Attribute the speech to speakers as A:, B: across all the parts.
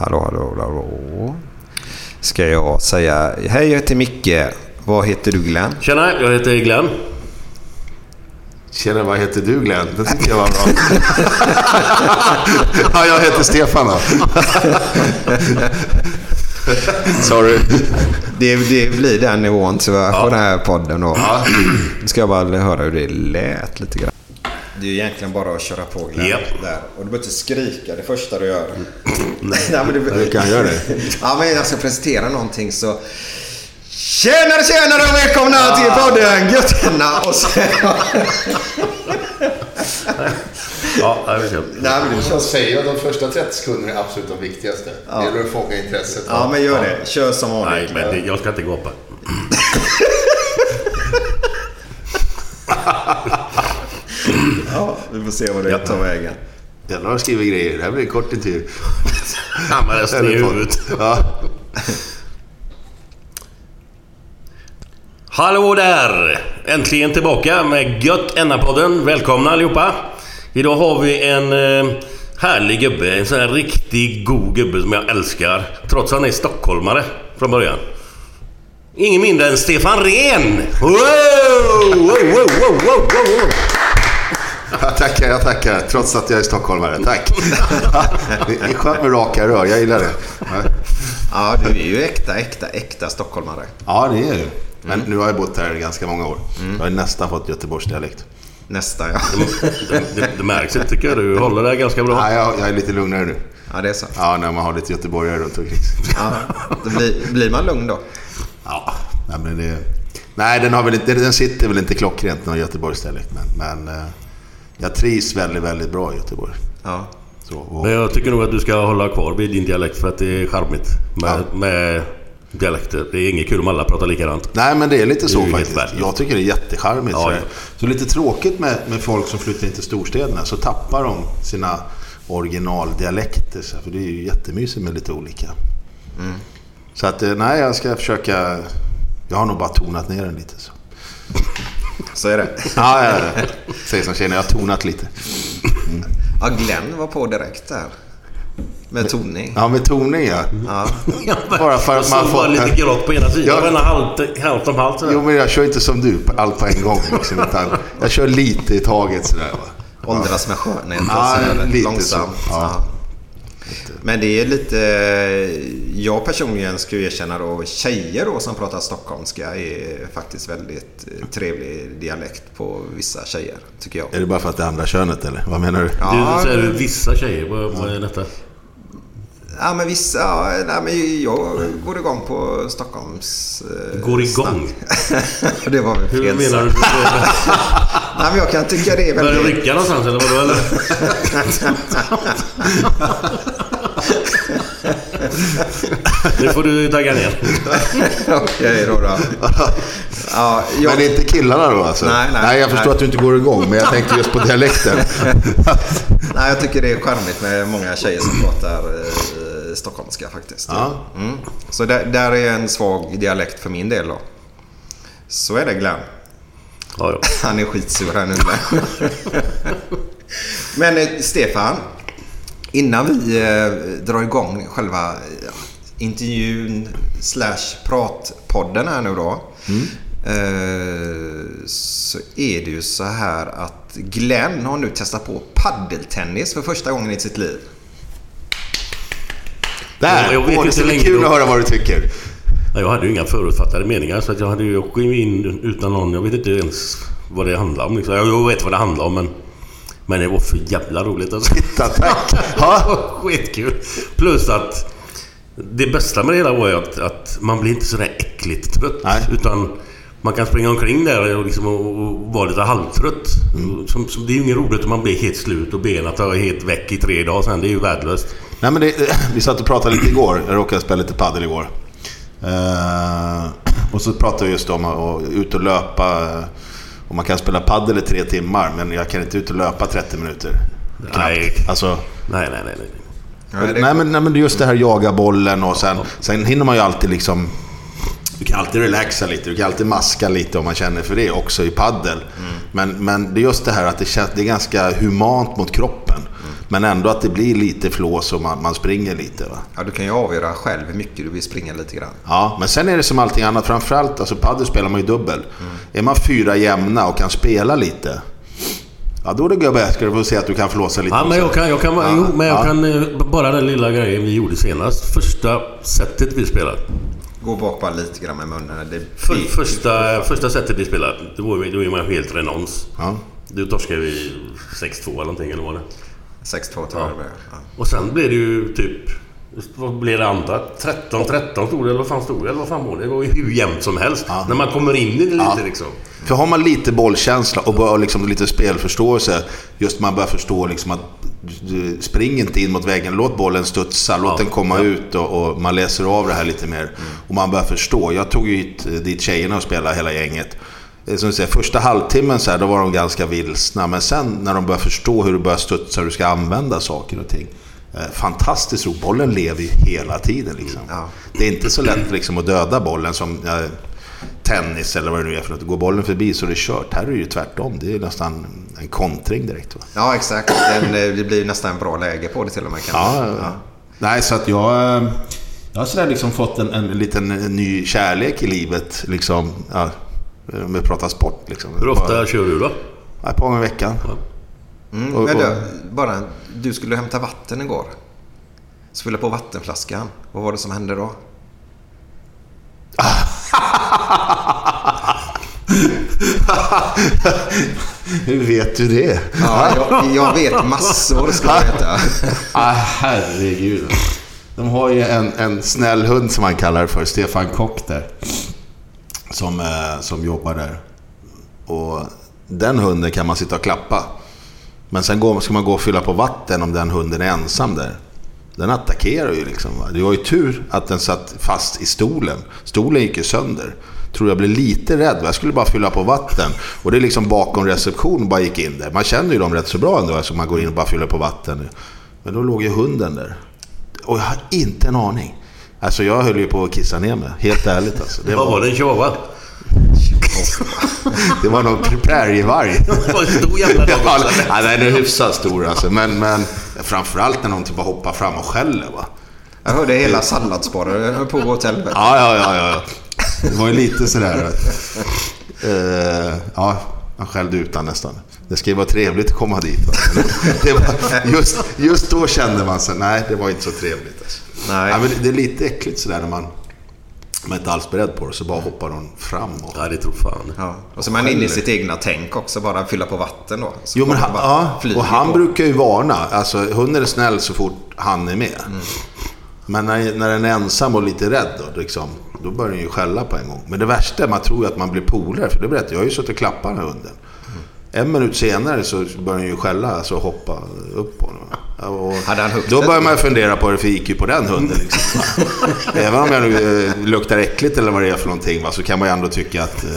A: Hallå, hallå, hallå. Ska jag säga hej, jag heter Micke. Vad heter du Glenn?
B: Tjena, jag heter Glenn.
C: Tjena, vad heter du Glenn? Det tycker jag var bra. ja, jag heter Stefan då. Sorry.
A: Det, det blir den nivån tyvärr på den här podden. Och Nu ska jag bara höra hur det lät lite grann. Det är egentligen bara att köra på Glenn.
B: Japp.
A: Där. Och du behöver inte skrika det första du gör.
C: Nej.
A: Nej, men du,
C: Du kan göra det.
A: Ja, men jag ska presentera någonting så... Tjenare, tjenare och välkomna till podden Götterna och så...
B: Ja, vet inte.
A: Nej, men du
C: Jag säger att de första 30 sekunderna är absolut de viktigaste. Det gäller att fånga intresset.
A: Ja, men gör det. Kör som
B: Nej,
A: vanligt.
B: men det, jag ska inte gapa.
A: Ja, vi får se vad det tar vägen.
C: Jävlar har skrivit grejer. Det här blir en kort intervju.
B: Hamnar resten i huvudet.
C: Ja.
B: Hallå där! Äntligen tillbaka med Gött Enna-podden. Välkomna allihopa! Idag har vi en eh, härlig gubbe. En sån här riktig god gubbe som jag älskar. Trots att han är stockholmare från början. Ingen mindre än Stefan Rehn! Wow, wow, wow.
C: Jag tackar, jag tackar. Trots att jag är stockholmare. Tack. Det är skönt med raka rör. Jag gillar det.
A: Ja, du är ju äkta, äkta, äkta stockholmare.
C: Ja, det är det. Men nu har jag bott här i ganska många år. Jag har nästan fått Göteborgsdialekt.
A: Nästa, ja.
B: Det, det, det märks inte tycker jag. Du håller det ganska bra.
C: Ja, jag, jag är lite lugnare nu.
A: Ja, det är så.
C: Ja, när man har lite göteborgare runt omkring.
A: Ja, då blir, blir man lugn då?
C: Ja, nej, men det... Nej, den, har väl inte, den sitter väl inte klockrent, någon Göteborgsdialekt. Men, men eh, jag trivs väldigt, väldigt bra i Göteborg.
A: Ja.
C: Så, och,
B: Men jag tycker nog att du ska hålla kvar vid din dialekt för att det är charmigt med, med dialekter. Det är inget kul om alla pratar likadant.
C: Nej, men det är lite
B: är
C: så
B: helt
C: faktiskt. Jag tycker det är jättecharmigt.
B: Ja,
C: så,
B: ja.
C: så lite tråkigt med, med folk som flyttar in till storstäderna. Så tappar de sina originaldialekter. Så, för det är ju jättemysigt med lite olika.
B: Mm.
C: Så att, eh, nej, jag ska försöka... Jag har nog bara tonat ner den lite. Så.
A: Så är det.
C: Ja, ja, ja. Säg som känner jag har tonat lite.
A: Ja, Glenn var på direkt där. Med toning.
C: Ja, med toning ja.
A: Ja.
C: Bara för att man får-
B: lite grått på ena sidan.
C: Ja.
B: Ja. halvt, halvt om halvt sådär.
C: Jo, men jag kör inte som du, allt på en gång. Liksom, utan jag kör lite i taget sådär. Va?
A: Åldras med skönhet.
C: Ja,
A: och så,
C: lite
A: långsamt.
C: så. Ja.
A: Men det är lite... Jag personligen skulle erkänna då tjejer då som pratar stockholmska är faktiskt väldigt trevlig dialekt på vissa tjejer, tycker jag.
C: Är det bara för att det är andra könet eller? Vad menar du?
A: Ja,
B: Du säger vissa tjejer. Vad, vad är detta?
A: Ja, men vissa... Ja, nej, men jag går igång på Stockholms... eh,
B: Går igång?
A: det var väl
B: Hur
A: fel
B: menar du?
A: Nej, men jag kan tycka det är
B: Börjar du
A: väldigt...
B: rycka någonstans eller vadå eller? Nu får du tagga ner.
A: Okej då. då. Ja, jag,
C: Men inte killarna då alltså?
A: Nej, nej,
C: jag förstår
A: nej.
C: att du inte går igång, men jag tänkte just på dialekten.
A: nej, jag tycker det är charmigt med många tjejer som pratar eh, stockholmska faktiskt.
C: Ja.
A: Mm. Så där, där är en svag dialekt för min del då. Så är det Glenn.
B: Ja, ja.
A: Han är skitsur här nu. Men eh, Stefan, innan vi eh, drar igång själva eh, intervjun slash pratpodden här nu då. Eh, så är det ju så här att Glenn har nu testat på paddeltennis för första gången i sitt liv.
C: Där!
B: Jag vet
C: Åh, det ska bli kul att höra vad du tycker.
B: Ja, Jag hade ju inga förutfattade meningar så att jag hade ju åkt in utan någon... Jag vet inte ens vad det handlar om. Liksom. Jag vet vad det handlar om men... Men det var för jävla roligt alltså.
C: Tack.
B: Skitkul! Plus att... Det bästa med det hela var ju att, att man blir inte sådär äckligt trött.
C: Nej.
B: Utan man kan springa omkring där och, liksom, och, och vara lite halvtrött. Som, som, det är ju inget roligt om man blir helt slut och benen tar helt väck i tre dagar sen. Det är ju värdelöst.
C: Nej, men det, vi satt och pratade lite igår. Jag råkade spela lite padel igår. Eh, och så pratade vi just om att ut och löpa. Och man kan spela padel i tre timmar, men jag kan inte ut och löpa 30 minuter.
B: Nej.
C: Alltså,
B: Nej, nej, nej. nej.
A: Det,
C: nej, men, nej, men det är just det här jaga bollen och sen, sen hinner man ju alltid liksom... Du kan alltid relaxa lite, du kan alltid maska lite om man känner för det också i paddel. Men, men det är just det här att det, känns, det är ganska humant mot kroppen. Men ändå att det blir lite flås och man, man springer lite. Va?
A: ja, du kan ju avgöra själv hur mycket du vill springa lite grann.
C: Ja, men sen är det som allting annat. Framförallt, alltså padel spelar man ju dubbel. Är man fyra jämna och kan spela lite. Ja, då är det gubbe. Ska du få se att du kan flåsa lite
B: Ja, men jag kan, jag kan,
C: Ja,
B: jo, men jag
C: ja.
B: kan... eh, Bara den lilla grejen vi gjorde senast. Första sättet vi spelade.
A: Gå bak bara lite grann med munnen. Det
B: För, första, första sättet vi spelade, då var, då är man helt renons.
C: Ja.
B: Då torskade vi 6-2 eller någonting, eller vad det
A: 6-2 tror jag blev. Ja.
B: Och sen blev det ju typ... Vad blev det andra? 13-13 stod det, eller vad fan stod det? Eller vad fan var det? Det var ju hur jämnt som helst. När man kommer in i det lite
C: Ja.
B: liksom.
C: För har man lite bollkänsla och bör, liksom lite spelförståelse. Just man börjar förstå liksom att du, spring inte in mot väggen. Låt bollen studsa. Låt
B: Ja,
C: den komma
B: ja.
C: ut och, och man läser av det här lite mer. Och man börjar förstå. Jag tog ju hit eh, dit tjejerna och spelade hela gänget. Eh, Som du säger, första halvtimmen så här, då var de ganska vilsna. Men sen när de börjar förstå hur du börjar studsa, hur du ska använda saker och ting. Eh, fantastiskt roligt. Bollen lever ju hela tiden. Liksom.
A: Ja.
C: Det är inte så lätt liksom, att döda bollen som eh, tennis eller vad det nu är för något. Går bollen förbi så är det kört. Här är det ju tvärtom. Det är nästan en kontring direkt. Va?
A: Ja, exakt. Den, det blir nästan en bra läge på det till och med. Kan
C: Ja, ja. Nej, så att jag... Jag har sådär liksom fått en, en liten eh, ny kärlek i livet. Liksom, ja, om vi pratar sport. Liksom.
B: Hur ofta
C: Bara,
B: kör du då?
C: ett par gånger i veckan.
A: Mm,
C: Och- och-
A: du, bara, du skulle hämta vatten igår. Så fylla på vattenflaskan. Vad var det som hände då?
C: Hur vet du det?
A: Ja, jag, jag vet massor ska jag veta.
C: Ah, herregud. De har ju en, en snäll hund som man kallar det för, Stefan Kock där. Som, eh, som jobbar där. Och den hunden kan man sitta och klappa. Men sen går, ska man gå och fylla på vatten om den hunden är ensam där. Den attackerar ju liksom. Va? Det var ju tur att den satt fast i stolen. Stolen gick ju sönder. Tror jag blev lite rädd. va? Jag skulle bara fylla på vatten. Och det är liksom bakom reception bara gick in där. Man känner ju dem rätt så bra ändå. eftersom man går in och bara fyller på vatten. Men då låg ju hunden där. Och jag har inte en aning. Alltså jag höll ju på att kissa ner mig. Helt ärligt alltså. Det
B: Vad var
C: var,
B: det? En chihuahua?
C: det var någon prärievarg.
B: Det var en stor jävla
C: Ja, den är hyfsat stor alltså. Men, men framförallt när någon typ bara hoppar fram och skäller va.
A: Jag hörde hela salladsbaren på åt helvete.
C: Ja, ja, ja, ja. Det var ju lite sådär att... eh, ja, han skällde ut han nästan. Det ska ju vara trevligt att komma dit. Va? Var, just, just då kände man sig, nej det var inte så trevligt.
A: Nej.
C: Ja, men det är lite äckligt sådär när man, man är inte alls beredd på det. Så bara hoppar de fram. Och,
B: Ja, det tror fan.
A: Ja. Och så är man inne i sitt egna tänk också. Bara fylla på vatten då. Så
C: Jo, men han, ja, och han
A: på.
C: brukar ju varna. Alltså, hunden är snäll så fort han är med. Men när, när den är ensam och lite rädd då, liksom, då börjar den ju skälla på en gång. Men det värsta är man tror ju att man blir polare. För det berättar jag, har ju suttit och klappat den här hunden. En minut senare så börjar den ju skälla, alltså hoppa upp på honom. Och
A: Hade han
C: då börjar man fundera på vad det för IQ på den hunden. Liksom. Även om jag nu eh, luktar äckligt eller vad det är för någonting va, så kan man ju ändå tycka att eh,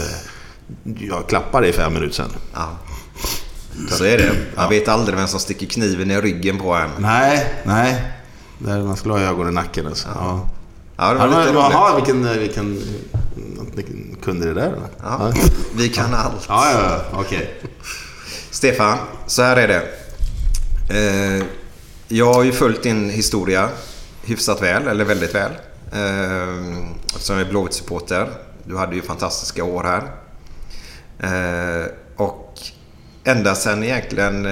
C: jag klappade i fem minuter sedan.
A: Ja. Så är det. Man vet aldrig vem som sticker kniven i ryggen på en.
C: Nej, nej. Där man skulle ha ögon i nacken. Alltså. Ja.
A: Ja, det var
C: Ja,
A: lite roligt.
C: Jaha, vilken, eh, vilken, vilken kunde det där? då?
A: Ja. Vi kan allt.
C: ja, ja, ja okej.
A: Stefan, så här är det. Eh, jag har ju följt din historia hyfsat väl, eller väldigt väl. Eh, Eftersom jag är Blåvitt-supporter. Du hade ju fantastiska år här. Eh, och ända sedan egentligen... Eh,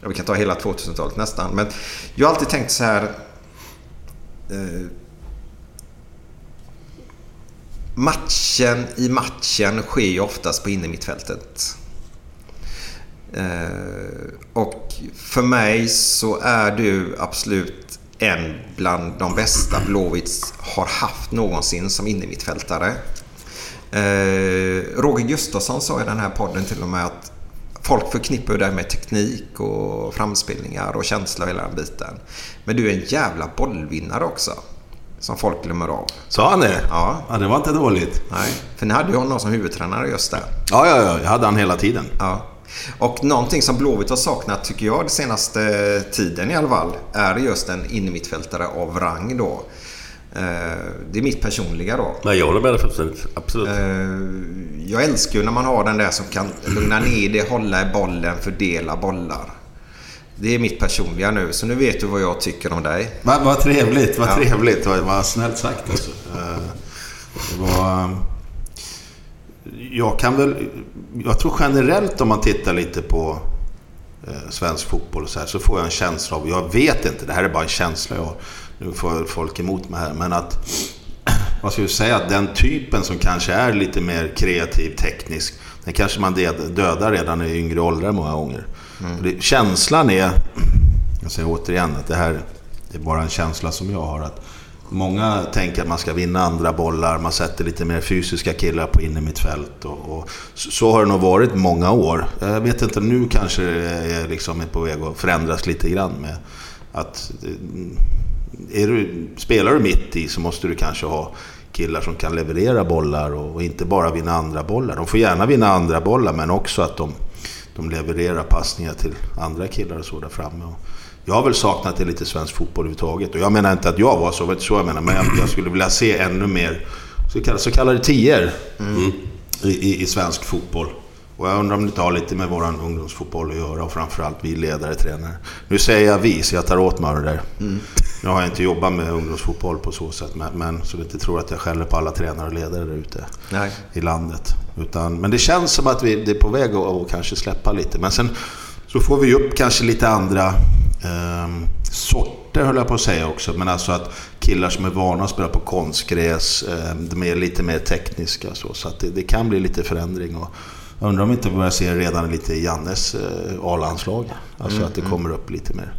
A: ja, vi kan ta hela 2000-talet nästan. Men jag har alltid tänkt så här... Matchen i matchen sker ju oftast på innermittfältet. Eh, och för mig så är du absolut en bland de bästa Blåvitts har haft någonsin som innermittfältare. Eh, Roger Gustafsson sa i den här podden till och med att folk förknippar dig med teknik och framspelningar och känsla och hela den biten. Men du är en jävla bollvinnare också. Som folk glömmer av.
C: Sa han det?
A: Ja.
C: ja. Det var inte dåligt.
A: Nej, för ni hade ju honom som huvudtränare just där.
C: Ja, ja, ja. Jag hade han hela tiden.
A: Ja. Och någonting som Blåvitt har saknat, tycker jag, den senaste tiden i alla fall, är just en innermittfältare av rang då. Eh, Det är mitt personliga då.
B: Nej, jag håller med dig fullständigt. Absolut.
A: Eh, Jag älskar ju när man har den där som kan lugna ner det, hålla i bollen, fördela bollar. Det är mitt personliga nu, så nu vet du vad jag tycker om dig.
C: Vad vad trevligt, vad
A: Ja.
C: trevligt. Vad, vad snällt sagt alltså. Eh, Det var... Jag kan väl... Jag tror generellt om man tittar lite på eh, svensk fotboll och så här så får jag en känsla av, jag vet inte, det här är bara en känsla jag har. Nu får folk emot mig här, men att vad ska jag säga, att den typen som kanske är lite mer kreativ, teknisk, den kanske man död- dödar redan i yngre åldrar många gånger. Och Det, känslan är, jag säger återigen att det här det är bara en känsla som jag har. att Många tänker att man ska vinna andra bollar, man sätter lite mer fysiska killar på innermittfält. Och, och så, har det nog varit många år. Jag vet inte, nu kanske det är, liksom är på väg att förändras lite grann med att eh, är du, spelar du mitt i så måste du kanske ha killar som kan leverera bollar och, och inte bara vinna andra bollar. De får gärna vinna andra bollar men också att de, de levererar passningar till andra killar och så där framme. Och jag har väl saknat det lite svensk fotboll överhuvudtaget. Och jag menar inte att jag var så, var så jag menar. Men jag, jag skulle vilja se ännu mer så kallade, så kallade tior i, i, i svensk fotboll. Och jag undrar om det har lite med vår ungdomsfotboll att göra och framförallt vi ledare, tränare. Nu säger jag vi, så jag tar åt mig av det där. Nu har jag inte jobbat med ungdomsfotboll på så sätt, men, men så du inte tror att jag skäller på alla tränare och ledare där ute i landet. Utan, men det känns som att vi, det är på väg att, att kanske släppa lite. Men sen så får vi upp kanske lite andra ehm, sorter höll jag på att säga också. Men alltså att killar som är vana att spela på konstgräs, ehm, de är lite mer tekniska. Så, så att det, det kan bli lite förändring. Och jag undrar om vi inte börjar se redan lite i Jannes eh, A-landslag. Alltså att det kommer upp lite mer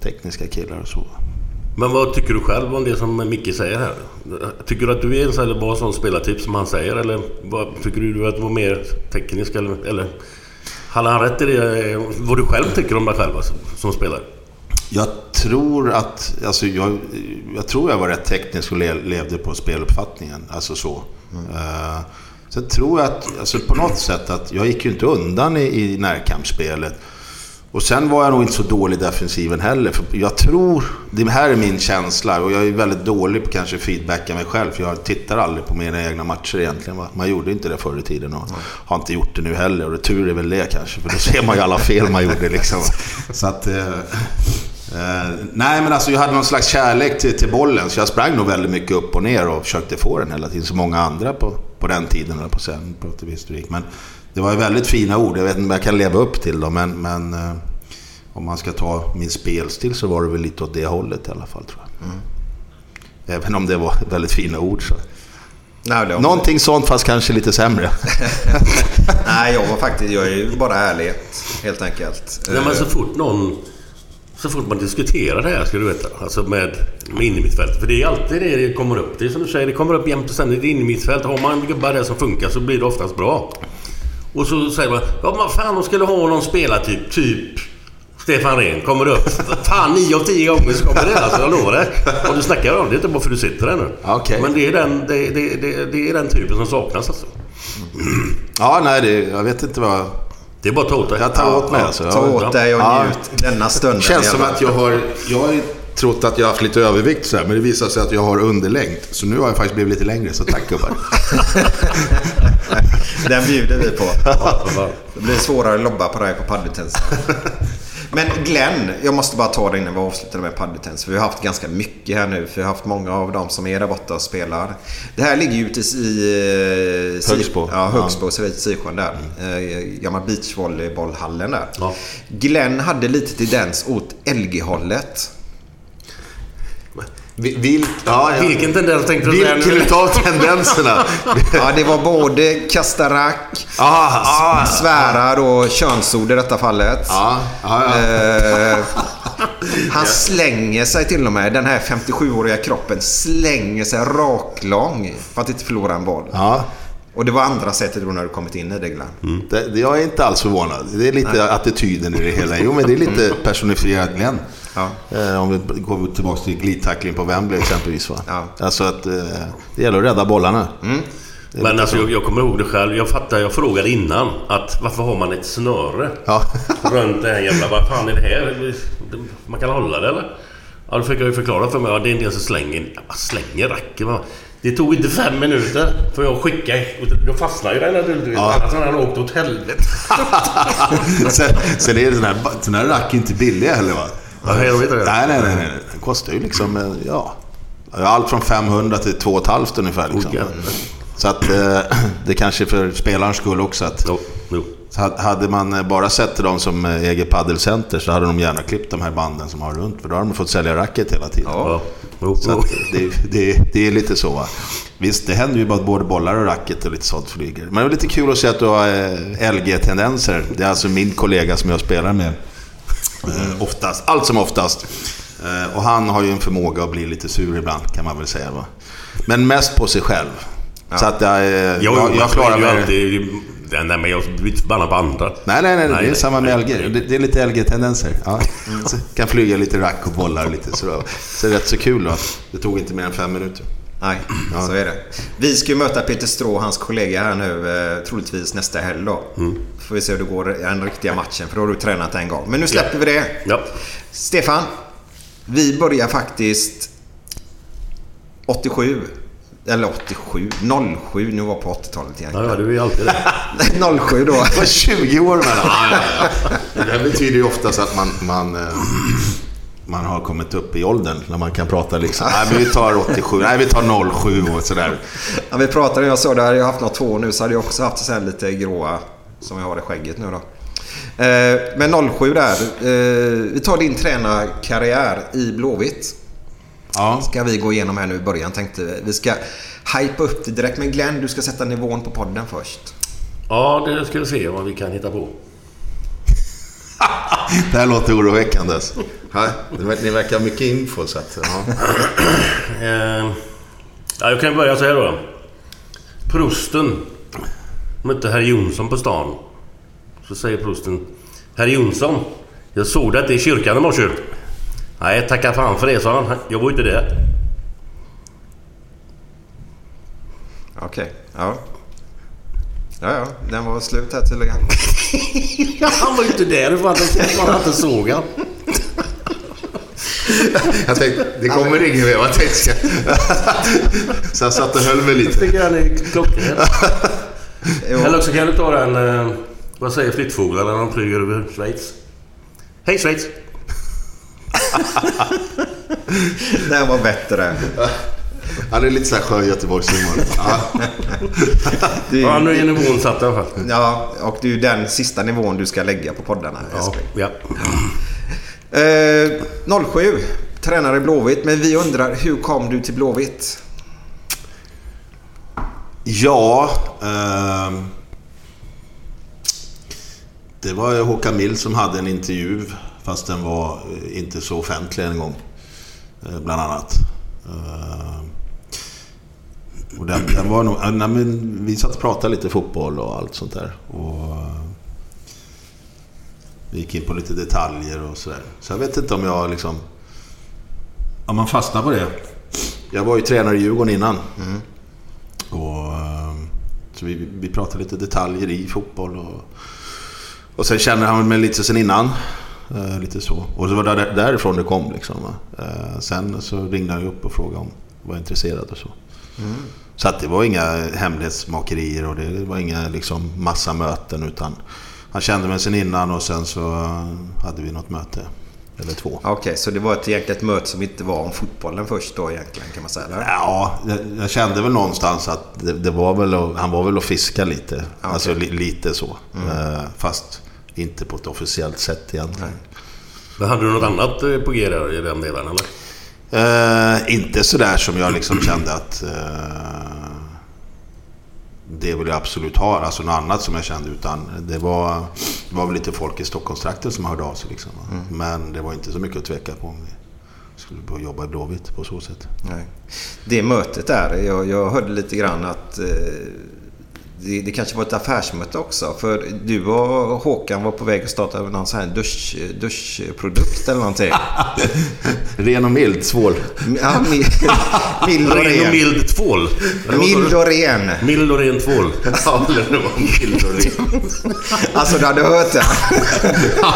C: tekniska killar och så.
B: Men vad tycker du själv om det som Micke säger här? Tycker du att du är en sån spelartyp som han säger? Eller vad, tycker du att du var mer teknisk? Eller, eller hade han rätt i det? Vad du själv tycker om dig själv alltså, som spelare?
C: Jag tror att, alltså jag, jag tror jag var rätt teknisk och le, levde på speluppfattningen. Alltså så. Uh, sen tror jag att, alltså på något sätt att jag gick ju inte undan i, i närkampsspelet. Och sen var jag nog inte så dålig i defensiven heller. För jag tror, det här är min känsla och jag är väldigt dålig på kanske feedbacka mig själv. För jag tittar aldrig på mina egna matcher egentligen. Man gjorde inte det förr i tiden och har inte gjort det nu heller. Och det tur är väl det kanske, för då ser man ju alla fel man gjorde liksom. Så att... Eh, eh, nej men alltså jag hade någon slags kärlek till, till bollen. Så jag sprang nog väldigt mycket upp och ner och försökte få den hela tiden. som många andra på, på den tiden, eller på sen, på historik. Men det var ju väldigt fina ord. Jag vet inte om jag kan leva upp till dem, men, men eh, om man ska ta min spelstil så var det väl lite åt det hållet i alla fall tror jag. Även om det var väldigt fina ord så.
A: Nej, det
C: Någonting sånt fast kanske lite sämre.
A: Nej, jag var faktiskt... Jag är ju bara ärlighet, helt enkelt.
B: Nej, men så fort någon... Så fort man diskuterar det här ska du veta. Alltså med, med innermittfält. För det är alltid det det kommer upp. Det är som du säger, det kommer upp jämt och ständigt innermittfält. Har man gubbar där som funkar så blir det oftast bra. Och så säger man, ja vad fan de skulle ha någon spelartyp, typ Stefan Rehn kommer upp. Fan, nio av tio gånger så kommer det alltså, jag lovar dig. Och du snackar om det, är inte bara för att du sitter där nu.
C: Okej.
B: Men det är, den, det, det, det, det är den typen som saknas alltså.
C: Ja, nej, det, jag vet inte vad...
B: Det är bara att ta åt dig.
C: Jag tar åt mig alltså.
A: Ta åt dig och
C: Ja.
A: njut denna stunden.
C: känns som att jag har... Jag ju trott att jag haft lite övervikt så här, men det visar sig att jag har underlängd. Så nu har jag faktiskt blivit lite längre, så tack gubbar.
A: Den bjuder vi på. Det blir svårare att lobba på dig på paddeltennis. Men Glenn, jag måste bara ta det innan vi avslutar med paddeltennis. För vi har haft ganska mycket här nu. För vi har haft många av dem som är där borta och spelar. Det här ligger ju ute i... Si-
C: Högsbo.
A: Ja, Högsbo. Ja. Sisjön där. Eh, gamla beachvolleybollhallen där.
B: Ja.
A: Glenn hade lite tendens åt LG-hållet.
C: Vi- Vilk, ja, ja.
B: Vilken tendens tänkte du säga
C: Vilken utav tendenserna?
A: Ja, det var både kasta rack,
C: ah, ah,
A: svära då könsord i detta fallet.
C: ja, ja, ja.
A: Eh, han slänger sig till och med, den här 57-åriga kroppen, slänger sig raklång för att inte förlora en boll. Och det var andra sättet då när du kommit in i det Glenn.
C: Det, det- jag är inte alls förvånad. Det är lite attityden i det hela. Jo, men det är lite personifierat Glenn.
A: Ja.
C: Eh, om vi går tillbaka till glidtackling på Wembley exempelvis. Va?
A: Ja.
C: Alltså att eh, det gäller att rädda bollarna. Är
B: Men alltså,
C: så.
B: jag, jag kommer ihåg det själv. Jag fattar, jag frågade innan att varför har man ett snöre
C: Ja.
B: runt det här jävla... Vad fan är det här? Man kan hålla det eller? Ja, då fick jag ju förklara för mig. Ja, det är en del som slänger... Slänger racken va? Det tog inte fem minuter för jag skickade... Då fastnade ju den naturligtvis.
C: Ja.
B: Annars hade den åkt åt helvete.
C: sen, sen är det sån här, sån här rack inte billiga heller va?
B: Ja, jag det.
C: Nej, nej, nej. nej. Det kostar ju liksom, eh, ja... Allt från 500 till 2 500 ungefär. Liksom.
B: Oh, jävlar.
C: Så att eh, det kanske för spelarens skull också att...
B: Jo, jo.
C: Hade man eh, bara sett till de som eh, äger paddelcenter så hade de gärna klippt de här banden som har runt. För då har de fått sälja racket hela tiden.
B: Ja.
C: Så det, det, det är lite så. Va? Visst, det händer ju bara att både bollar och racket och lite sånt flyger. Men det är lite kul att se att du har eh, LG-tendenser. Det är alltså min kollega som jag spelar med. Eh, oftast, allt som oftast. Eh, och han har ju en förmåga att bli lite sur ibland kan man väl säga. Va? Men mest på sig själv. Så att jag, eh,
B: Jo,
C: jag, jag klarar
B: ju
C: mig...
B: Nej, men jag blir inte förbannad på andra.
C: Nej, nej, nej,
B: Nej,
C: det är
B: nej,
C: samma med LG. Det, det är lite LG-tendenser. Ja. Så kan flyga lite rack och bollar lite så. Så det är rätt så kul då. Det tog inte mer än fem minuter.
A: Nej, så är det. Vi ska ju möta Peter Strå och hans kollega här nu, eh, troligtvis nästa helg då. Får vi se hur det går i den riktiga matchen, för då har du tränat en gång. Men nu släpper vi det.
B: Ja.
A: Stefan, vi börjar faktiskt 87. Eller 87, 07, nu var på 80-talet
B: Ja,
A: egentligen.
B: ja, du är ju alltid det.
A: 07 då.
C: Det var 20 år mellan. Ja, ja, ja. Det betyder ju oftast att man, man, eh, man har kommit upp i åldern. När man kan prata liksom. Nej, men vi tar 87. Nej, vi tar 07 och sådär.
A: Ja, vi pratade, jag sa det, hade jag haft något hår nu så hade jag också haft så här lite gråa som jag har i skägget nu då. Eh, men 07 där. Eh, vi tar din tränarkarriär i Blåvitt.
C: Ja.
A: Ska vi gå igenom här nu i början tänkte vi. Vi ska hypa upp det direkt. Men Glenn, du ska sätta nivån på podden först.
B: Ja, det ska vi se vad vi kan hitta på.
C: Det här låter oroväckande. alltså. Ni verkar ha mycket info så att... Ja.
B: Eh, ja, jag kan börja så här då. Prosten mötte herr Jonsson på stan. Så säger prosten. Herr Jonsson, jag såg dig i kyrkan i morse. Nej, tacka fan för det, sa han. Jag var inte där.
A: Okej, ja. Ja, ja. Den var slut här tydligen.
B: Han var ju inte där att man inte såg han.
C: Jag tänkte, det kommer ingen tänkte jag. Så jag satt och höll mig lite.
B: Tycker han är klockren. Eller också kan du ta den... Eh, vad säger flyttfåglarna när de flyger över Schweiz? Hej Schweiz!
A: Den var bättre.
C: Han är lite såhär skön Göteborgshumor. Ja.
B: Ja, nu är nivån satt i alla fall.
A: ja, och det är ju den sista nivån du ska lägga på poddarna.
B: Ja, ja.
A: Eh, 07, tränare i Blåvitt. Men vi undrar, hur kom du till Blåvitt?
C: Ja... ehm, det var ju Håkan Mild som hade en intervju, fast den var eh, inte så offentlig en gång. eh, Bland annat. Ehm, och den, den var nog... Nej, men vi satt och pratade lite fotboll och allt sånt där. Och, Vi gick in på lite detaljer och sådär. Så jag vet inte om jag liksom... Om man fastnar på det. Jag var ju tränare i Djurgården innan. Och, eh, så vi, vi pratade lite detaljer i fotboll och... Och sen kände han mig lite sen innan. Eh, lite så. Och så var det där, därifrån det kom liksom. Eh, sen så ringde han upp och frågade om jag var intresserad och så. Så att det var inga hemlighetsmakerier och det var inga liksom massa möten utan han kände mig sen innan och sen så hade vi något möte. Eller två.
A: Okej, så det var ett, egentligen möte som inte var om fotbollen först då egentligen kan man säga? Eller?
C: Ja, jag, jag kände väl någonstans att det, det var väl han var väl att fiska lite. Alltså li, lite så. Eh, fast inte på ett officiellt sätt egentligen.
B: Men hade du något annat eh, på G där i den delen eller?
C: Eh, inte sådär som jag liksom kände att eh, det vill jag absolut ha. Alltså något annat som jag kände. Utan det var, det var väl lite folk i Stockholmstrakten som hörde av sig. Liksom. Men det var inte så mycket att tveka på om vi skulle börja jobba i Blåvitt på så sätt.
A: Nej. Det mötet där, jag, jag hörde lite grann att eh, det, det kanske var ett affärsmöte också. För du och Håkan var på väg att starta någon sån här dusch, duschprodukt eller någonting.
C: Ren och mild, svål.
A: Ja, mild, mild och
B: Ren och
A: ren.
B: mild tvål.
A: Mild och ren.
B: Mild och ren tvål.
C: Ja, det var mild och ren.
A: Alltså du hade hört det?
C: Ja,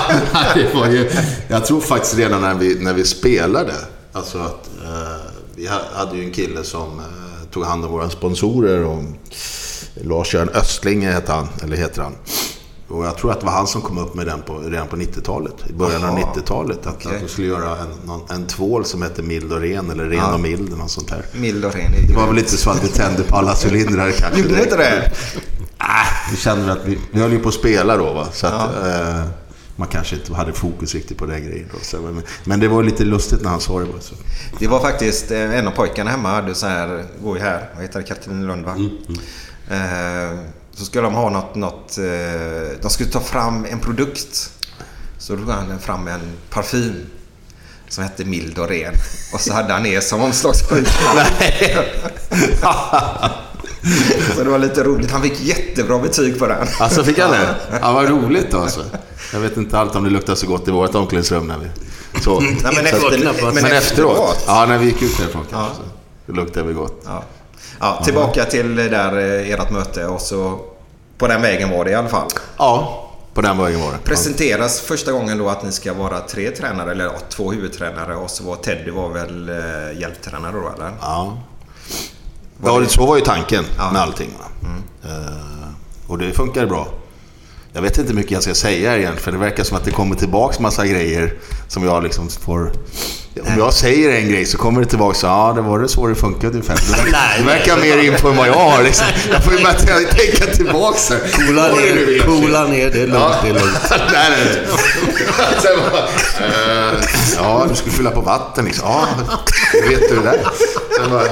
C: det var ju, jag tror faktiskt redan när vi, när vi spelade, alltså att eh, vi ha- hade ju en kille som eh, tog hand om våra sponsorer och Lars-Göran Östling heter han, eller heter han. Och jag tror att det var han som kom upp med den på, redan på 90-talet, i början av
A: Jaha,
C: 90-talet. Att,
A: okej.
C: att vi skulle göra en, någon, en tvål som hette Mild och Ren, eller Ren och Mild, eller något sånt där.
A: Mild och ren.
C: Det var väl inte så att vi tände på alla cylindrar kanske.
A: Gjorde ni inte det?
C: Ah, vi kände att vi, vi höll ju på att spela då va. Så att, eh, man kanske inte hade fokus riktigt på den grejen då. Men, men det var lite lustigt när han sa det. Så.
A: Det var faktiskt eh, en av pojkarna hemma hade så här, går ju här, vad heter det, Katrinelund va? Eh, så skulle de ha något, något eh, de skulle ta fram en produkt. Så drog han fram en parfym som hette Mild och ren. Och så hade han er som omslagspunkt. så det var lite roligt. Han fick jättebra betyg på den.
C: Alltså fick han det? Ja, vad roligt då alltså. Jag vet inte allt om det luktar så gott i vårt omklädningsrum när vi... Så.
A: Nej, men, efter, men, efteråt.
C: Ja, när vi gick ut därifrån kanske. så. Det luktade vi gott.
A: Ja. Ja, tillbaka till det där eh, ert möte och så på den vägen var det i alla fall.
C: Ja, på den vägen var det.
A: Presenteras första gången då att ni ska vara tre tränare, eller ja, två huvudtränare och så var Teddy var väl eh, hjälptränare då eller?
C: Ja. Ja, det- så var ju tanken
A: Ja.
C: med allting. Va? Eh, och det funkar bra. Jag vet inte hur mycket jag ska säga egentligen, för det verkar som att det kommer tillbaks massa grejer som jag liksom får... Om jag säger en grej så kommer det tillbaka så ja, det var det så det funkade ungefär. Det verkar,
B: Nej,
C: det verkar mer info än vad jag har liksom. Jag får ju bara tänka tillbaks här.
B: Coola ner, coola ner. Det är lugnt, det är lugnt.
C: nej, nej. Sen bara, eh, ja, du skulle fylla på vatten liksom. Ja, vet du det där? Sen bara,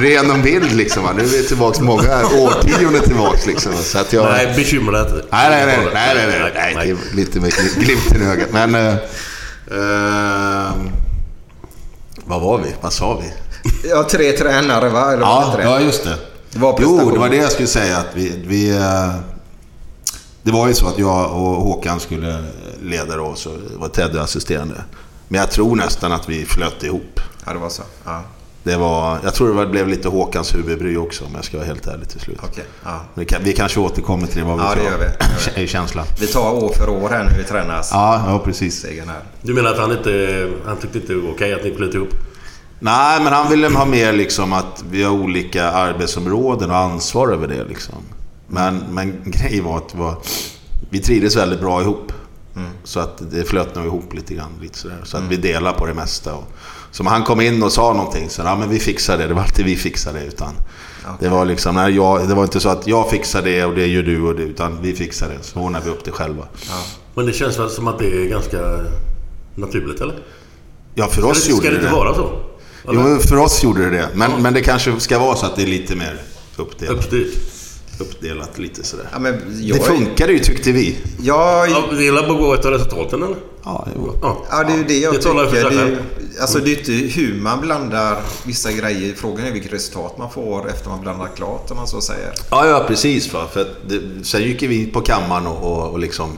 C: ren och mild liksom. va. Nu är vi tillbaka många årtionden tillbaka liksom. Så att jag...
B: Nej, bekymra dig inte.
C: Nej, nej, nej, nej, nej, nej, nej, nej, det är lite med glimten i ögat. Men... Eh, eh, vad var vi? Vad sa vi?
A: Ja, tre tränare va? Eller
C: Ja,
A: det?
C: ja, just det.
A: Det var
C: jo, det var det jag skulle säga. Att vi, vi, eh, det var ju så att jag och Håkan skulle leda då, så var Teddy assisterande. Men jag tror nästan att vi flöt ihop.
A: Ja, det var så. Ja,
C: Det var, jag tror det var- blev lite Håkans huvudbry också om jag ska vara helt ärlig till slut.
A: okej. Ja.
C: Vi, kan, vi kanske återkommer till det, vad vi
A: Ja, det
C: tror.
A: gör vi. Det gör vi.
C: Känslan.
A: Vi tar år för år här nu vi tränas.
C: Ja, ja, precis.
B: Du menar att han inte... Han tyckte inte det var okej att ni flöt ihop?
C: Nej, men han ville ha mer liksom att vi har olika arbetsområden och ansvar över det. Liksom. Men, men grejen var att det var, vi trivdes väldigt bra ihop. Så att det flöt nog ihop lite grann. Lite sådär. Så att vi delar på det mesta. Och, så när han kom in och sa någonting så ja, men vi fixar det. Det var alltid vi fixade det. Utan det, var liksom, nej, jag, det var inte så att jag fixar det och det gör du och det. Utan vi fixar det. Så ordnar vi upp det själva.
B: Men det känns väl som att det är ganska naturligt, eller?
C: Ja, för
B: Ska
C: oss
B: det,
C: gjorde
B: ska det
C: det
B: inte vara så? Eller?
C: Jo, för oss gjorde det det. Men, men det kanske ska vara så att det är lite mer uppdelat.
B: Uppstyrt.
C: Uppdelat lite sådär.
A: Ja, men jag,
C: Det funkade ju tyckte vi.
A: Jag,
B: Ja, det gäller bara att gå efter resultaten, eller?
C: Ja, jo.
B: Ja.
A: Ja, det är ju det jag
B: Det för
A: tycker.
B: sig
A: Det är, alltså, det är inte hur man blandar vissa grejer. Frågan är vilket resultat man får efter man blandar klart, om man så säger.
C: Ja, ja precis. Va? För att det, sen gick vi på kammaren och, och, och liksom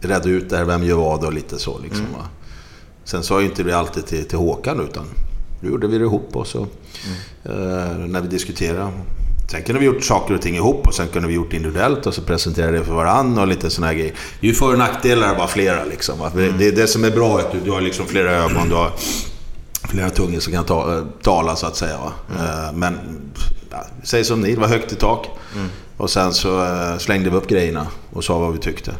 C: reda ut det här, vem gör vad och lite så. Liksom, va? Sen sa ju inte vi alltid till, till Håkan utan då gjorde vi det ihop och så, eh, när vi diskuterade. Sen kunde vi gjort saker och ting ihop och sen kunde vi gjort individuellt och så presenterade det för varandra och lite här grejer. Det är ju för och nackdelar vara flera liksom. va. Det, det är det som är bra, att du, du har liksom flera ögon, du har flera tungor som kan ta, eh, tala så att säga. Va? Eh, Men, ja, säg som ni, det var högt i tak. Och sen så eh, slängde vi upp grejerna och sa vad vi tyckte.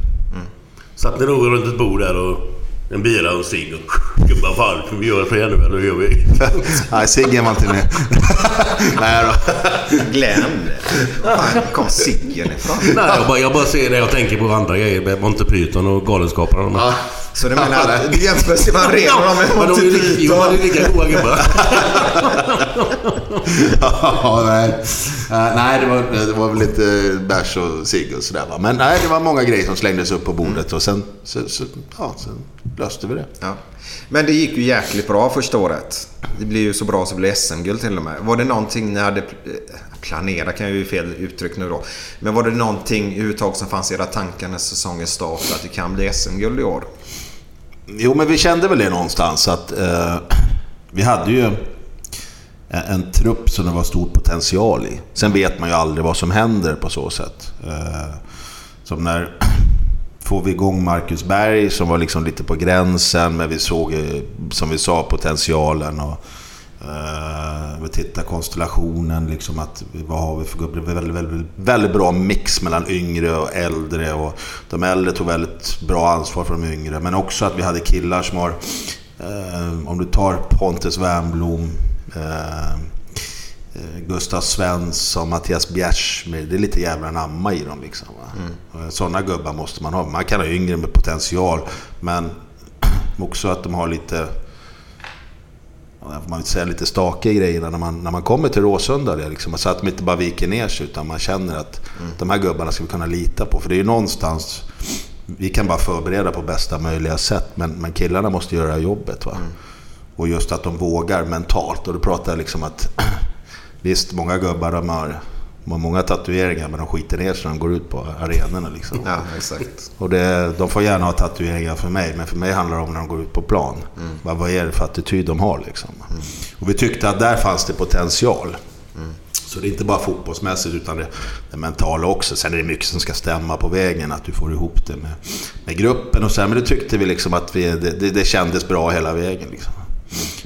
B: Satt ni då runt ett bord där och en bira och en cigg och... Gubbar, fan, vi göra fler nu eller hur gör vi?
C: Nej, Siggen var inte med. Nej då.
A: Glöm det. Kom ciggen ifrån?
B: Nej, jag bara, jag bara ser det jag tänker på andra grejer med Monty Python och Galenskaparna.
C: Ja.
A: Så du menar att du jämför Stefan Rehn med
B: Men de är ju
A: Monty
B: lika- jo, de är lika goa gubbar.
C: ja, nej. Eh, nej, det var, det var väl lite bärs och cigg och sådär. va. Men nej, det var många grejer som slängdes upp på bordet och sen, så, så, ja, sen löste vi det.
A: Ja. Men det gick ju jäkligt bra första året. Det blev ju så bra så det blev SM-guld till och med. Var det någonting ni hade... Planera kan ju fel uttryck nu då. Men var det någonting överhuvudtaget som fanns i era tankar när säsongen startade att det kan bli SM-guld i år?
C: Jo, men vi kände väl det någonstans att eh, vi hade ju en, en trupp som det var stor potential i. Sen vet man ju aldrig vad som händer på så sätt. Eh, som när får vi igång Marcus Berg som var liksom lite på gränsen, men vi såg, som vi sa, potentialen. Och, eh, vi tittar konstellationen, liksom att vad har vi för gubbar? Väldigt, väldigt, väldigt bra mix mellan yngre och äldre. Och de äldre tog väldigt bra ansvar för de yngre. Men också att vi hade killar som har, eh, om du tar Pontus Wernbloom, eh, Gustav Svensson, Mattias Bjärsmyr. Det är lite jävla namma i dem liksom. Va? Sådana gubbar måste man ha. Man kan ha yngre med potential. Men också att de har lite, får man säga, lite stakiga grejerna när man, när man kommer till Råsunda. Det, liksom, så att de inte bara viker ner sig utan man känner att de här gubbarna ska vi kunna lita på. För det är ju någonstans, vi kan bara förbereda på bästa möjliga sätt. Men, men killarna måste göra jobbet. Va? Och just att de vågar mentalt. Och då pratar liksom att Visst, många gubbar de har, de har många tatueringar men de skiter ner sig när de går ut på arenorna. Liksom.
A: Ja, exakt.
C: Och det, de får gärna ha tatueringar för mig, men för mig handlar det om när de går ut på plan. Vad, vad är det för attityd de har liksom? Och vi tyckte att där fanns det potential. Så det är inte bara fotbollsmässigt utan det, det mentala också. Sen är det mycket som ska stämma på vägen, att du får ihop det med, med gruppen och så här. Men det tyckte vi liksom att vi, det, det, det kändes bra hela vägen. Liksom.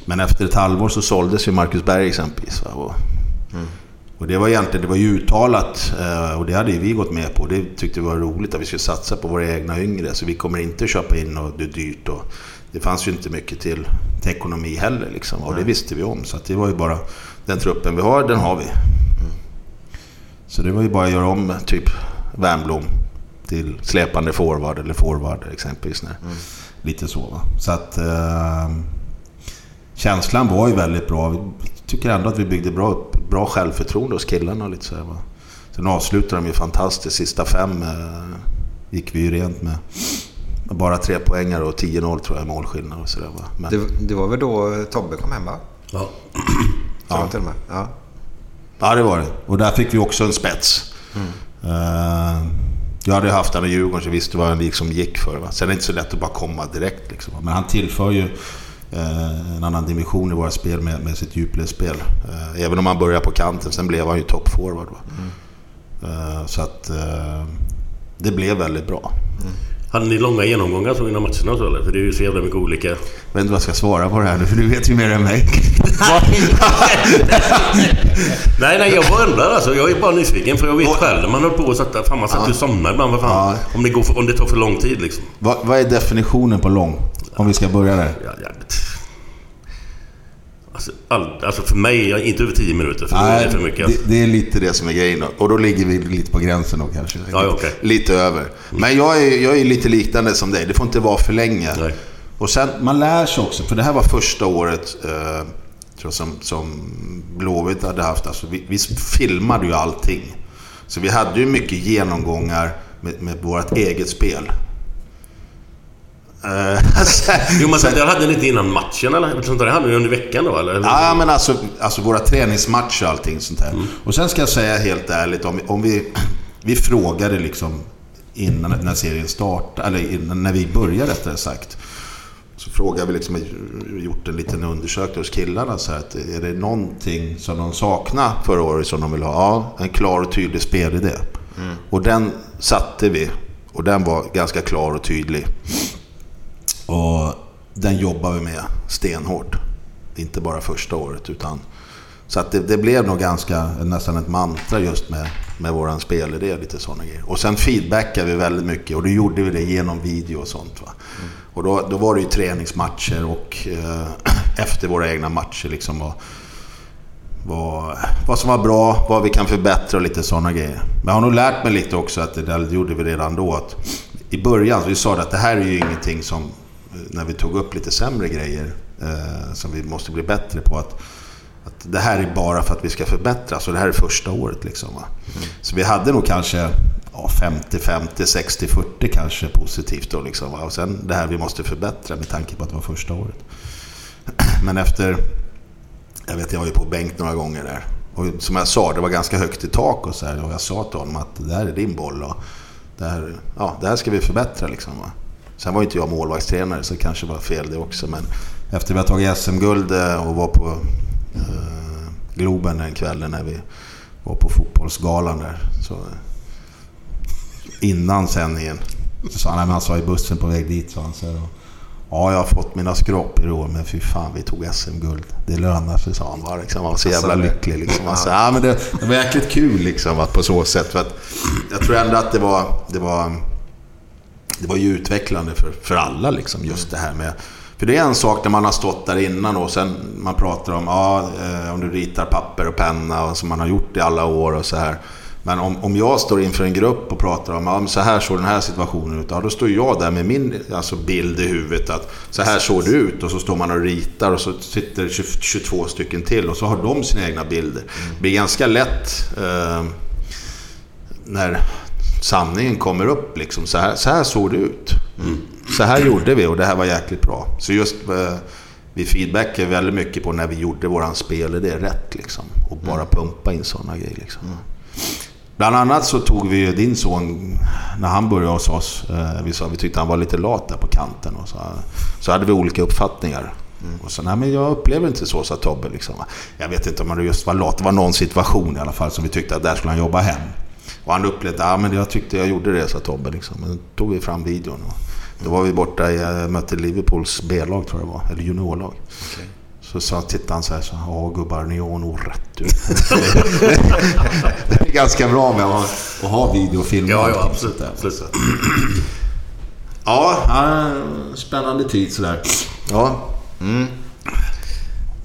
C: Men efter ett halvår så såldes ju Marcus Berg exempelvis. Va? Och, och det var egentligen, det var ju uttalat eh, och det hade ju vi gått med på. Det tyckte vi var roligt att vi skulle satsa på våra egna yngre. Så vi kommer inte köpa in och det är dyrt. Och det fanns ju inte mycket till, till ekonomi heller liksom. Och det visste vi om. Så det var ju bara den truppen vi har, den har vi. Så det var ju bara att göra om typ Wernbloom till släpande forward eller forward exempelvis. När, Lite så va. Så att eh, känslan var ju väldigt bra. Tycker ändå att vi byggde bra, bra självförtroende hos killarna. och Lite så här, va. Sen avslutade de ju fantastiskt. Sista fem eh, gick vi ju rent med. Bara tre poängar och 10-0 tror jag i målskillnad och sådär va. Men,
A: Det, det var väl då Tobbe kom hem va?
B: Ja.
A: Tror jag till med. Ja.
C: Ja, det var det. Och där fick vi också en spets. Eh, jag hade haft han i Djurgården så jag visste vad han liksom gick för. Va? Sen är det inte så lätt att bara komma direkt. Liksom. Men han tillför ju eh, en annan dimension i våra spel med, med sitt djupledsspel. Eh, även om han började på kanten, sen blev han ju toppforward. Va? Eh, så att eh, det blev väldigt bra.
B: Hade ni långa genomgångar så innan matcherna och så eller? För det är ju så jävla mycket olika...
C: Jag vet inte vad jag ska svara på det här nu, för du vet ju mer än mig.
B: Nej, nej, jag bara undrar alltså. Jag är bara nyfiken för jag vet själv när man höll på att sätta... Fan, man satt ju och somnade ibland. Vad fan?
C: Ja.
B: Om, det går för, om det tar för lång tid liksom.
C: vad, vad är definitionen på lång? Om vi ska börja där.
B: Ja, jävligt. Alltså, all, alltså för mig, inte över 10 minuter. För är det för mycket.
C: det, det är lite det som är grejen. då. Och då ligger vi lite på gränsen då kanske.
B: Ja, ja, okej.
C: Lite över. Men jag är, jag är lite liknande som dig. Det får inte vara för länge.
B: Nej.
C: Och sen, man lär sig också. För det här var första året eh, tror som, som Blåvitt hade haft. Alltså, vi, vi filmade ju allting. Så vi hade ju mycket genomgångar med, med vårt eget spel. Eh,
B: Jo, men det hade ni inte innan matchen eller? Sånt där hade ni under veckan då eller?
C: Ja, men alltså, alltså våra träningsmatcher och allting sånt där. Och sen ska jag säga helt ärligt, om, om vi, vi frågade liksom innan när serien startade, eller innan, när vi började rättare sagt. Så frågade vi, liksom, gjort en liten undersökning hos killarna. Så här, att är det någonting som de saknar förra året som de vill ha? Ja, en klar och tydlig spelidé. Mm. Och den satte vi. Och den var ganska klar och tydlig. Och den jobbar vi med stenhårt. Inte bara första året utan... Så att det, det blev nog ganska, nästan ett mantra just med, med våran spelidé. Lite sådana grejer. Och sen feedbackade vi väldigt mycket och då gjorde vi det genom video och sånt. Va? Mm. Och då, då var det ju träningsmatcher och eh, efter våra egna matcher liksom. Och, vad, vad som var bra, vad vi kan förbättra och lite sådana grejer. Men jag har nog lärt mig lite också att det där gjorde vi redan då. Att I början, så vi sa att det här är ju ingenting som, när vi tog upp lite sämre grejer, eh, som vi måste bli bättre på. Att, att det här är bara för att vi ska förbättras och det här är första året. Liksom, mm. Så vi hade nog kanske ja, 50-50, 60-40 kanske positivt då. Liksom, och sen det här vi måste förbättra med tanke på att det var första året. Men efter, jag vet jag var ju på bänk några gånger där. Och som jag sa, det var ganska högt i tak och så här. Och jag sa till honom att det här är din boll och det här, ja, det här ska vi förbättra liksom. Va? Sen var inte jag målvaktstränare så det kanske var fel det också. Men efter vi har tagit SM-guld eh, och var på eh, Globen den kvällen när vi var på fotbollsgalan där. Så innan sändningen. Så sa han, han sa i bussen på väg dit, sa han så här, Ja, jag har fått mina skrapor i år, men fy fan, vi tog SM-guld. Det lönar sig, sa han bara. Liksom. Han var så jävla alltså, lycklig. Liksom. Sa, ja, men det, det var jäkligt kul liksom, att på så sätt. För att, jag tror ändå att det var, det var, det var ju utvecklande för, för alla, liksom, just det här med... För det är en sak när man har stått där innan och sen man pratar om, ja, eh, om du ritar papper och penna och som man har gjort i alla år och så här. Men om, om jag står inför en grupp och pratar om att så här såg den här situationen ut. Ja, då står jag där med min alltså, bild i huvudet att så här såg det ut. Och så står man och ritar och så sitter 22 stycken till och så har de sina egna bilder. Det blir ganska lätt eh, när sanningen kommer upp. Liksom. Så, här, så här såg det ut. Mm. Så här gjorde vi och det här var jäkligt bra. Så just eh, vi feedbackar väldigt mycket på när vi gjorde våran spel. Det är rätt liksom. Och bara mm. pumpa in sådana grejer. Liksom. Mm. Bland annat så tog vi din son, när han började hos oss, eh, vi, sa, vi tyckte han var lite lat där på kanten. Och så, så hade vi olika uppfattningar. Mm. Och så, nej men jag upplever inte så, sa Tobbe. Liksom. Jag vet inte om han just var lat. Det var någon situation i alla fall som vi tyckte att där skulle han jobba hem. Och han upplevde, ja men jag tyckte jag gjorde det, sa Tobbe. Liksom. Men då tog vi fram videon. Och då var vi borta i, eh, mötte Liverpools B-lag tror jag det var, eller juniorlag. Okay. Så sa, tittade han så här, så, ja gubbar, ni har nog rätt du. det är ganska bra med att ha video och film.
B: Ja, ja absolut. absolut.
C: ja, spännande tid sådär. Ja. Mm.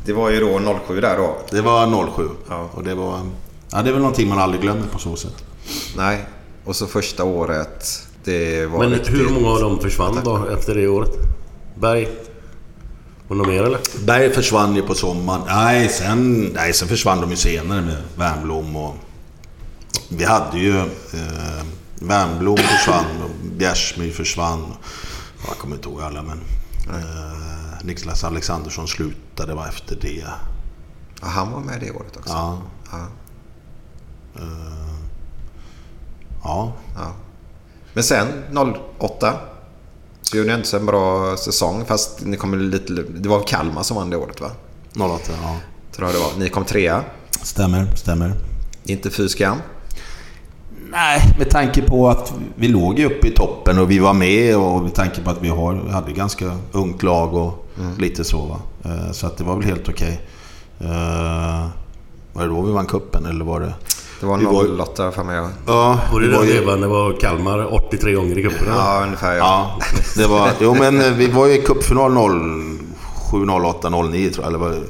A: Det var ju då 07 där då.
C: Det var 07. Ja. Och det var... Ja, det är väl någonting man aldrig glömmer på så sätt.
A: Nej. Och så första året. Det var
B: Men riktigt... hur många av dem försvann då efter det året? Berg? Det något mer eller?
C: Berg försvann ju på sommaren. Nej, sen, nej, sen försvann de ju senare med Wernbloom och... Vi hade ju... Eh, Wernbloom försvann och Bjärsmyr försvann. Jag kommer inte ihåg alla men... Eh, Niklas Alexandersson slutade var efter det.
A: Ja, han var med det året också?
C: Ja. Ja. Uh, ja.
A: ja. Men sen 08? Så gjorde ni inte så en bra säsong. Fast ni kom lite... Det var Kalmar som vann det året va?
C: 08, ja.
A: Tror jag det var. Ni kom trea.
C: Stämmer, stämmer.
A: Inte fy skam?
C: Nej, med tanke på att vi låg ju uppe i toppen och vi var med och med tanke på att vi har, hade ganska ungt lag och mm. lite så. Va? Eh, så att det var väl helt okej. Okay. Uh, var det då vi vann kuppen eller var det...
A: Det var 08 för mig.
C: Ja,
B: och det, det var ju... vevan det var Kalmar 83 gånger i cupen?
A: Ja, ungefär ja.
C: ja. det var, jo, men eh, vi var ju i cupfinal 07, 08, 09 tror jag. Eller var det...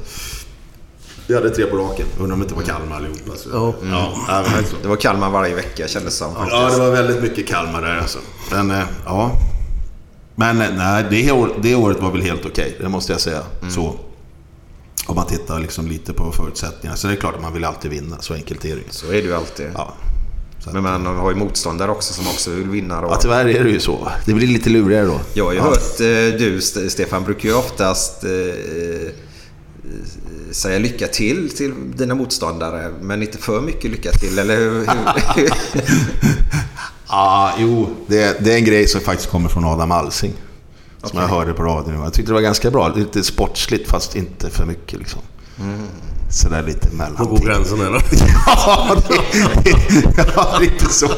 C: Vi hade tre på raken. Undrar om det inte var Kalmar allihopa. Så.
A: Ja. Mm. Ja, det var Kalmar varje vecka kändes det som.
C: Ja, det var väldigt mycket Kalmar där alltså. Men, eh, ja. Men eh, nej, det, det året var väl helt okej. Okay, det måste jag säga. Mm. Så. Om man tittar liksom lite på förutsättningarna. Så det är klart att man vill alltid vinna. Så enkelt är det
A: Så är det ju alltid. Ja. Men man har ju motståndare också som också vill vinna. Då.
C: Ja, tyvärr är det ju så. Det blir lite lurigare då.
A: Jag har ju ja. hört, eh, du Stefan brukar ju oftast eh, eh, säga lycka till till dina motståndare. Men inte för mycket lycka till, eller hur?
C: Ja, jo. Det, det är en grej som faktiskt kommer från Adam Alsing. Som jag hörde på radion. Jag tyckte det var ganska bra. Lite sportsligt fast inte för mycket liksom. Sådär lite mellan.
B: Var går gränsen eller?
C: ja, det, det, ja, lite så.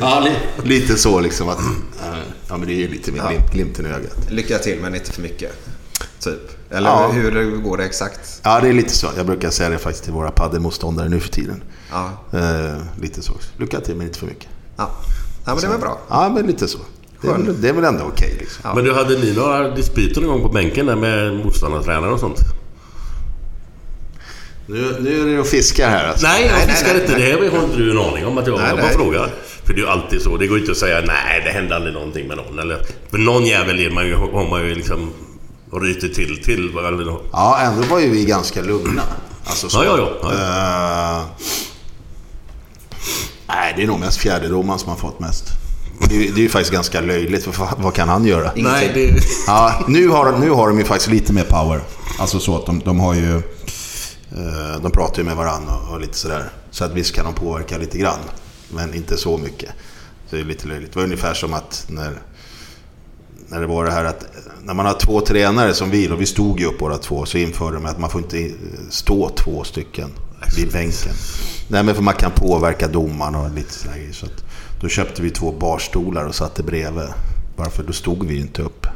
C: Ja, li, lite så liksom att... eh, Ja, men det är ju lite med glimt, glimten i ögat.
A: Lycka till men inte för mycket. Typ. Eller
C: Ja.
A: hur går det exakt?
C: Ja, det är lite så. Jag brukar säga det faktiskt till våra paddelmotståndare nu för tiden.
A: Ja.
C: Eh, lite så. Lycka till men inte för mycket.
A: Ja, ja men det var bra.
C: Ja, men lite så. Det är, väl, det är väl ändå okej liksom.
B: Men du, hade ni några dispyter någon gång på bänken där med motståndartränare och sånt?
C: Nu, nu är det och fiskar här alltså.
B: Nej, jag
A: nej,
B: fiskar
A: nej,
B: inte. Det här har inte du en aning om att jag,
A: Nej,
B: jag bara
A: nej.
B: frågar. För det är ju alltid så. Det går inte att säga nej, det hände aldrig någonting med någon. Eller, för någon jävel är man ju, har man ju liksom rytit till till. Eller,
C: Ja, ändå var ju vi ganska lugna. Alltså så.
B: Ja, ja, ja.
C: Eh, nej, det är nog mest fjärdedomaren som har fått mest. Det är, det är ju faktiskt ganska löjligt, för vad- vad kan han göra?
B: nej, det...
C: Ja, nu har, nu har de ju faktiskt lite mer power. Alltså så att de, de har ju... eh, de pratar ju med varandra och, och lite sådär. Så att visst kan de påverka lite grann. Men inte så mycket. Så det är lite löjligt. Det var ungefär som att när, när det var det här att när man har två tränare som vi, och vi stod ju upp båda två, så införde de att man får inte eh, stå två stycken vid bänken. Nej, men för man kan påverka domaren och lite sådär grejer. Så att då köpte vi två barstolar och satte bredvid. Bara för då stod vi ju inte upp.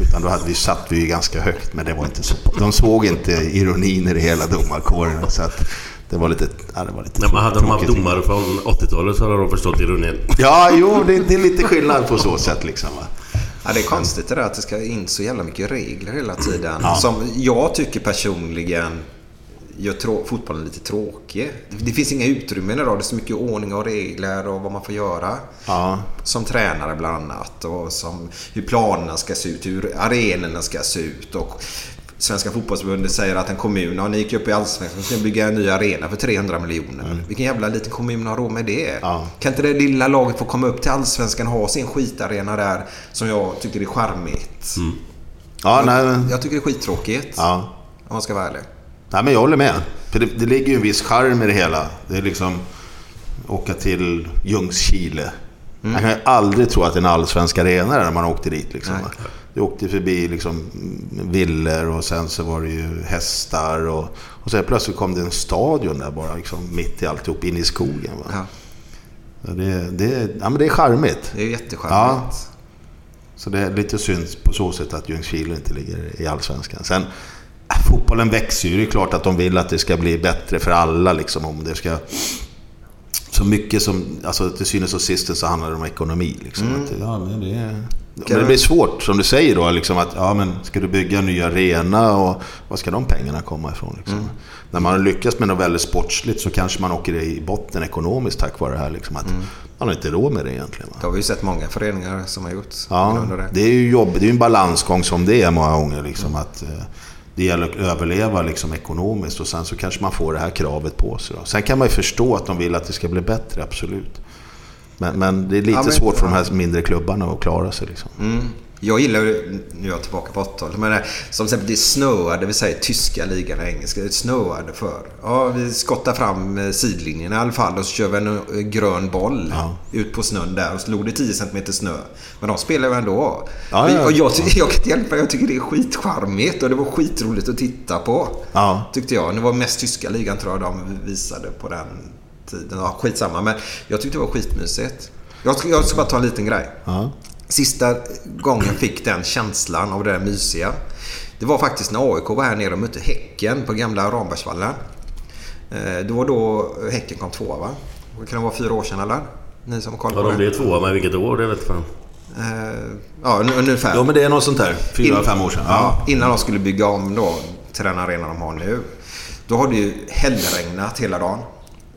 C: Utan då hade vi, satt vi ju ganska högt, men det var inte så. De såg inte ironin i det hela domarkåren. Så att det var lite... Ja, det var lite
B: När man hade de haft domare från 80-talet så hade de förstått ironin.
C: Ja, jo, det, det är lite skillnad på så sätt liksom. Va?
A: Ja, det är konstigt det där att det ska in så jävla mycket regler hela tiden. Som jag tycker personligen gör fotbollen lite tråkig. Det finns inga utrymmen idag. Det är så mycket ordning och regler och vad man får göra.
C: Ja.
A: Som tränare bland annat. Och som hur planerna ska se ut, hur arenorna ska se ut. Och Svenska fotbollsförbundet säger att en kommun, ja, ni gick upp i Allsvenskan och ska bygga en ny arena för 300 miljoner. Vilken jävla liten kommun har råd med det?
C: Ja.
A: Kan inte det lilla laget få komma upp till Allsvenskan och ha sin skitarena där som jag tycker är charmigt?
C: Ja, nej, men-
A: Jag tycker det är skittråkigt.
C: ja.
A: Om man ska vara ärlig.
C: Nej, men jag håller med. För det, det ligger ju en viss charm i det hela. Det är liksom åka till Ljungskile. Man kan ju aldrig tro att det är en allsvensk arena när man åkte dit. Liksom.
A: Nej.
C: Åkte förbi liksom, villor och sen så var det ju hästar. Och, och sen plötsligt kom det en stadion där bara liksom, mitt i alltihop, in i skogen.
A: Ja,
C: Det, det, ja, men det är charmigt.
A: det är jättecharmigt.
C: Så det är lite synd på så sätt att Ljungskile inte ligger i Allsvenskan. Sen, fotbollen växer ju. Det är klart att de vill att det ska bli bättre för alla. Liksom, om det ska... Så mycket som... Alltså till synes och sist så handlar det om ekonomi. Liksom, att, ja, men det, är- men det blir svårt, som du säger då. Liksom, att, ja, men ska du bygga en ny arena och var ska de pengarna komma ifrån? Liksom? När man har lyckats med något väldigt sportsligt så kanske man åker i botten ekonomiskt tack vare det här. Liksom, att Man har inte råd med det egentligen. Va?
A: Det har vi ju sett många föreningar som har gjort.
C: Ja,
A: det.
C: det är ju jobb, det är en balansgång som det är många gånger. Liksom, att, eh, det gäller att överleva liksom, ekonomiskt och sen så kanske man får det här kravet på sig. Då. Sen kan man ju förstå att de vill att det ska bli bättre, absolut. Men, men det är lite
A: Ja, men-
C: svårt för de här mindre klubbarna att klara sig. Liksom.
A: Mm. Jag gillar ju, nu är jag tillbaka på 80-talet, men det- som exempel det snöade, vi säger tyska ligan och engelska, det snöade för. Ja, vi skottar fram eh, sidlinjen i alla fall och så kör vi en eh, grön boll ut på snön där och så låg det 10 cm snö. Men de spelar ju ändå.
C: Ja, ja,
A: Och jag,
C: ja.
A: jag kan inte hjälpa jag tycker det är skitcharmigt och det var skitroligt att titta på.
C: Ja.
A: Tyckte jag. Det var mest tyska ligan tror jag de visade på den tiden. Ja, skitsamma, men jag tyckte det var skitmysigt. Jag ska, jag ska bara ta en liten grej. Sista gången jag fick den känslan av det där mysiga. Det var faktiskt när AIK var här nere och mötte Häcken på gamla Rambergsvallen. Eh, Det var då Häcken kom tvåa va? Det kan det vara fyra år sedan eller? Ni som har koll
B: Ja,
A: på
B: de
A: det?
B: blev tvåa, men vilket år det vet fan.
A: Eh, Ja, un- ungefär.
C: Ja, men det är något sånt där. Fyra,
A: In-
C: fem år sedan.
A: Ja, innan de skulle bygga om då till den arena de har nu. Då har det ju hällregnat hela dagen.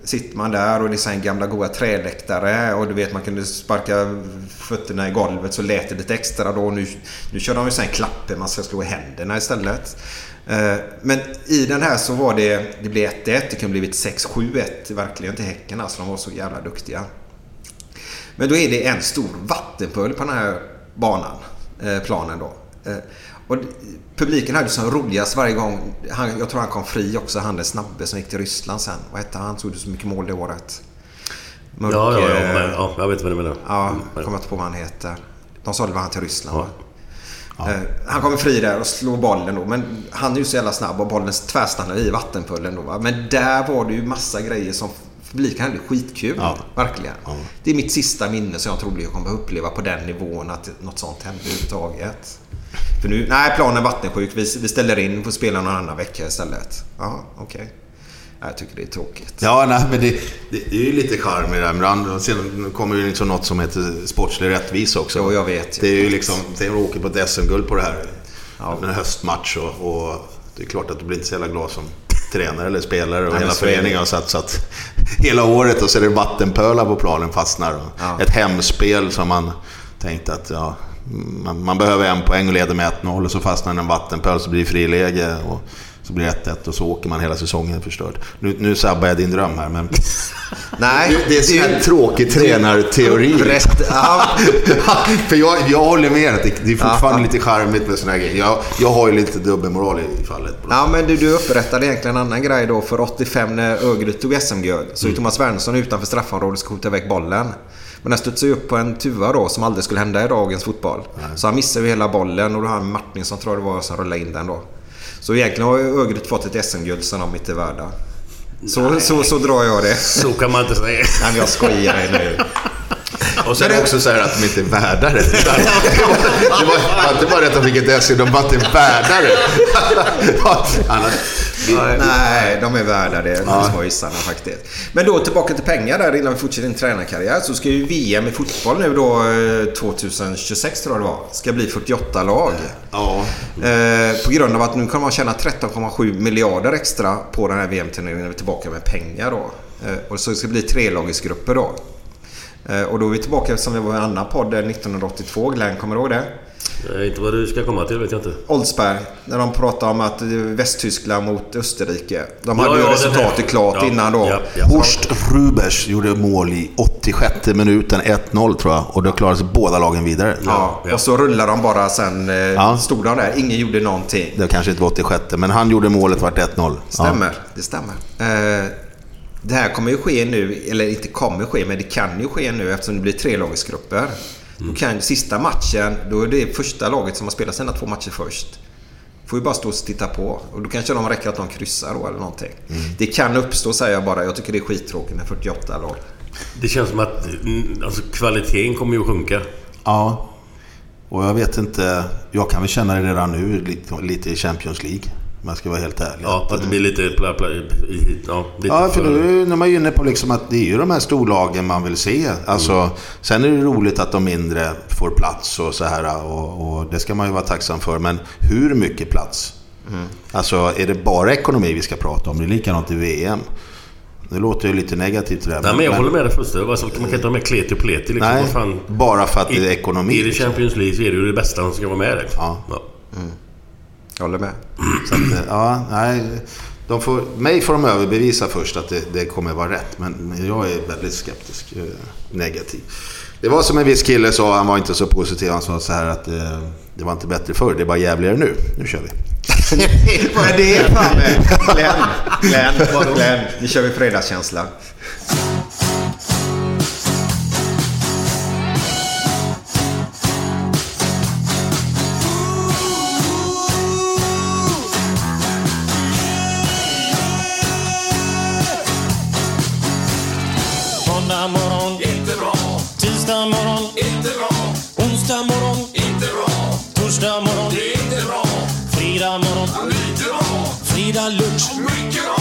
A: Sitter man där och det är så här gamla goda träläktare och du vet man kunde sparka fötterna i golvet så lät det lite extra då. Nu, nu kör de ju sen här man ska slå i händerna istället. Eh, men i den här så var det, det blev 1-1, det kunde blivit 6-7-1 verkligen till Häcken alltså. De var så jävla duktiga. Men då är det en stor vattenpöl på den här banan, eh, planen då. Eh, och publiken hade som roligast varje gång. Han, jag tror han kom fri också, han den snabbe som gick till Ryssland sen. Vad hette han? Han gjorde så mycket mål det året. Mörk,
B: Ja, ja, ja,
A: eh,
B: men, ja, jag vet vad du menar.
A: Ja, jag kommer inte på vad han heter. De sålde väl han till Ryssland va? Eh, Han kommer fri där och slår bollen då. Men han är ju så jävla snabb och bollen tvärstannar i vattenpölen då. Men där var det ju massa grejer som publiken hade skitkul.
C: Ja.
A: Verkligen. Det är mitt sista minne som jag trodde jag kommer uppleva på den nivån att något sånt hände överhuvudtaget. För nu, nej planen är vattensjuk. Vi, vi ställer in på spela någon annan vecka istället. Ja, okej. Nej, Jag tycker det är tråkigt.
C: Ja, nej, men det, det, det är ju lite charm i det här. Men sen kommer ju liksom något som heter sportslig rättvisa också.
A: Jo, jag vet.
C: Det är ju liksom, är att åka på ett SM-guld på det här.
A: Ja.
C: En höstmatch och, och det är klart att du blir inte så jävla glad som tränare eller spelare och
A: Nej,
C: hela föreningen har satsat hela året och så är det vattenpölar på planen fastnar.
A: Ja.
C: Ett hemspel som man tänkte att ja, man, man behöver en poäng och leder med 1-0 och så fastnar en vattenpöl så blir det friläge. Och, så blir det 1-1 och så åker man hela säsongen förstörd. Nu, nu sabbar jag din dröm här men...
A: Nej,
C: Det är så här tråkig tränarteori.
A: Rätt,
C: För jag, jag håller med att det, det är fortfarande lite charmigt med såna här grejer. Jag, jag har ju lite dubbelmoral i, i fallet.
A: Ja, men du, du upprättade egentligen en annan grej då. För 85 när Örgryte tog SM-guld så är Thomas Wernersson utanför straffområdet skjuta iväg bollen. Men den studsade ju upp på en tuva då som aldrig skulle hända i dagens fotboll. Så han missade ju hela bollen och då han Martinsson tror jag det var som rullade in den då. Så egentligen har ju Örgryte fått ett SM-guld som de inte är värda. Så, så, så drar jag det.
B: Så kan man inte säga.
A: Nej, men jag skojar nu.
C: Och sen också så här att de inte är värda det. Det var, det var inte bara det att de fick ett SM, de var inte värda det. Annars,
A: Nej, de är värda det, de små isarna faktiskt. Men då tillbaka till pengar där innan vi fortsätter din tränarkarriär. Så ska ju VM i fotboll nu då eh, 2026 tror jag det var. Ska bli 48 lag.
C: ja,
A: Eh, på grund av att nu kommer man tjäna 13,7 miljarder extra på den här VM-turneringen när vi är tillbaka med pengar då. Eh, och så ska det bli trelagisgrupper då. Eh, och då är vi tillbaka som det var i en annan podd där 1982. Glenn, kommer du ihåg det?
B: Eh, Inte vad du ska komma till vet jag inte.
A: Oldsberg, när de pratade om att Västtyskland mot Österrike. De hade
B: Ja,
A: ju
B: ja,
A: resultatet klart
B: ja,
A: innan då.
B: ja, ja.
C: Horst Rubers gjorde mål i 86 minuten, 1-0 tror jag. Och då klarade sig båda lagen vidare.
A: Ja,
B: Ja.
A: och så rullade de bara sen. Eh,
C: Ja.
A: Stod de där. Ingen gjorde någonting.
C: Det kanske inte var 86, men han gjorde målet, vart 1-0.
A: Stämmer. Det stämmer. Eh, det här kommer ju ske nu, eller inte kommer ske, men det kan ju ske nu eftersom det blir Då kan sista matchen, då är det första laget som har spelat sina två matcher först. Får ju bara stå och titta på. Och då kanske de räcker att de kryssar då eller någonting. Det kan uppstå säger jag bara. Jag tycker det är skittråkigt med 48 lag.
B: Det känns som att mm, alltså, kvaliteten kommer ju att sjunka.
C: Ja. Och jag vet inte, jag kan väl känna det redan nu lite, lite i Champions League. Om jag ska vara helt ärlig.
B: Ja, att det blir lite... Pla, pla, i- ja, lite
C: Ja, för nu när man är inne på liksom att det är ju de här storlagen man vill se. Alltså, Sen är det roligt att de mindre får plats och så här och, och det ska man ju vara tacksam för. Men hur mycket plats? Alltså är det bara ekonomi vi ska prata om? Det är likadant i VM. Det låter ju lite negativt det där.
B: Nej, men jag håller med dig fullständigt. Alltså, man kan inte ha med kleti och pleti. Liksom.
C: Nej,
B: fan.
C: bara för att det är ekonomi.
B: I
C: liksom.
B: Champions League så är det ju det bästa som ska vara med. Liksom.
C: Ja.
A: Jag håller med.
C: Så att, eh, ja, nej. De får, mig får de överbevisa först att det, det kommer vara rätt. Men jag är väldigt skeptisk. eh, Negativ. Det var som en viss kille sa, han var inte så positiv. Han sa så här att eh, det var inte bättre förr, det är bara jävligare nu. Nu kör vi.
A: Vad är det framme? Glenn, Glenn, Glenn. Nu kör vi fredagskänsla.
D: Fredag lunch,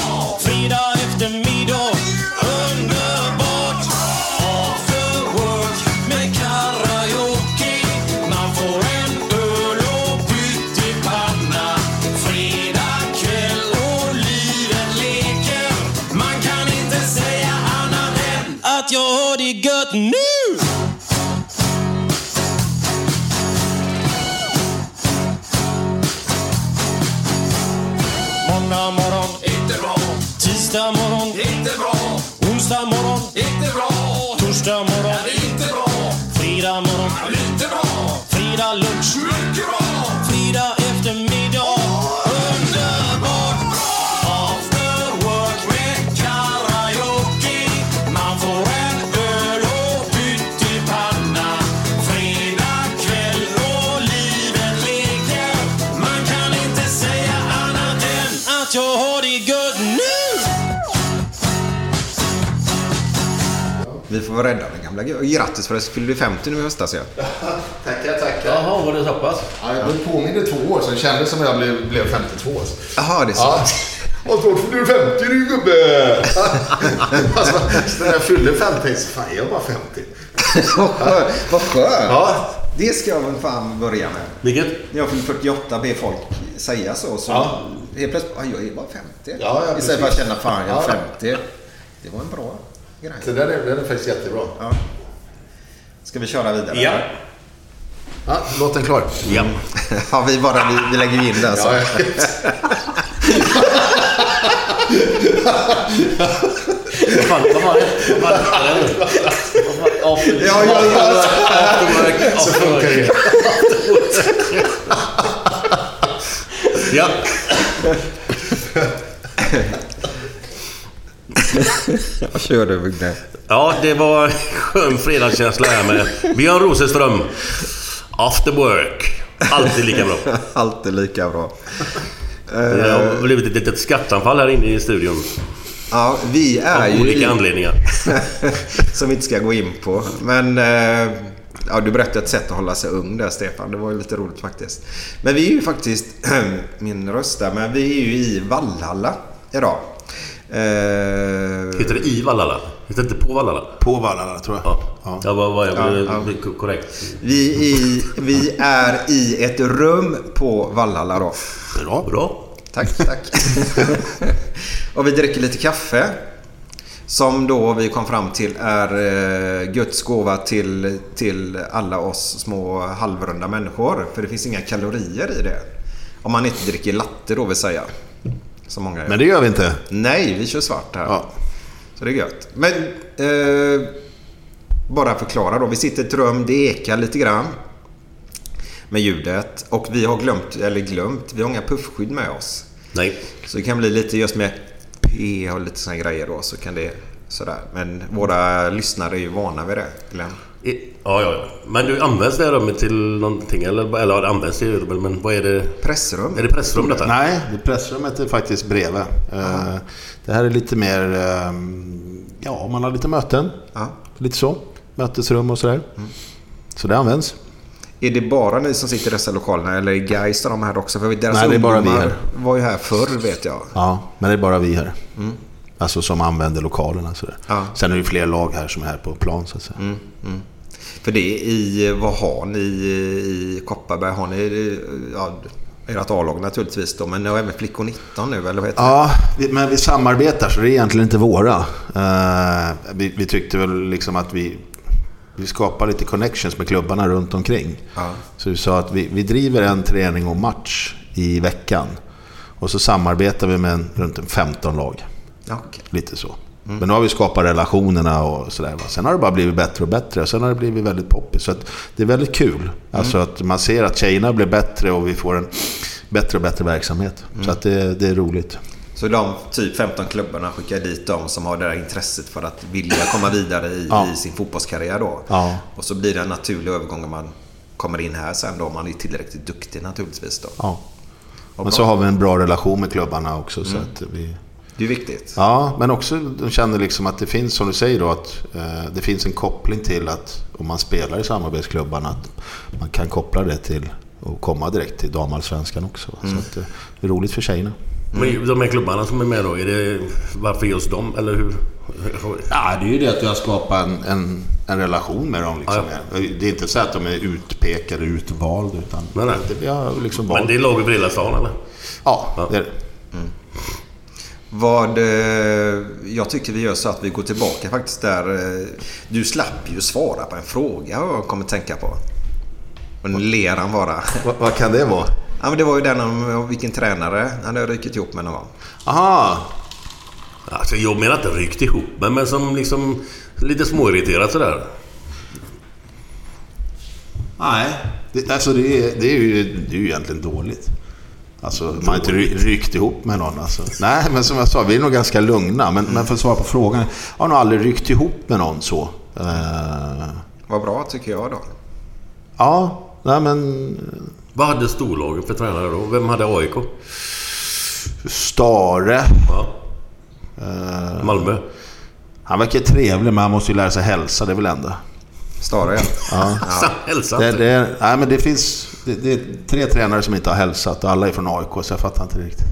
D: får
A: vara rädda om den gamla. Grattis förresten, fyllde du 50 nu i höstas ja.
C: Tackar, tackar.
B: Jaha, var det så pass?
C: Ja, jag påminner två år, så det kändes som jag blev, blev 52.
A: Jaha, det är så.
C: Ja. Och så fyller du 50 du gubbe! alltså, när jag fyllde 50 tänkte jag, fan jag bara 50?
A: Vad skönt!
C: Ja.
A: Det ska jag väl fan börja med.
B: Vilket?
A: När jag fyller 48 ber folk säga så. så
C: Ja.
A: Helt plötsligt, jag är bara 50.
C: Ja, ja,
A: Istället för att känna, fan jag är
C: Ja.
A: 50. Det var en bra grej.
C: Så den är, den är faktiskt jättebra.
A: Ja. Ska vi köra vidare?
B: Ja.
C: Ja, låten klar.
B: Ja.
A: ja vi, bara, vi, vi lägger ju in den så.
C: Ja,
B: Vad fan, vad var det? Vad var det nu? Vad fan, After
A: Ja, ja, ja.
B: afterwork.
C: så funkar det.
B: Ja.
A: Jag kör du Bugge.
B: ja, det var skön fredagskänsla här med Björn Rosenström. After work. Alltid lika bra.
A: Alltid lika bra.
B: Det har blivit ett litet skattanfall här inne i studion.
A: Ja, vi är
B: Av
A: ju...
B: olika anledningar.
A: som vi inte ska gå in på. Men eh, ja, du berättade ett sätt att hålla sig ung där Stefan. Det var ju lite roligt faktiskt. Men vi är ju faktiskt, min röst där, men vi är ju i Vallhalla idag. Eh,
B: Heter det i Vallala? Heter det inte på Vallala?
C: På Vallarna tror jag.
B: Ja. Ja, vad var jag?
A: Ja,
B: Ja,
A: ja.
B: Korrekt.
A: vi, i, vi är i ett rum på Vallhalla då.
B: Bra. Bra.
A: Tack, tack. och vi dricker lite kaffe. Som då vi kom fram till är eh, Guds gåva till, till alla oss små halvrunda människor. För det finns inga kalorier i det. Om man inte dricker latte då vill säga. Som många gör.
C: Men det gör vi inte.
A: Nej, vi kör svart här.
C: Ja.
A: Så det är gött. Men eh, bara förklara då. Vi sitter i ett rum, det ekar lite grann. Med ljudet. Och vi har glömt, eller glömt, vi har inga puffskydd med oss.
B: Nej.
A: Så det kan bli lite just med P och lite såna grejer då. Så kan det sådär. Men våra lyssnare är ju vana vid det. Glenn.
B: I- Ja, ja, ja. Men du används det här rummet till någonting? Eller, eller det används det ju, men vad är det?
A: Pressrum.
B: Är det pressrum detta?
C: Nej, det pressrummet är faktiskt bredvid. Eh, Det här är lite mer... eh, Ja, man har lite möten.
A: Ja.
C: Lite så. Mötesrum och sådär. Så det används.
A: Är det bara ni som sitter i dessa lokalerna eller är Gais de här också? För deras
C: Nej, det är bara vi här.
A: var ju här förr vet jag.
C: Ja, men det är bara vi här. Alltså som använder lokalerna. Sådär.
A: Ja.
C: Sen är det fler lag här som är här på plan så att säga.
A: För det i, vad har ni i Kopparberg? Har ni, ja, ert A-lag naturligtvis då, men ni har även Flickor 19 nu eller vad heter
C: Ja, vi, men vi samarbetar så det är egentligen inte våra. Eh, vi, vi tyckte väl liksom att vi, vi skapar lite connections med klubbarna runt omkring.
A: Ja.
C: Så vi sa att vi, vi driver en träning och match i veckan. Och så samarbetar vi med en, runt en 15 lag.
A: det? Ja, okej.
C: Lite så. Men nu har vi skapat relationerna och sådär. Sen har det bara blivit bättre och bättre. Sen har det blivit väldigt poppis. Så det är väldigt kul. Alltså att man ser att tjejerna blir bättre och vi får en bättre och bättre verksamhet. Så att det, det är roligt.
A: Så de typ 15 klubbarna skickar dit de som har det där intresset för att vilja komma vidare i,
C: Ja.
A: i sin fotbollskarriär då.
C: Ja.
A: Och så blir det en naturlig övergång om man kommer in här sen då, om man är tillräckligt duktig naturligtvis då.
C: Ja. Men så har vi en bra relation med klubbarna också. Så att vi,
A: Det är viktigt.
C: ja, men också de känner liksom att det finns, som du säger då, att eh, det finns en koppling till att om man spelar i samarbetsklubbarna, att man kan koppla det till och komma direkt till damallsvenskan också. va. Så att, det är roligt för tjejerna.
B: Men de här klubbarna som är med då, är det varför just dem? Eller hur?
C: Ja, det är ju det att du har skapat en, en, en relation med dem. Liksom.
B: Ja,
C: Det är inte så att de är utpekade, utvalda. Utan
B: Nej, nej.
C: Det, vi har liksom
B: Men det är lag över hela stan eller?
C: Ja, det är det.
A: Vad, eh, jag tycker vi gör så att vi går tillbaka faktiskt där. eh, Du slapp ju svara på en fråga har jag kommer tänka på. Och nu ler han bara.
C: Vad, vad kan det vara?
A: Ja, men det var ju den om vilken tränare han hade rykt ihop med någon gång.
C: Aha!
B: Alltså jag menar inte ryckt ihop men, men som liksom lite småirriterat sådär.
C: Nej. Det, alltså det är, det, är ju, det är ju egentligen dåligt. Alltså, man har inte ry, ryckt ihop med någon. Alltså. Nej, men som jag sa, vi är nog ganska lugna. Men, men för att svara på frågan. Jag har nog aldrig ryckt ihop med någon så. Eh,
A: Vad bra tycker jag då.
C: ja, nej men...
B: Vad hade storlaget för tränare då? Vem hade AIK?
C: Stare.
B: Ja.
C: Eh,
B: Malmö?
C: Han verkar trevlig, men han måste ju lära sig hälsa, det är väl ändå.
A: Stare, ja.
B: Ja. Hälsa
C: Det,
B: inte.
C: det, är, nej, men det finns det, det är tre tränare som inte har hälsat och alla är från AIK, så jag fattar inte riktigt.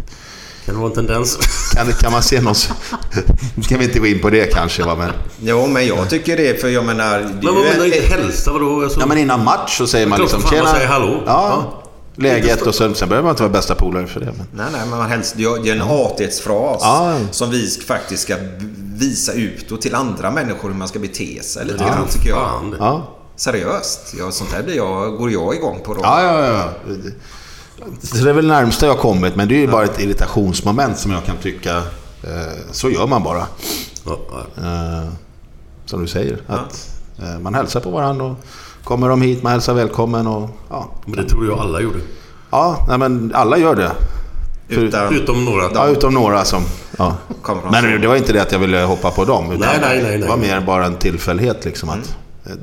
B: Kan det vara en tendens?
C: Kan, kan man se någon... Nu ska vi inte gå in på det kanske, va, men...
A: Jo, men jag tycker det, för jag menar... Det är
B: Men
A: ju
B: vad menar
A: en-
B: inte hälsa? Vadå? Alltså,
C: Ja, men innan match så säger man
B: klart
C: liksom...
B: fan man säger hallå.
C: Ja, läget och sen, sen behöver man inte vara bästa polare för det. Men...
A: Nej, nej, men man helst, det är en artighetsfras
C: Ja.
A: som vi faktiskt ska visa utåt till andra människor hur man ska bete sig lite grann, tycker jag.
B: Fan.
C: Ja.
A: Seriöst. Ja, sånt här blir jag, går jag igång på då.
C: Ja, ja, ja. Så det är väl närmsta jag kommit, men det är ju bara ett irritationsmoment som jag kan tycka... Eh, så gör man bara. Eh, som du säger. Att eh, man hälsar på varandra och kommer de hit, man hälsar välkommen och... Ja,
B: Men det tror jag alla gjorde.
C: ja nej, men alla gör det.
A: Utan,
B: Utom några.
C: Ja, utom några som... Ja. Men det var inte det att jag ville hoppa på dem. Utan
B: Nej, nej, nej, nej.
C: Det var mer bara en tillfällighet. Liksom, att, det,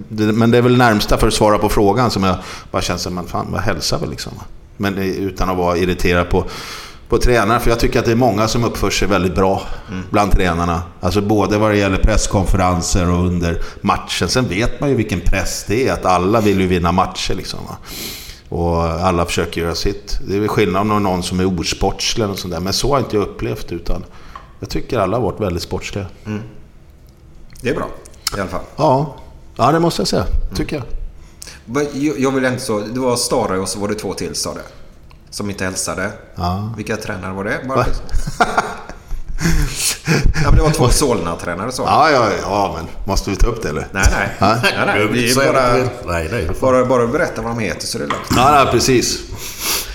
C: men det är väl närmsta för att svara på frågan som jag bara känner som man fan, vad hälsar väl liksom. Men utan att vara irriterad på, på tränare. För jag tycker att det är många som uppför sig väldigt bra bland tränarna. Alltså både vad det gäller presskonferenser och under matchen. Sen vet man ju vilken press det är. Att alla vill ju vinna matcher liksom. Va? Och alla försöker göra sitt. Det är väl skillnad om det är någon som är osportslig eller sånt där. Men så har inte jag upplevt utan jag tycker alla har varit väldigt sportsliga.
A: Det är bra, i alla fall.
C: Ja, ja det måste jag säga. Tycker jag.
A: Men Jag jag vill inte så... Det var Stare och så var det två till, sa det. Som inte hälsade.
C: Ja.
A: Vilka tränare var det? Bara... ja, men det var två Solna-tränare, sa du.
C: Ja, ja, ja, men måste vi ta upp det eller?
A: Nej, nej.
C: Ja.
A: nej, nej.
B: Säga
A: bara.
B: Nej, nej.
A: bara, bara berätta vad de heter så är det lugnt.
C: Ja, nej, precis.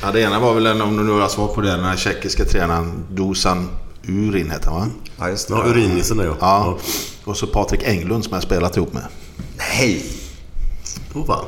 C: Ja, det ena var väl, en, om du nu har svar på det, den här tjeckiska tränaren Dusan Urin heter han va?
A: Ja, just det.
B: Ja, urinisen jag.
C: Ja. Och så Patrik Englund som jag spelat ihop med.
A: Nej!
B: Åh, fan.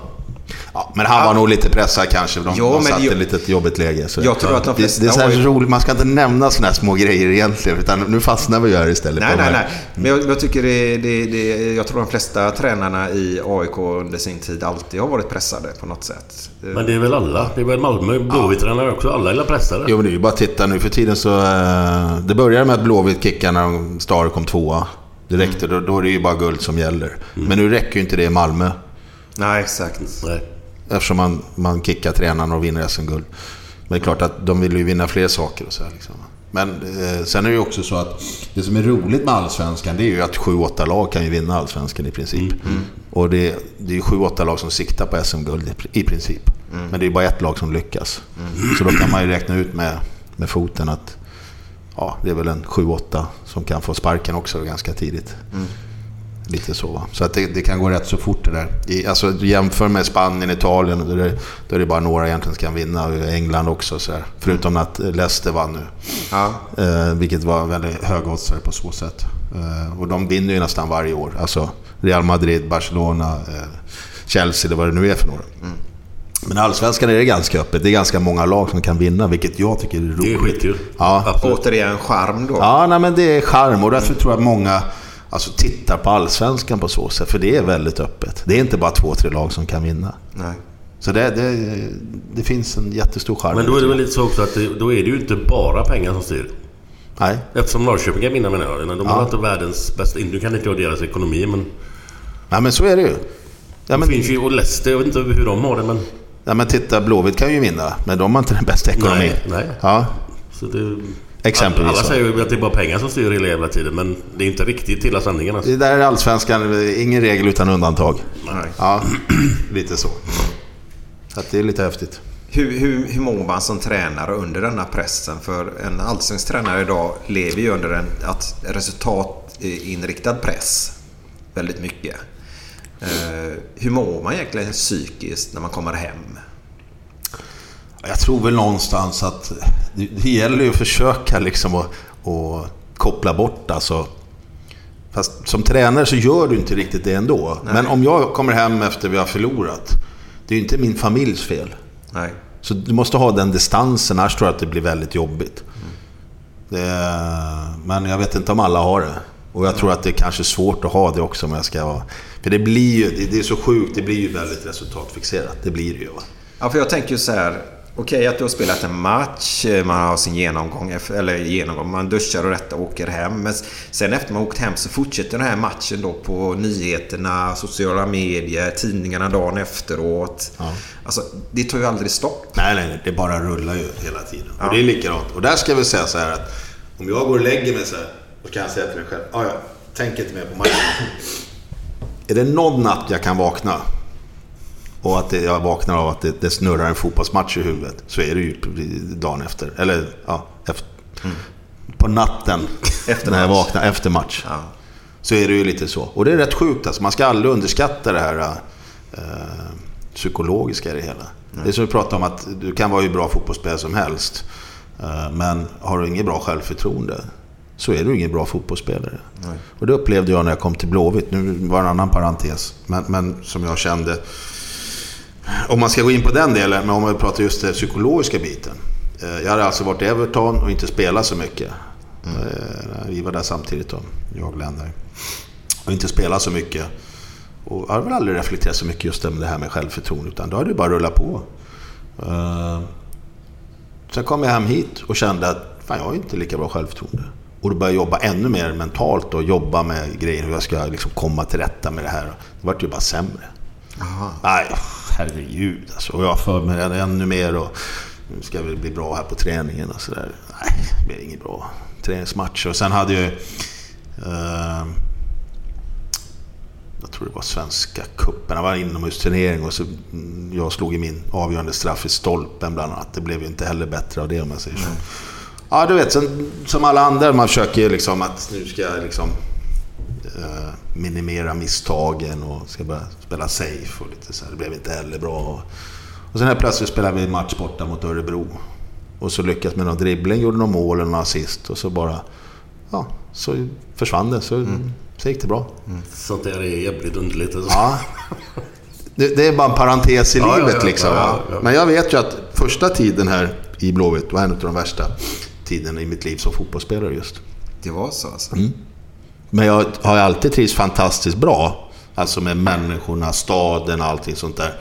C: Ja, men han var nog lite pressad kanske. De,
A: Jo,
C: de
A: men
C: satt i ett litet jobbigt läge. Så
A: Jag tror att de
C: det,
A: flesta
C: det är så
A: ju-
C: roligt, man ska inte nämna såna här små grejer egentligen. Utan nu fastnar vi här istället.
A: Nej, nej,
C: här-
A: nej. Men jag, jag tycker det, det, det... Jag tror de flesta tränarna i AIK under sin tid alltid har varit pressade på något sätt.
B: Men det är väl alla? Det är väl Malmö Blåvitt-tränare också? Alla är pressade?
C: Jo, men det är ju bara att titta nu för tiden så... Eh, det började med att Blåvitt kickade när de- Stare kom tvåa. Det räckte, då, då är det ju bara guld som gäller. Men nu räcker ju inte det i Malmö.
A: Nej, exakt.
B: Nej.
C: Eftersom man, man kickar tränarna och vinner SM-guld. Men det är klart att de vill ju vinna fler saker och så här liksom. Men eh, sen är det ju också så att det som är roligt med Allsvenskan det är ju att 7-8 lag kan ju vinna Allsvenskan i princip. Och det, det är ju 7-8 lag som siktar på SM-guld i, i princip. Men det är bara ett lag som lyckas. Så då kan man ju räkna ut med, med foten att ja, det är väl en 7-8 som kan få sparken också ganska tidigt. Lite så va. Så att det, det kan gå rätt så fort det där. I, alltså jämför med Spanien, Italien, då är, det, då är det bara några egentligen som kan vinna. Och England också så här. Förutom att Leicester vann nu.
A: Ja.
C: Eh, vilket var väldigt hög oddsare på så sätt. Eh, och de vinner ju nästan varje år. Alltså Real Madrid, Barcelona, eh, Chelsea, eller vad det nu är för några. Men Allsvenskan är det ganska öppet. Det är ganska många lag som kan vinna, vilket jag tycker är roligt.
B: Det är skitkul.
C: Ja,
B: Absolut.
A: Återigen charm då.
C: Ja, nej, men det är charm och därför tror jag att många alltså, tittar på Allsvenskan på så sätt. För det är väldigt öppet. Det är inte bara två, tre lag som kan vinna.
A: Nej.
C: Så det, det, det finns en jättestor charm.
B: Men då är det väl lite så också att det, då är det ju inte bara pengar som styr.
C: Nej.
B: Eftersom Norrköping kan vinna menar jag. De har inte världens bästa... Nu kan inte jag deras ekonomi men...
C: nej, men så är det ju. Ja,
B: Det
C: men,
B: finns ju... Och Leicester, jag vet inte hur de har det men...
C: ja, men titta, Blåvitt kan ju vinna. Men de har inte den bästa ekonomin.
B: Nej, nej.
C: Ja,
B: Så det,
C: Exempelvis
B: Alla säger ju att det är bara pengar som styr hela jävla tiden men det är inte riktigt hela sanningen alltså.
C: det där är Allsvenskan. Ingen regel utan undantag.
A: Nej.
C: Ja, lite så. Så att det är lite häftigt.
A: Hur, hur, hur mår man som tränare under denna pressen? För en allsvensk tränare idag lever ju under en att resultatinriktad press. Väldigt mycket. Eh, hur mår man egentligen psykiskt när man kommer hem?
C: Jag tror väl någonstans att det, gäller ju att försöka liksom att, att koppla bort alltså. Fast som tränare så gör du inte riktigt det ändå. Men om jag kommer hem efter vi har förlorat. Det är ju inte min familjs fel.
A: Nej.
C: Så du måste ha den distansen, annars tror jag att det blir väldigt jobbigt. Det, men jag vet inte om alla har det. Och jag tror att det är kanske svårt att ha det också om jag ska vara... För det blir ju, det, är så sjukt, det blir ju väldigt resultatfixerat. Det blir det ju. Va?
A: Ja, för jag tänker ju så här. Okej att du har spelat en match, eh, man har sin genomgång, eller genomgång, man duschar och rätt och åker hem. Men sen efter man åkt hem så fortsätter den här matchen då på nyheterna, sociala medier, tidningarna dagen efteråt.
C: Ja.
A: Alltså, det tar ju aldrig stopp.
C: Nej, nej, det bara rullar ju hela tiden. Och det är likadant. Och där ska vi säga så här att om jag går och lägger mig så här, då kan jag säga till mig själv, "Ah, ja, tänk inte mer på matchen. är det någon natt jag kan vakna och att jag vaknar av att det, det snurrar en fotbollsmatch i huvudet, så är det ju dagen efter. Eller ja, efter, på natten
A: Efter
C: när jag vaknar efter match.
A: Ja.
C: Så är det ju lite så. Och det är rätt sjukt alltså. Man ska aldrig underskatta det här eh, psykologiska i det hela. Det är som vi pratade om att du kan vara hur bra fotbollsspelare som helst. Eh, men har du inget bra självförtroende så är du ingen bra fotbollsspelare. Och det upplevde jag när jag kom till Blåvitt. Nu var det en annan parentes. Men, men som jag kände. Om man ska gå in på den delen, men om man pratar just den psykologiska biten. Eh, Jag hade alltså varit i Everton och inte spelat så mycket. Eh, Vi var där samtidigt då, jag och Glenn där. Och inte spelat så mycket. Och jag har väl aldrig reflekterat så mycket just om det här med självförtroende. Utan då har det bara rullat på. Eh, Sen kom jag hem hit och kände att fan, jag har inte lika bra självförtroende. Och då började jag jobba ännu mer mentalt och jobba med grejer. Hur jag ska liksom komma till rätta med det här. Det vart ju bara sämre. Nej, herregud alltså. Och jag förberedde ännu mer och nu ska vi bli bra här på träningen och sådär. Nej, det blev inget bra träningsmatch. Och sen hade jag. Eh, jag tror det var Svenska cupen. Det var en inomhusturnering och så mm, jag slog i min avgörande straff i stolpen bland annat. Det blev ju inte heller bättre av det om jag säger så. Ja, du vet, sen, som alla andra, man försöker ju liksom att nu ska jag liksom eh, minimera misstagen och ska börja spela safe och lite så här. Det blev inte heller bra. Och, och sen helt plötsligt spelade vi match borta mot Örebro. Och så lyckades med någon dribbling, gjorde någon mål eller någon assist och så bara... Ja, så försvann det. Så, så gick det bra.
B: Sånt där är jävligt underligt. Alltså.
C: Ja. Det, det är bara en parentes i
B: Ja,
C: livet
B: ja,
C: liksom.
B: ja, ja.
C: Men jag vet ju att första tiden här i Blåvitt var en av de värsta tiderna i mitt liv som fotbollsspelare just.
A: Det var så alltså?
C: Men jag har alltid trivts fantastiskt bra. Alltså med människorna, staden och allting sånt där.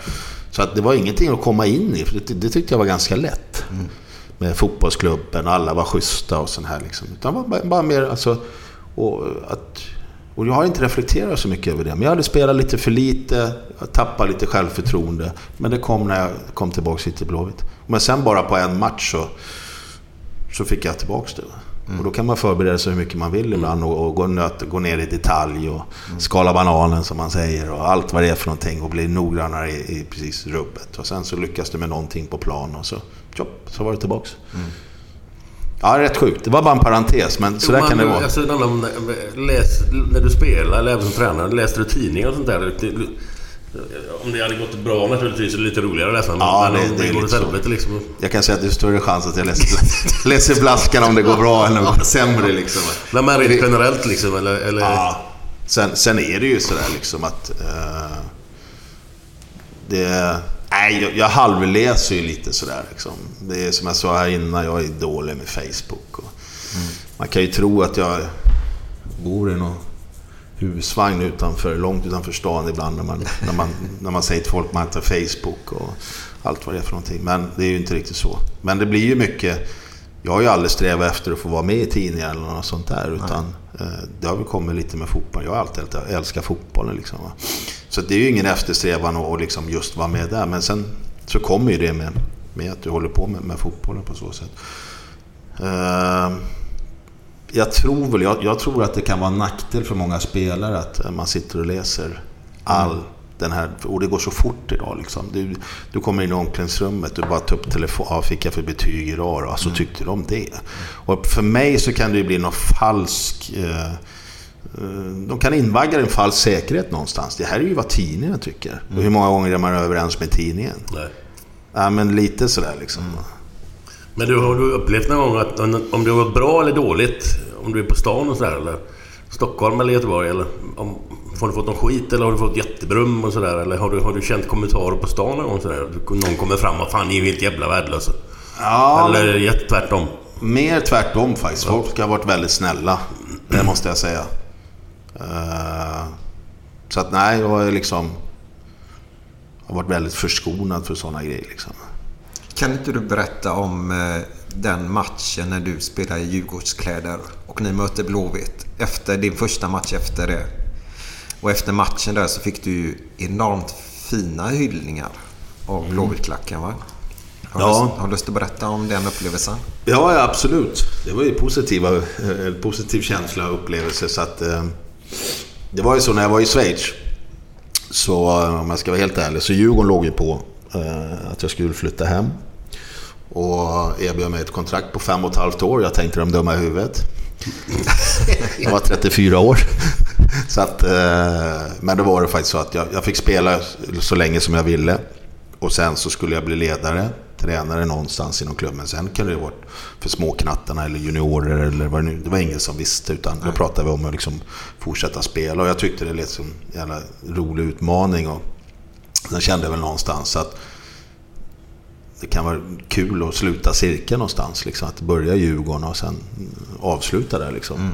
C: Så att det var ingenting att komma in i. För det, det tyckte jag var ganska lätt. Med fotbollsklubben, alla var schyssta och sånt här. Liksom. Utan var bara, bara mer alltså... Och, att, och jag har inte reflekterat så mycket över det. Men jag hade spelat lite för lite. Jag tappade lite självförtroende. Men det kom när jag kom tillbaka hit till Blåvitt. Men sen bara på en match så, så fick jag tillbaka det. Och då kan man förbereda sig hur mycket man vill ibland och, och gå, nöt, gå ner i detalj och skala bananen som man säger och allt vad det är för någonting och bli noggrannare i, i precis rubbet. Och sen så lyckas du med någonting på plan och så, tjopp, så var det tillbaks. Ja, rätt sjukt. Det var bara en parentes, men så där kan det vara.
B: Alltså, läs, när du spelar, eller även som tränare, läste du tidningar och sånt där? Om det hade gått bra naturligtvis är det lite roligare att läsa.
C: Ja,
B: men
C: det-
B: om
C: det
B: det,
C: är
B: går åt helvete liksom.
C: Jag kan säga att det är större chans att jag läser, läser blaskan om det går bra än om det går sämre. Liksom.
B: Nej, men rent generellt liksom, eller... eller
C: Ja. Sen, sen är det ju sådär liksom att... Eh, det... Nej, jag, jag halvläser ju lite sådär liksom. Det är som jag sa här innan, jag är dålig med Facebook. Och Man kan ju tro att jag bor i någon husvagn utanför, långt utanför stan ibland när man, när man, när man säger till folk att man har Facebook och allt vad det är för någonting. Men det är ju inte riktigt så. Men det blir ju mycket... Jag har ju aldrig strävat efter att få vara med i tidningar eller något sånt där. Utan eh, det har väl kommit lite med fotboll. Jag har alltid älskat- fotbollen. Liksom, va? Så det är ju ingen eftersträvan att liksom just vara med där. Men sen så kommer ju det med, med att du håller på med, med fotbollen på så sätt. Eh, jag tror väl, jag, jag tror att det kan vara en nackdel för många spelare att eh, man sitter och läser all den här, och det går så fort idag liksom. Du, du kommer in i omklädningsrummet, du bara tar upp telefon, ja, fick jag för betyg idag då? Så tyckte de det. Och för mig så kan det ju bli någon falsk... Eh, eh, de kan invagga en falsk säkerhet någonstans. Det här är ju vad tidningen tycker. Och hur många gånger är man överens med tidningen?
B: Nej.
C: Ja, men lite sådär liksom.
B: Men du, har du upplevt någon gång att om det har gått bra eller dåligt, om du är på stan och sådär, eller Stockholm eller Göteborg, eller om, har du fått någon skit eller har du fått jättebrum och sådär? Eller har du, har du känt kommentarer på stan någon gång sådär? Någon kommer fram och fan ni är ju helt jävla värdelösa.
C: Ja,
B: Eller jätte- tvärtom.
C: Mer tvärtom faktiskt. Folk har varit väldigt snälla. Det måste jag säga. Eh, Så att nej, jag är liksom... har varit väldigt förskonad för sådana grejer. Liksom.
A: Kan inte du berätta om eh, den matchen när du spelade i Djurgårdskläder och ni mötte Blåvitt? Efter din första match efter det. Och efter matchen där så fick du ju enormt fina hyllningar av Blåvittklacken va? Har,
C: Ja.
A: du, lust- har du lust att berätta om den upplevelsen?
C: Ja, ja, absolut. Det var ju positiva, eh, positiv känsla och upplevelse. Så att, eh, det var ju så när jag var i Schweiz. Så eh, om jag ska vara helt ärlig, så Djurgården låg ju på eh, att jag skulle flytta hem. Och erbjöd mig ett kontrakt på fem och ett halvt år. Jag tänkte de dumma i huvudet. Jag var 34 år. Så att, eh, men då var det faktiskt så att jag, jag fick spela så länge som jag ville. Och sen så skulle jag bli ledare, tränare någonstans inom klubben. Sen kunde det vara för småknattarna eller juniorer eller vad det nu Det var ingen som visste. Utan då pratade vi om att liksom fortsätta spela. Och jag tyckte det lät som en jävla rolig utmaning. Och sen kände jag väl någonstans att det kan vara kul att sluta cirkeln någonstans. Liksom, att börja i Djurgården och sen avsluta där. Liksom.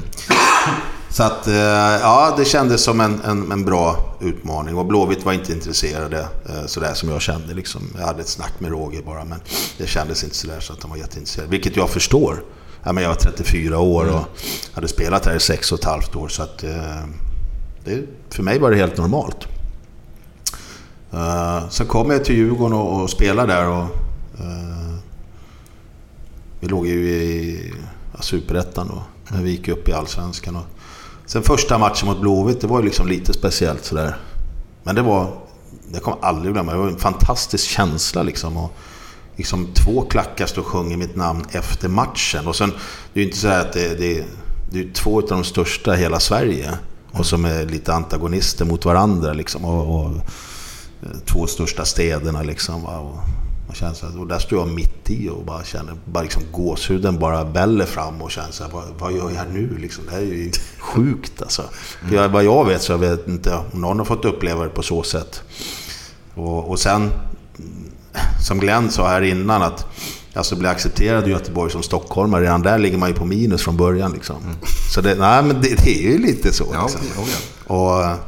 C: Så att, eh, ja, det kändes som en, en, en bra utmaning. Och Blåvitt var inte intresserade eh, sådär som jag kände. Liksom. Jag hade ett snack med Roger bara, men det kändes inte sådär så att de var jätteintresserade. Vilket jag förstår. Ja, men jag var 34 år och hade spelat här i sex och ett halvt år. Så att, eh, det, för mig var det helt normalt. Sen kom jag till Djurgården och, och spelade där. Och, Eh, vi låg ju i Superettan då. Men vi gick upp i Allsvenskan. Och, sen första matchen mot Blåvitt, det var ju liksom lite speciellt sådär. Men det var... Det kommer jag aldrig glömma. Det var en fantastisk känsla liksom. Och, liksom två klackar står och sjunger mitt namn efter matchen. Och sen, det är ju inte så att det, det, det är två av de största i hela Sverige. Och som är lite antagonister mot varandra liksom. Och, och, eh, två största städerna liksom. Och, man känner så här, och där står jag mitt i och bara känner, bara liksom gåshuden bara väller fram och känner så här, vad, vad gör jag nu liksom? Det här är ju sjukt alltså. För jag, vad jag vet så jag vet inte om någon har fått uppleva det på så sätt. Och, och sen, som Glenn sa här innan, att alltså bli accepterad i Göteborg som stockholmare, redan där ligger man ju på minus från början. Liksom. Så det, nej, men det, det är ju lite så.
A: Ja,
C: liksom.
A: ja, ja.
C: Och,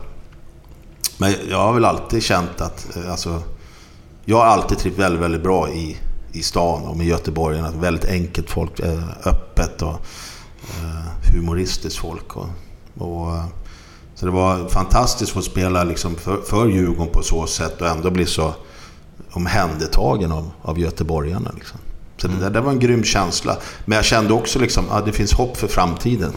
C: men jag har väl alltid känt att... eh, Alltså, jag har alltid trivts väldigt, väldigt bra i, i stan och med göteborgarna. Väldigt enkelt folk, eh, öppet och eh, humoristiskt folk. Och, och, eh, så det var fantastiskt att få spela liksom för, för Djurgården på så sätt och ändå bli så omhändertagen av, av göteborgarna. Liksom. Så det, där- det var en grym känsla. Men jag kände också liksom, att det finns hopp för framtiden.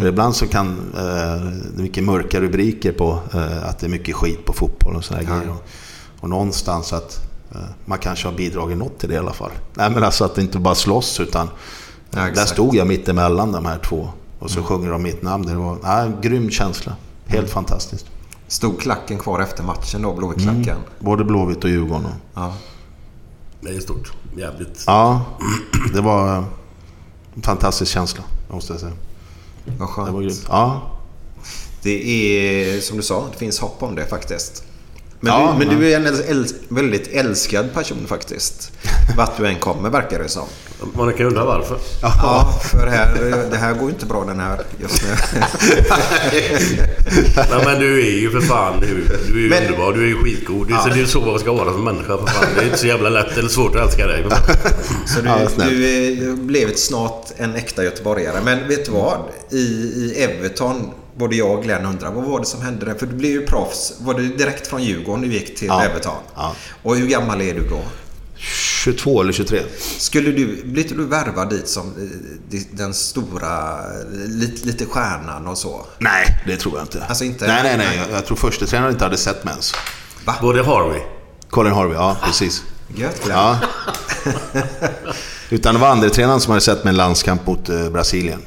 C: För ibland så kan eh, det är mycket mörka rubriker på eh, att det är mycket skit på fotboll och sådana grejer. Och, och någonstans att man kanske har bidragit något till det i alla fall. Nej men alltså att det inte bara slåss utan
A: Ja,
C: där
A: exakt.
C: stod jag mitt emellan de här två. Och så sjunger de mitt namn. Det var nej, en grym känsla. Helt fantastiskt.
A: Stod klacken kvar efter matchen då, Blåvittklacken?
C: Både Blåvitt och Djurgården. Och,
A: Ja.
B: Det är stort. Jävligt.
C: ja, det var en fantastisk känsla måste jag säga.
A: Vad
C: Det var
A: skönt.
C: grymt. Ja,
A: Det är som du sa, det finns hopp om det faktiskt. Men,
C: Ja,
A: du, men
C: ja.
A: du är en äls- väldigt älskad person faktiskt. Vart du än kommer verkar det som.
B: Man kan undra varför.
A: Ja, för här, det här går ju inte bra den här just nu.
B: Nej, men du är ju för fan du, du är ju
A: Men-
B: underbar. Du är ju skitgod. Är, så, det är så man ska vara som människa för fan. Det är inte så jävla lätt eller svårt att älska dig.
A: Så du,
C: Ja,
A: du är- blev snart en äkta göteborgare. Men vet du vad? I, I Everton, både jag och Glenn undrar, vad var det som hände där? För du blev ju proffs. Var det direkt från Djurgården du gick till
C: Ja.
A: Everton?
C: Ja.
A: Och hur gammal är du då?
C: 22 eller 23.
A: Skulle du, blir inte du värvad dit som eh, den stora, eh, lite, lite stjärnan och så?
C: Nej, det tror jag inte.
A: Alltså inte-
C: Nej, nej, nej. Jag, jag tror första tränaren inte hade sett mig ens.
B: Var det Harvey?
C: Colin Harvey, ja precis.
A: Gött Glenn.
C: Ja. Utan det var andra tränaren som hade sett mig en landskamp mot eh, Brasilien.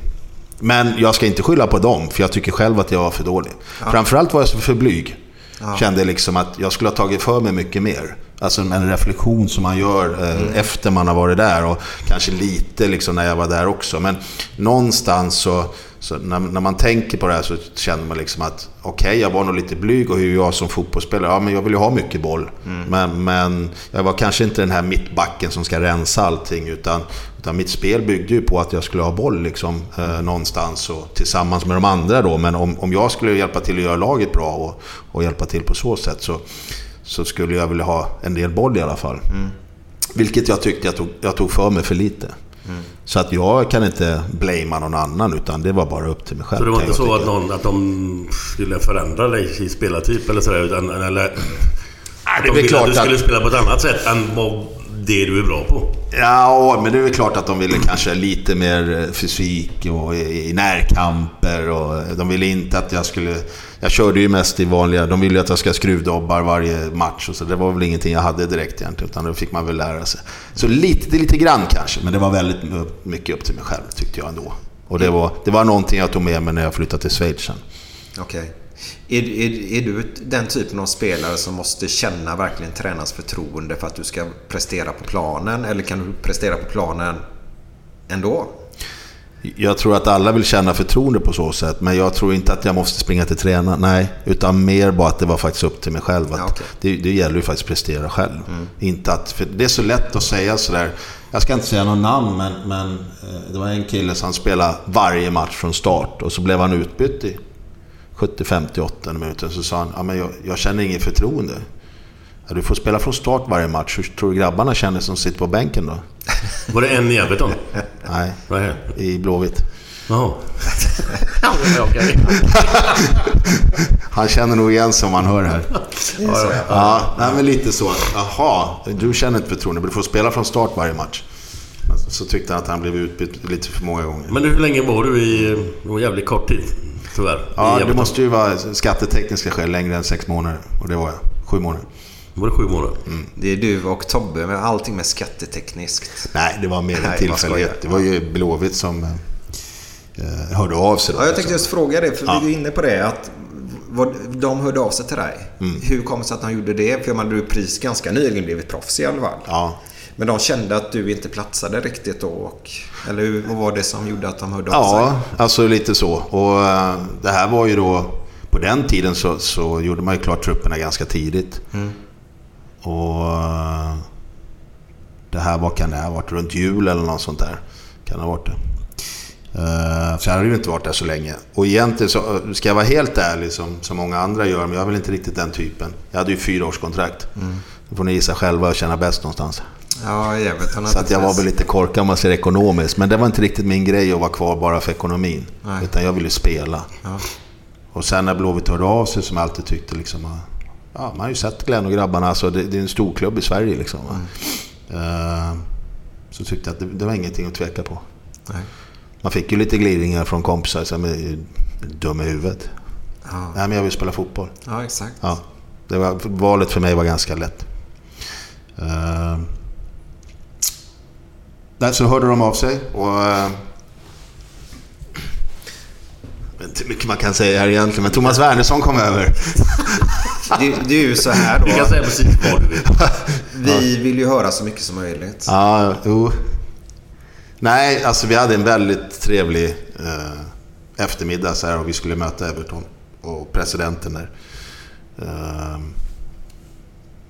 C: Men jag ska inte skylla på dem, för jag tycker själv att jag var för dålig. Framförallt var jag för blyg. Kände liksom att jag skulle ha tagit för mig mycket mer. Alltså en reflektion som man gör eh, efter man har varit där och kanske lite liksom när jag var där också. Men någonstans så, så när, när man tänker på det här så känner man liksom att okej, jag var nog lite blyg och hur jag som fotbollsspelare, ja men jag vill ju ha mycket boll. Men, men jag var kanske inte den här mittbacken som ska rensa allting utan, utan mitt spel byggde ju på att jag skulle ha boll liksom, eh, någonstans och tillsammans med de andra då. Men om, om jag skulle hjälpa till att göra laget bra och, och hjälpa till på så sätt så, så skulle jag vilja ha en del boll i alla fall. Vilket jag tyckte jag tog, jag tog för mig för lite.
B: Mm.
C: Så att jag kan inte blamea någon annan utan det var bara upp till mig själv.
B: Så det var inte så att, någon, att de skulle förändra dig i spelartyp eller sådär? Utan, eller, att
C: det är
B: de
C: väl klart
B: att du skulle spela på ett annat sätt än vad det du är bra på?
C: Ja, men det är väl klart att de ville kanske lite mer eh, fysik och i, i närkamper och de ville inte att jag skulle... Jag körde ju mest i vanliga... De ville att jag ska skruvdobbar varje match och så. Det var väl ingenting jag hade direkt egentligen, utan då fick man väl lära sig. Så lite, lite grann kanske, men det var väldigt mycket upp till mig själv tyckte jag ändå. Och det var, det var någonting jag tog med mig när jag flyttade till Schweiz sen.
A: Okej. Är, är, är du den typen av spelare som måste känna verkligen tränarens förtroende för att du ska prestera på planen? Eller kan du prestera på planen ändå?
C: Jag tror att alla vill känna förtroende på så sätt, men jag tror inte att jag måste springa till tränaren. Nej, utan mer bara att det var faktiskt upp till mig själv.
A: Ja, okej.
C: det, det gäller ju faktiskt att prestera själv. Inte att, för det är så lätt att säga sådär. Jag ska inte säga någon namn, men, men eh, det var en kille som spelade varje match från start och så blev han utbytt i 70, 58 minuter. Så sa han, ja, men jag, jag känner ingen förtroende. Ja, du får spela från start varje match. Hur tror du grabbarna känner som sitter på bänken då?
B: Var det en i Everton?
C: Nej, i Blåvitt.
B: Jaha.
C: Han känner nog igen sig om han hör här.
B: Ja,
C: nej, men lite så. Jaha, du känner inte förtroende, men du får spela från start varje match. Så tyckte han att han blev utbytt lite för många gånger.
B: Men hur länge var du i... Det var jävligt kort tid, tyvärr.
C: Ja, det måste ju vara skattetekniska skäl längre än sex månader. Och det var jag. Sju månader.
B: Var det sju månader?
A: Det är du och Tobbe med allting med skattetekniskt.
C: Nej, det var mer en
A: man
C: tillfällighet. Det var ju Blåvitt som eh, hörde av sig. Då,
A: Ja, jag tänkte
C: liksom.
A: just fråga det, för
C: Ja.
A: vi är inne på det. Att vad, de hörde av sig till dig.
C: Mm.
A: Hur kom det sig att de gjorde det? För menar, du är pris ganska nyligen blivit proffs i alla fall.
C: Ja.
A: Men de kände att du inte platsade riktigt då? Och, eller vad var det som gjorde att de hörde av sig?
C: Ja, alltså lite så. Och eh, det här var ju då... På den tiden så, så gjorde man ju klart trupperna ganska tidigt. Och... eh, Det här, vad kan det ha varit? Runt jul eller något sånt där. Kan det ha varit det. Eh, Så jag hade ju inte varit där så länge. Och egentligen så, eh, ska jag vara helt ärlig som, som många andra gör, men jag är väl inte riktigt den typen. Jag hade ju fyra års kontrakt. Då får ni gissa själva och känna bäst någonstans.
A: Ja, jag vet.
C: Så att jag var väl lite korkad om man ser ekonomiskt. Men det var inte riktigt min grej att vara kvar bara för ekonomin.
A: Nej.
C: Utan jag ville spela.
A: Ja.
C: Och sen när Blåvitt hörde av sig, som jag alltid tyckte liksom... Ja, man har ju sett Glenn och grabbarna. Alltså, det, det är en stor klubb i Sverige liksom. va. Eh, så tyckte jag att det, det var ingenting att tveka på.
A: Nej.
C: Man fick ju lite glidningar från kompisar som är dum i huvudet.
A: Ja.
C: Nej, men jag vill spela fotboll.
A: ja, exakt.
C: Ja, det var, valet för mig var ganska lätt. Uh, där så hörde de av sig och... Uh, jag vet inte hur mycket man kan säga här egentligen, men Thomas Wernersson kom över.
A: Det, det är ju så här
B: Du kan
A: då.
B: säga precis vad du vill.
A: Vi vill ju höra så mycket som möjligt.
C: Ja, jo. Nej, alltså vi hade en väldigt trevlig eh, eftermiddag så här och vi skulle möta Everton och presidenten där. Eh,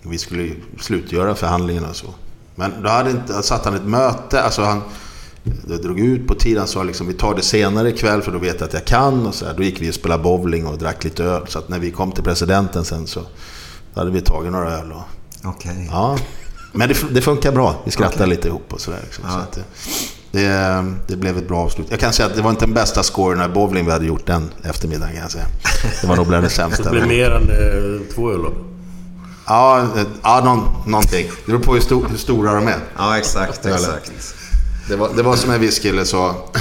C: vi skulle ju slutgöra förhandlingarna och så. Men då hade inte, satt han ett möte, alltså han det drog ut på tiden. Han sa liksom vi tar det senare ikväll för då vet jag att jag kan. Och så här. Då gick vi och spelade bowling och drack lite öl. Så att när vi kom till presidenten sen så då hade vi tagit några öl. Och,
A: Okej.
C: Ja, men det, det funkar bra. Vi skrattar lite ihop och sådär. Liksom.
A: Ja.
C: Så att det, det, det blev ett bra avslut. Jag kan säga att det var inte den bästa scoren i bowling vi hade gjort den eftermiddagen kan jag säga. Det var nog bland det sämsta.
B: det blir mer än eh, två öl?
C: Ja, ja någon, någonting. Det beror på hur, stor, hur stora de är.
A: Ja, exakt, exakt.
C: Det var, det var som en viss kille sa.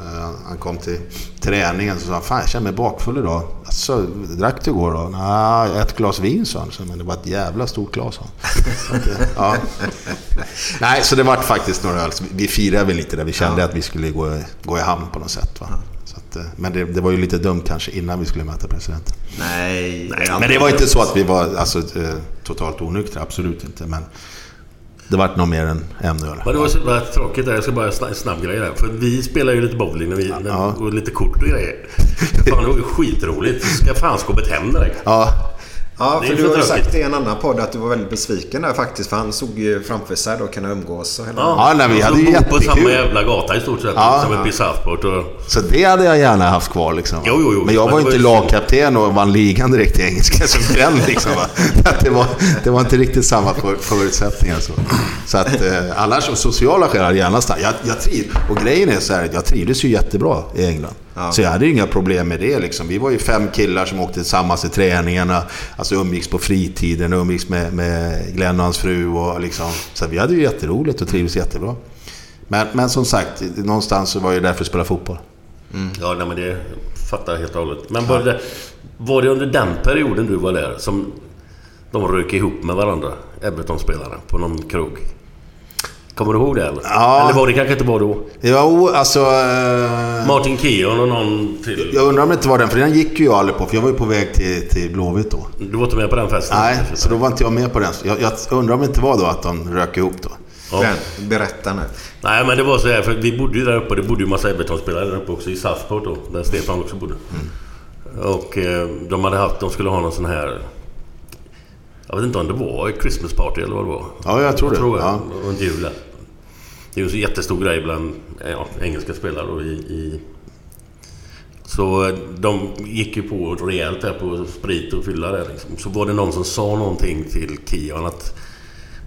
C: eh, han kom till träningen och sa Fan, jag känner mig bakfull idag. Alltså, drack du igår då? Nej, ett glas vin sa han. Men det var ett jävla stort glas sa han. Ja. Nej, så det var faktiskt några öl. Vi- firade väl lite där. Vi kände att vi skulle gå, gå i hamn på något sätt. Va? Att, men det, det var ju lite dumt kanske innan vi skulle möta presidenten.
A: Nej, det är
C: Men det var inte så att vi var alltså, eh, totalt onyktra. Absolut inte. Men det vart nog mer än en öl.
B: Men det var så jävla tråkigt där. Jag ska bara snabb, snabb grej där. För vi spelar ju lite bowling när vi,
C: Ja.
B: och lite kort och grejer. Fan, det var ju skitroligt. Ska fan skåpet hem direkt.
C: Ja,
A: Ja, för du har ju
B: tråkigt.
A: sagt i en annan podd att du var väldigt besviken där faktiskt. För han såg ju framför sig då kunna umgås och hela...
C: Ja, nej, vi hade ju
B: bo på
C: jättekul.
B: samma jävla gata i stort sett.
C: Ja.
B: som uppe i Southport. Och,
C: Så det hade jag gärna haft kvar liksom.
B: Jo, jo, jo.
C: Men jag
B: Men
C: var ju inte
B: var
C: lagkapten och vann ligan direkt i engelska som den liksom. Det, var, det var inte riktigt samma för, förutsättningar. Så, så att eh, annars av sociala skäl hade jag gärna stannat. Jag, jag triv, och grejen är så här, jag trivdes ju jättebra i England.
A: Ja.
C: Så jag hade ju inga problem med det liksom. Vi var ju fem killar som åkte tillsammans till träningarna. Alltså umgicks på fritiden, umgicks med, med Glenn och hans fru och liksom. Så vi hade ju jätteroligt och trivdes jättebra. Men, men som sagt, någonstans så var jag där för att spela fotboll.
B: Ja, nej, men det fattar jag helt och hållet. Men var det, var det under den perioden du var där som de rök ihop med varandra? Everton-spelarna på någon krog? Kommer du ihåg det eller?
C: Ja.
B: Eller var det kanske inte var då?
C: Jo, alltså... eh,
B: Martin Keown och någon till?
C: Jag undrar om det inte var den, för den gick ju jag aldrig på. För jag var ju på väg till, till Blåvitt då.
B: Du var inte med på den festen?
C: Nej, så då var inte jag med på den. Jag, jag undrar om det inte var då att de rök ihop då.
B: Ja.
A: Berätta nu.
B: Nej, men det var så här, för vi bodde ju där uppe. Det bodde ju massa Everton-spelare där uppe också i Southport då, där Stefan också bodde. Och eh, de hade haft, de skulle ha någon sån här... Jag vet inte om det var ett Christmas party eller vad det var.
C: Ja, jag tror det.
B: tror jag.
C: Ja.
B: Det var en jul där. Det är ju en så jättestor grej bland ja, engelska spelare då i, i... Så eh, de gick ju på rejält där på sprit och fylla där liksom. Så var det någon som sa någonting till Kian att...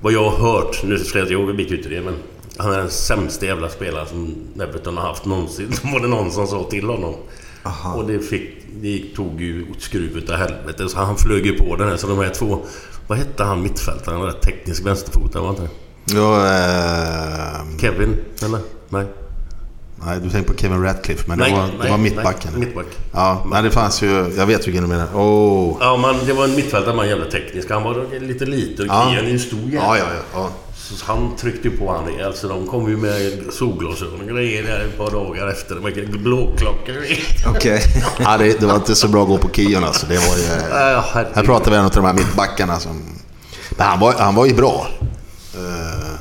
B: Vad jag har hört, nu ska jag inte ihåg, vi gick ut i det men... Han är den sämsta jävla spelaren som Everton har haft någonsin. Då var det någon som sa till honom. Och det fick... Det tog ju skruv utav helvete. Så han flög ju på den här. Så de här två... Vad hette han mittfältaren? Den där teknisk vänsterfotare var inte det?
C: Ja, eh,
B: Kevin? Eller? Nej.
C: nej, du tänker på Kevin Ratcliffe, men
B: nej,
C: det var,
B: nej,
C: det var mittbacken.
B: Nej, mittback.
C: Ja, nej, det fanns ju... Jag vet vilken du menar. Oh.
B: Ja, man, det var en mittfältare, man jävla teknisk. Han var lite liten
C: Ja.
B: Kian är ju en stor jävel.
C: Ja, ja, ja.
B: Så han tryckte på han rejält. Så de kom ju med solglasögon och grejer där ett par dagar efter. Blåklockor.
A: Okej.
C: ja det, det var inte så bra att gå på Kion alltså. Det var ju...
B: Ja.
C: Här pratar vi om en av de här mittbackarna som... Men han var, han var ju bra. Eh,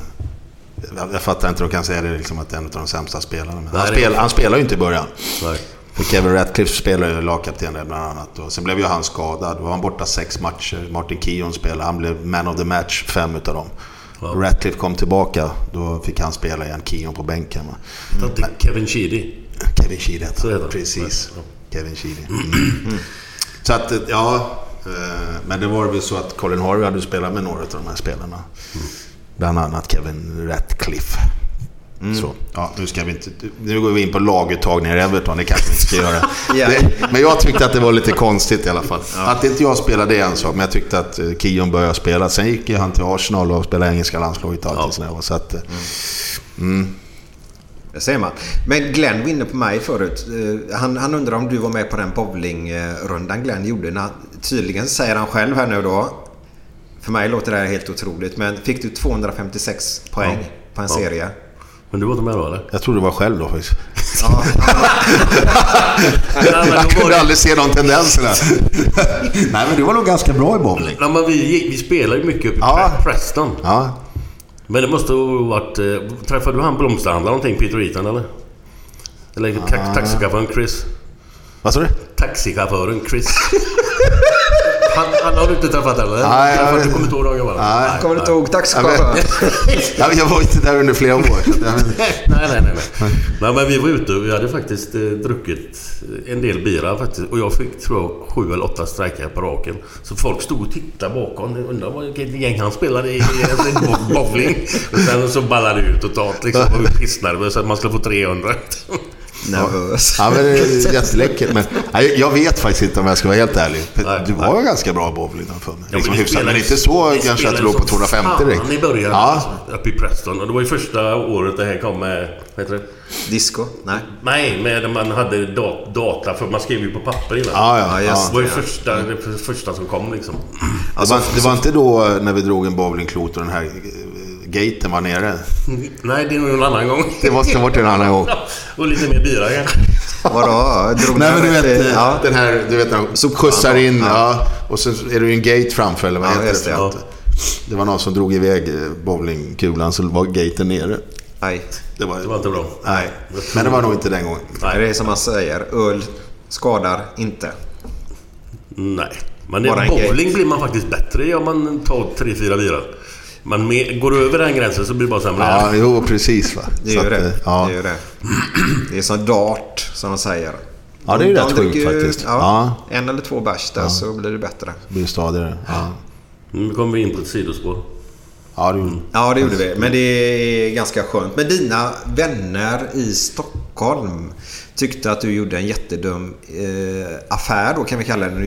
C: jag, jag fattar inte hur de kan säga det liksom att det är en av de sämsta spelarna. Men han,
B: Nej,
C: spel, han spelar ju inte i början.
B: Nej.
C: För Kevin Ratcliffe spelade ju lagkapten där bland annat. Och sen blev ju han skadad. Då var han borta sex matcher. Martin Keown spelade. Han blev man of the match fem utav dem. Ratcliffe kom tillbaka. Då fick han spela igen. Keown på bänken.
B: Är Kevin Sheedy.
C: Kevin Sheedy hette han. Precis. Kevin Sheedy. Mm. Så att, ja. eh, Men det var väl så att Colin Harvey hade spelat med några av de här spelarna. Bland annat Kevin Ratcliffe. Så, ja, nu, ska vi inte, nu går vi in på laguttagningar i Everton, det kanske vi inte ska göra.
A: Ja.
C: det, men jag tyckte att det var lite konstigt i alla fall. Att inte jag spelade det är en sak, men jag tyckte att eh, Keown började spela. Sen gick ju han till Arsenal och spelade engelska landslaget och allt
B: Ja.
C: Så att, eh,
A: Det ser man. Men Glenn var inne på mig förut. Eh, Han, han undrar om du var med på den bowlingrundan Glenn gjorde. När, tydligen säger han själv här nu då. För mig låter det här helt otroligt. Men fick du 256 poäng
B: Ja.
A: på en
B: Ja.
A: serie?
B: Men du var inte med då eller?
C: jag tror det var själv då faktiskt.
A: Ja.
C: Jag kunde aldrig se de tendenserna. Nej, men du var nog ganska bra i bowling.
B: Ja, men vi, vi spelar ju mycket uppe i
C: Ja.
B: Pre- Preston.
C: Ja,
B: Men det måste ha varit... Eh, träffade du han blomsterhandlaren någonting, Peter Eaton eller? Eller ta taxichauffören Chris?
C: vad sa du?
B: Taxichauffören Chris. Han, han har du inte träffat eller?
C: Nej, jag
B: Träffat, du kommer inte ihåg dagen va?
C: Nej.
A: Kommer du inte ihåg taxichauffören?
C: Ja, Jag var inte där under flera år. så jag-
B: nej, nej, nej, nej. Nej, men vi var ute och vi hade faktiskt eh, druckit en del bira faktiskt. Och jag fick, tror jag, sju eller åtta strejkar på raken. Så folk stod och tittade bakom. Jag Undrar vilket gäng han spelade i. bowling. Och sen så ballade det ut totalt liksom. Och vi pissnade så att man skulle få 300.
A: Nervös.
C: Ja, men det är jätteläckert. Men jag vet faktiskt inte om jag ska vara helt ärlig. Du var
B: nej.
C: ganska bra bowling då för mig.
B: Ja,
C: liksom
B: men
C: hyfsat, men inte så kanske att du låg på
B: som
C: 250 direkt.
B: i början
C: Ja,
B: alltså, uppe i Preston. Och det var ju första året det här kom med... Vad heter det?
A: Disco? Nej.
B: Nej, med man hade da- data för man skrev ju på papper innan.
C: ja, ja.
A: Ja.
B: Det var ju första, det första som kom liksom.
C: Det, var, det var inte då när vi drog en bowlingklot och den här gaten var nere.
B: Nej, det är nog en annan gång.
C: Det måste ha varit en annan gång.
B: Och lite mer bira kanske.
A: Vadå? Drog
C: Nej men du vet,
A: i- ja.
C: den här, du vet när de skjutsar in, ja. Och sen är det ju en gate framför, eller vad
A: Ja,
C: heter det?
A: ja.
C: något? Det var någon som drog iväg eh, bowlingkulan, så var gaten nere.
A: Nej.
C: Det var,
B: Det var inte bra.
C: Nej, men det var nog inte den gången.
A: Det är som man säger. Öl skadar inte.
B: Nej. Men i bowling
A: grej.
B: blir man faktiskt bättre om man tar 3-4 bira. Man med, går över den gränsen så blir det bara sämre.
C: Ja, jo precis va.
A: Det
C: Så
A: är ju
C: att,
A: det.
C: eh, Ja.
A: Det är ju det. Det är som dart, som de säger.
C: Ja, det är ju rätt sjukt faktiskt.
A: Ja,
C: Ja.
A: En eller två bärs där så blir det bättre.
C: Det blir stadigare. Ja,
B: Nu kommer vi in på ett sidospår.
C: ja det gjorde
A: Ja, det gjorde vi. Men det är ganska skönt. Men dina vänner i Stockholm tyckte att du gjorde en jättedum eh, affär då kan vi kalla det.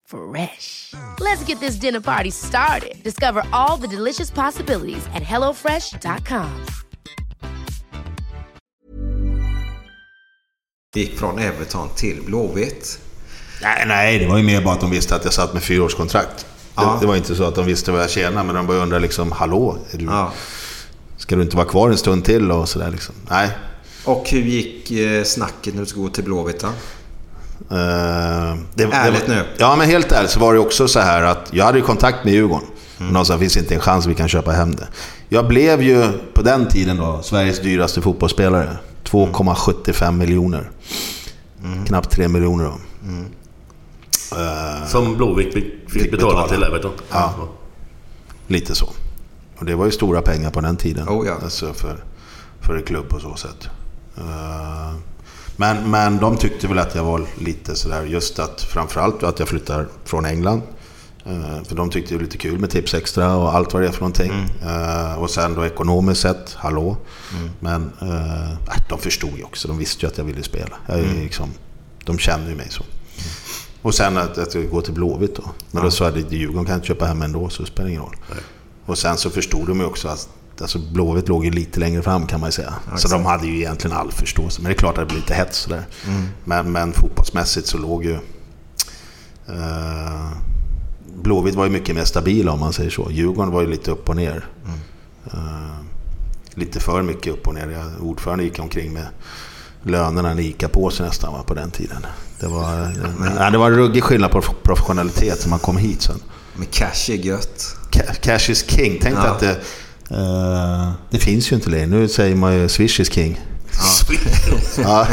E: Fresh. Let's get this dinner party started. Discover all the delicious possibilities at hellofresh.com.
A: Gick från Everton till Blåvitt.
C: Nej, nej, det var ju mer bara att de visste att jag satt med fyraårskontrakt.
A: Ja.
C: Det, det var inte så att de visste vad jag tjänade, men de började undra liksom, hallå? Är du,
A: Ja.
C: Ska du inte vara kvar en stund till och sådär liksom? Nej.
A: Och hur gick eh, snacket när du skulle gå till Blåvitt då?
C: Eh, det,
A: Ärligt
C: det,
A: nu.
C: Ja, men helt ärligt så var det också så här att jag hade ju kontakt med Djurgården. Mm. De sa, finns inte en chans vi kan köpa hem det. Jag blev ju på den tiden då Sveriges dyraste fotbollsspelare. 2,75 miljoner. Knappt 3 miljoner då. Eh,
B: Som Blåvitt fick, betala
C: betala.
B: till Everton.
C: Ja. Lite så. Och det var ju stora pengar på den tiden.
A: Oh ja.
C: Alltså för, för en klubb på så sätt. Eh, Men, men de tyckte väl att jag var lite sådär, just att framförallt att jag flyttar från England. Eh, För de tyckte det var lite kul med Tips Extra och allt vad det är för någonting. Eh, Och sen då ekonomiskt sett, hallå. Men eh, äh, de förstod ju också, de visste ju att jag ville spela. Jag är liksom, de känner ju mig så. Och sen att, att jag går till Blåvitt då. Men då sa jag att Djurgården kan jag inte köpa hem ändå så det spelar ingen roll. Och sen så förstod de ju också att alltså Blåvitt låg ju lite längre fram kan man ju säga. Så de hade ju egentligen all förståelse. Men det är klart att det blir lite hets sådär. Men, men fotbollsmässigt så låg ju... Eh, Blåvitt var ju mycket mer stabila om man säger så. Djurgården var ju lite upp och ner. Eh, lite för mycket upp och ner. Jag, ordförande gick omkring med lönerna en ICA-påse nästan va, på den tiden. Det var, nej, det var en ruggig skillnad på professionalitet när man kom hit sen.
A: Men cash är gött.
C: Ca- Cash is king. Tänk
A: Ja.
C: att det, eh, det finns ju inte längre. Nu säger man ju Swish is king. Ja,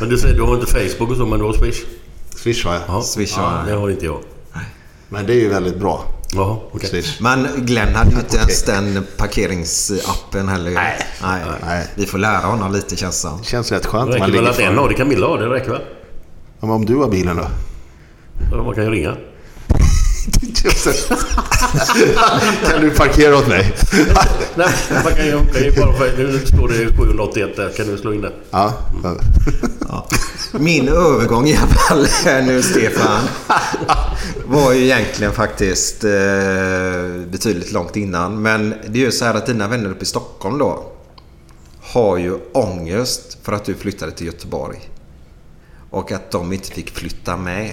B: Men du säger du har inte Facebook och så, men du har Swish?
C: Swish va?
B: Ja.
A: Swish
B: ja,
A: har-
B: det har inte jag.
C: Men det är ju väldigt bra.
B: Jaha.
C: Swish.
A: Men Glenn hade ju inte ens den parkeringsappen heller.
C: Nej.
A: Nej.
C: Nej.
A: Vi får lära honom lite känns det.
C: Känns rätt skönt.
B: Det räcker väl att en av det kan Milla ha, det räcker väl?
C: Ja, men om du har bilen då?
B: Ja, Man kan ju ringa.
C: kan du parkera åt mig?
B: Nej, man kan ju, kan ju bara... för- Nu står det 781 där. Kan du slå in det?
C: Ja.
A: Min övergång i alla fall här nu Stefan var ju egentligen faktiskt eh, betydligt långt innan. Men det är ju så här att dina vänner uppe i Stockholm då har ju ångest för att du flyttade till Göteborg. Och att de inte fick flytta med.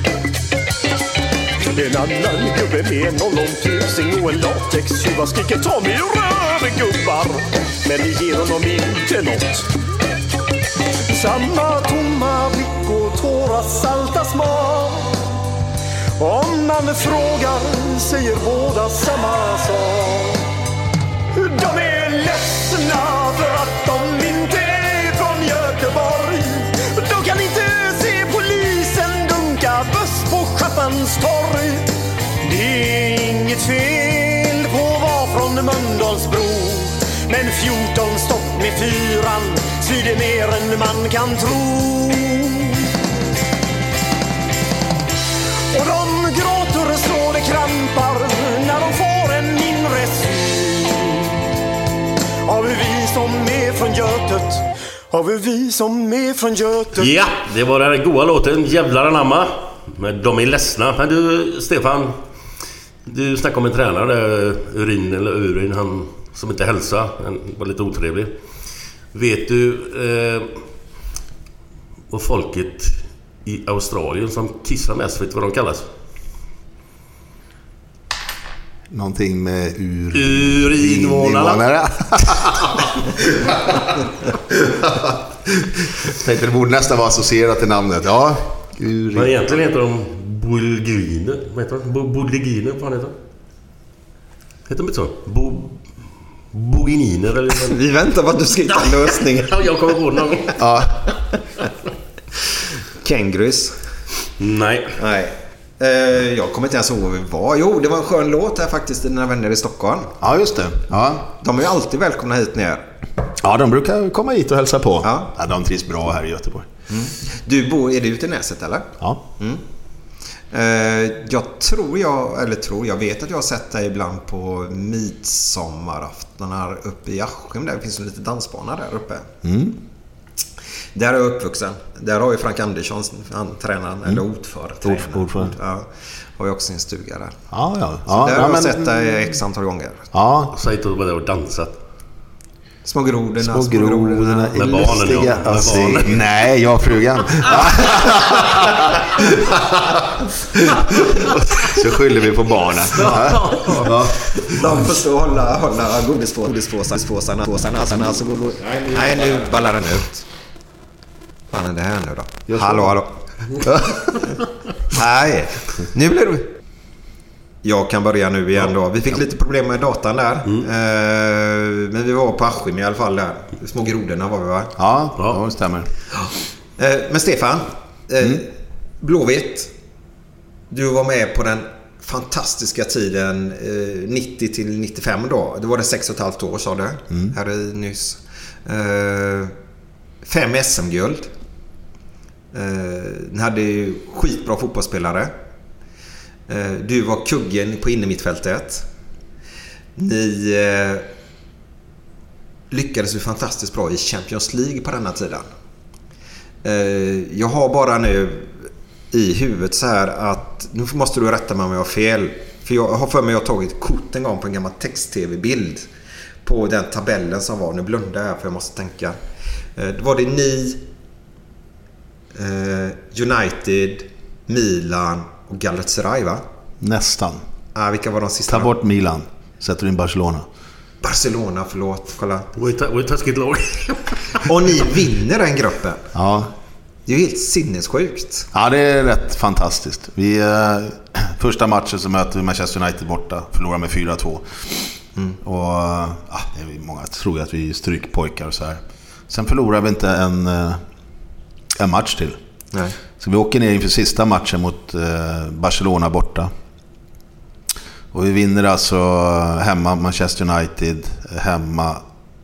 F: En annan gubbe med en ollontusing och en latextjuva skriker ta mig ur gubbar. Men det ger honom inte nåt. Samma tomma blick och tårar salta smak. Om man frågar säger båda samma sak. De är ledsna för att de på torg. Det är inget fel på att vara från Mölndalsbro. Men 14 stopp med fyran svider mer än man kan tro. Och de gråter så det krampar när de får en mindre syn Har vi som är från Götet har vi vi som är från Götet
B: Ja, det var den goa låten Jävlar anamma. Men de är ledsna. Men du, Stefan. Du snackade om en tränare Urin eller Urin, han som inte hälsade. Han var lite otrevlig. Vet du eh, vad folket i Australien som kissar mest, vet du vad de kallas?
C: Någonting med ur...
B: Urinvånarna.
C: Tänkte det borde nästan vara associerat till namnet. Ja, urin.
B: Men egentligen heter de Bulginer. Vad heter de? Bu- Bulginer? Vad fan heter de? Heter de inte så? Bo... Bogininer eller...
A: Vi väntar på att du ska hitta en lösning.
B: Ja, jag kommer på någon gång.
C: Ja,
A: Kängurus.
B: Nej.
A: Nej. Eh, jag kommer inte ens ihåg vad vi var. Jo, det var en skön låt här faktiskt, Dina vänner i Stockholm.
C: ja just det. Ja.
A: De är ju alltid välkomna hit ner.
C: ja, de brukar komma hit och hälsa på.
A: Ja.
C: Ja, de trivs bra här i Göteborg.
A: Du bor, är du ute i Näset eller?
C: Ja.
A: Eh, jag tror jag, eller tror, jag vet att jag har sett dig ibland på midsommaraftonar uppe i Askim. Där finns en liten dansbana där uppe. Där är jag uppvuxen. Där har ju Frank Andersson, han tränaren, eller ordförande.
C: Ordf- ordförande.
A: Ja, har ju också sin stuga där.
C: Ja, ja.
A: Så
C: ja,
A: där
C: ja,
A: har jag
C: men-
A: sett dig x antal gånger.
C: Ja,
B: Säg inte att du var där och dansat.
A: Små grodorna,
C: små grodorna är
B: Med barnen,
C: lustiga.
B: Med
C: att se.
B: barnen.
C: Nej, jag och frugan. Så skyller vi på barnen. Ja.
A: De får stå och hålla, hålla godispå- godispåsarna. Påsarna, alltså, alltså, gå- gå- Nej, nu ballar den ut. Vad fan är det här nu då? Hallå,
C: det.
A: hallå. Nej, nu blir du... Jag kan börja nu igen då. Vi fick lite problem med datan där. Eh, Men vi var på Askim i alla fall där. Små grodorna var vi va?
C: Ja, ja, det stämmer.
A: Eh, Men Stefan. eh, Blåvitt. Du var med på den fantastiska tiden eh, 90 till 95 då. Det var det 6,5 år sa du. Här i nyss. Fem SM-guld. Ni hade ju skitbra fotbollsspelare. Eh, du var kuggen på innermittfältet. Ni eh, lyckades ju fantastiskt bra i Champions League på denna tiden. Eh, jag har bara nu i huvudet så här att... Nu måste du rätta mig om jag har fel. För jag har för mig att jag har tagit kort en gång på en gammal text-tv-bild. På den tabellen som var. Nu blundar jag för jag måste tänka. Då var det ni, United, Milan och Galatasaray va?
C: Nästan.
A: Ah, vilka var de sista?
C: Ta bort Milan. Sätter in Barcelona.
A: Barcelona, förlåt. Kolla.
B: Ett taskigt lag.
A: Och ni vinner den gruppen.
C: Ja.
A: Det är ju helt sinnessjukt.
C: Ja, det är rätt fantastiskt. Vi, eh, första matchen så möter vi Manchester United borta. Förlorar med 4-2. Och eh, ja, det är många tror ju att vi är strykpojkar och så här. Sen förlorar vi inte en, eh, en match till.
A: Nej.
C: Så vi åker ner inför sista matchen mot eh, Barcelona borta. Och vi vinner alltså eh, hemma Manchester United, eh, hemma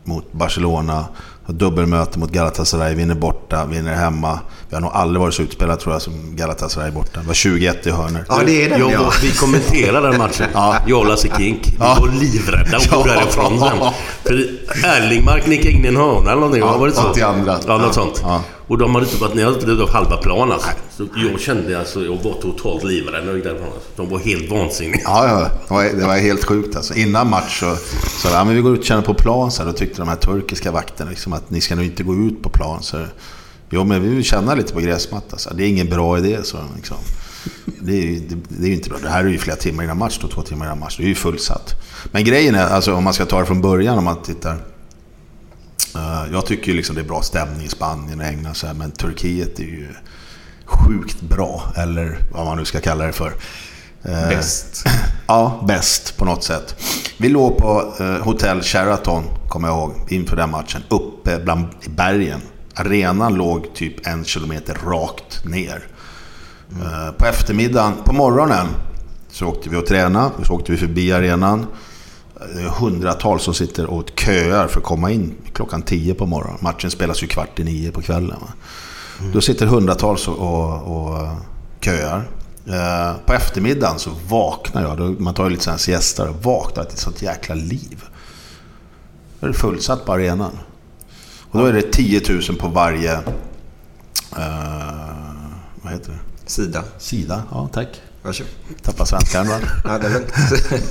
C: mot Barcelona. Dubbelmöte mot Galatasaray, vinner borta, vinner hemma. Vi har nog aldrig varit så utspelade tror jag som Galatasaray borta. Det var 21 i hörnor.
A: Ja, det är den
B: Jag,
A: ja.
B: Vi kommenterade den matchen. Jag och Lasse Kink. Vi
C: Ja.
B: var livrädda och
C: Ja.
B: därifrån sen. För Erlingmark nickade in i en hörna eller någonting.
C: Ja,
B: var det så?
C: 82.
B: Ja, något
C: Ja.
B: sånt.
C: Ja.
B: Och de hade inte varit, inte blivit av halva plan alltså. Så jag kände alltså, jag var totalt livrädd när jag gick därifrån. Alltså. De var helt vansinniga.
C: Ja, ja. Det var, det var helt sjukt alltså. Innan match så sa vi ja, men vi går ut och känner på plan. Så här, då tyckte de här turkiska vakterna liksom, att ni ska nog inte gå ut på plan. Så, jo, men vi vill känna lite på gräsmattan. Så, det är ingen bra idé, så liksom. Det är, ju- det, det är ju inte bra. Det här är ju flera timmar innan match, då, två timmar innan match. Det är ju fullsatt. Men grejen är, alltså, om man ska ta det från början, om man tittar. eh, jag tycker ju liksom det är bra stämning i Spanien och England, så här, men Turkiet är ju sjukt bra. Eller vad man nu ska kalla det för. Eh,
A: Bäst.
C: Ja, bäst på något sätt. Vi låg på eh, Hotell Sheraton, kommer jag ihåg, inför den matchen. Uppe bland i bergen. Arenan låg typ en kilometer rakt ner. Eh, på eftermiddagen, på morgonen, så åkte vi och tränade. Så åkte vi förbi arenan. Eh, Hundratals som sitter och köar för att komma in klockan 10 på morgonen. Matchen spelas ju kvart i nio på kvällen. Va? Då sitter hundratals och, och, och köar. Eh, på eftermiddagen så vaknar jag. Då, man tar ju lite sådana siesta. och vaknar till ett sånt jäkla liv. Då är det fullsatt på arenan. Och då är det 10 000 på varje... Eh, vad heter det?
A: Sida.
C: Sida, ja tack.
A: Varsågod.
C: Tappa svenskan va?
A: Ja, det.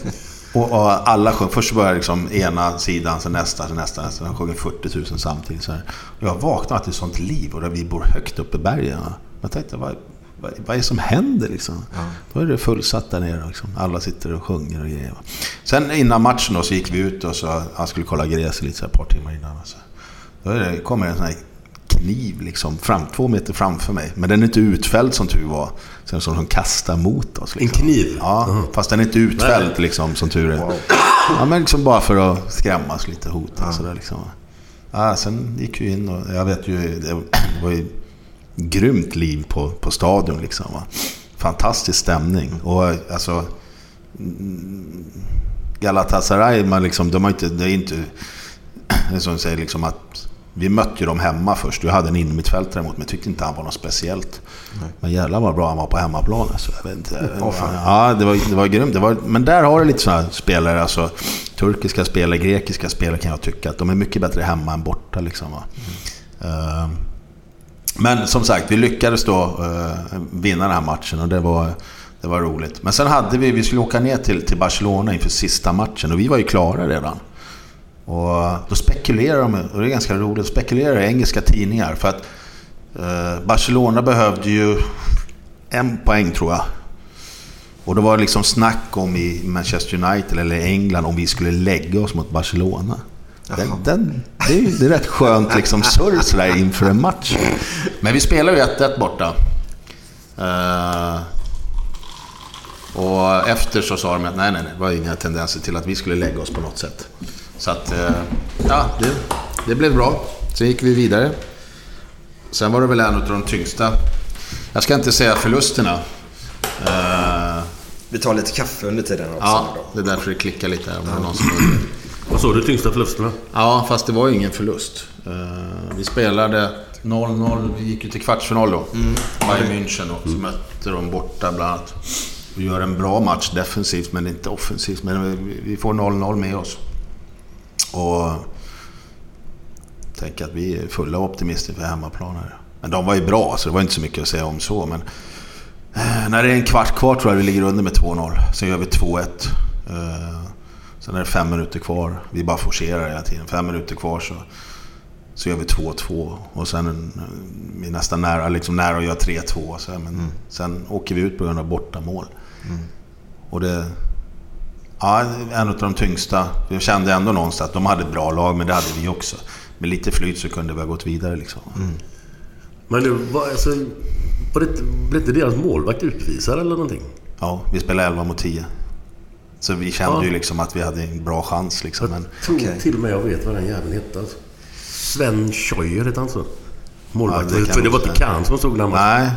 C: Och, och alla sjöng. Först började liksom ena sidan, sen nästa, sen nästa. nästa. De sjunger 40 000 samtidigt. Så här. Och jag vaknade till ett sånt liv och där vi bor högt uppe i bergen. Jag tänkte, vad, vad, vad är det som händer liksom? Då är det fullsatt där nere. Liksom. Alla sitter och sjunger och grejer. Sen innan matchen då, så gick vi ut och så, han skulle kolla gräset lite så här, ett par timmar innan. Så. Då kommer en sån här kniv liksom, fram, två meter framför mig. Men den är inte utfälld som tur var. Sen som de kastar mot oss. Liksom.
B: En kniv?
C: Ja, fast den är inte utfälld
B: Nej.
C: liksom, som tur är. Ja, men liksom bara för att skrämmas lite, hota sådär liksom. Ja, sen gick vi in och jag vet ju, det var ju grymt liv på, på stadion liksom. Va? Fantastisk stämning. Och alltså... Galatasaray, man liksom, de har inte, det är inte... Som säger liksom att... Vi mötte ju dem hemma först. Du hade en innermittfältare mot mig. Tyckte inte han var något speciellt. Men jävlar vad bra han var på hemmaplan. Alltså, jag vet inte.
A: Fan.
C: Ja, det var, det var grymt. Det var, men där har du lite sådana spelare. Alltså, turkiska spelare, grekiska spelare kan jag tycka. Att de är mycket bättre hemma än borta. Liksom, va? Eh, men som sagt, vi lyckades då eh, vinna den här matchen och det var, det var roligt. Men sen hade vi, vi skulle åka ner till, till Barcelona inför sista matchen och vi var ju klara redan. Och då spekulerar de, och det är ganska roligt, spekulerar engelska tidningar för att eh, Barcelona behövde ju en poäng tror jag. Och det var liksom snack om i Manchester United eller England om vi skulle lägga oss mot Barcelona. Den, den, det, är, ju- det är rätt skönt liksom surr sådär inför en match. Men vi spelar ju 1-1 borta. Eh, och efter så sa de att nej, nej, nej, det var inga tendenser till att vi skulle lägga oss på något sätt. Så att, eh, ja, det, det blev bra. Sen gick vi vidare. Sen var det väl en av de tyngsta, jag ska inte säga förlusterna. Eh,
A: Vi tar lite kaffe under tiden också.
C: ja, det är därför det klickar lite här. Är någon som.
B: Vad sa du tyngsta förlusterna?
C: Ja, fast det var ju ingen förlust. Eh, Vi spelade 0-0. Vi gick ju till kvartsfinal då. Bayern München och så mötte de borta bland annat. Vi gör en bra match defensivt men inte offensivt. Men vi- vi får 0-0 med oss. Och tänker att vi är fulla optimister för hemmaplan här. Men de var ju bra, så det var inte så mycket att säga om så. Men eh, när det är en kvart kvar tror jag vi ligger under med 2-0. Sen gör vi 2-1. Eh, sen är det fem minuter kvar. Vi bara forcerar hela tiden. Fem minuter kvar så, så gör vi 2-2. Och sen eh, vi är nästan nära, liksom nära att göra 3-2. Så, här, men sen åker vi ut på grund av bortamål. Och det... Ja, en av de tyngsta. Jag kände ändå någonstans att de hade ett bra lag, men det hade vi också. Med lite flyt så kunde vi ha gått vidare liksom.
B: Men du, var, alltså, var det, blev inte deras målvakt utvisad eller någonting?
C: Ja, vi spelade 11 mot 10. Så vi kände
B: Ja.
C: ju liksom att vi hade en bra chans liksom. Men
B: Jag tror till och med jag vet vad den jäveln hette. Alltså. Sven Scheuer hette han så. Målvakt.
C: Ja, det
B: För det var inte. Kahn som stod där
C: nej,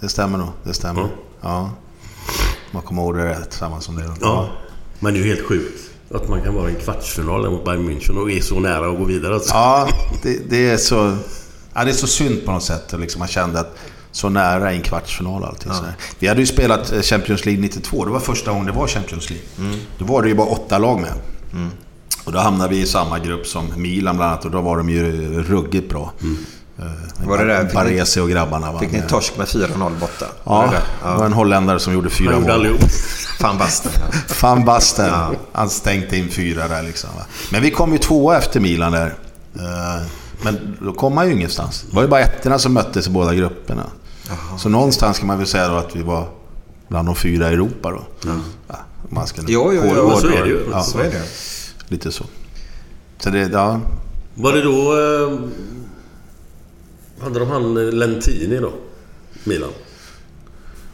C: det stämmer nog. Det stämmer. Ja. Man kommer ihåg det rätt, samma som det.
B: Ja. Men det är ju helt sjukt att man kan vara i en kvartsfinal mot Bayern München och är så nära att gå vidare. Alltså.
C: Ja, det, det är så... Ja, det är så synd på något sätt. Liksom man kände att så nära i en kvartsfinal allting sådär. Vi hade ju spelat eh, Champions League 92. Det var första gången det var Champions League. Då var det ju bara åtta lag med. Och då hamnade vi i samma grupp som Milan bland annat och då var de ju ruggigt bra. Eh,
A: Var det där?
C: Baresi och grabbarna
A: Fick ni
C: med.
A: torsk med 4-0 borta? Var
C: Ja,
A: det
C: var en holländare som gjorde fyra
B: Han
C: mål.
A: Fan Basten. Ja.
C: Van Basten. Han stänkte in fyra där liksom. Va? Men vi kom ju tvåa efter Milan där. Eh, Men då kom man ju ingenstans. Det var ju bara ettorna som möttes i båda grupperna. Så någonstans kan man väl säga då att vi var bland de fyra i Europa då. Ja, man ska
A: Jo, jo, jo,
B: så är det ju.
C: Ja,
A: Så är det.
C: Lite så. Så det, ja.
B: Var det då... Eh, hade de han eh, Lentini då? Milan.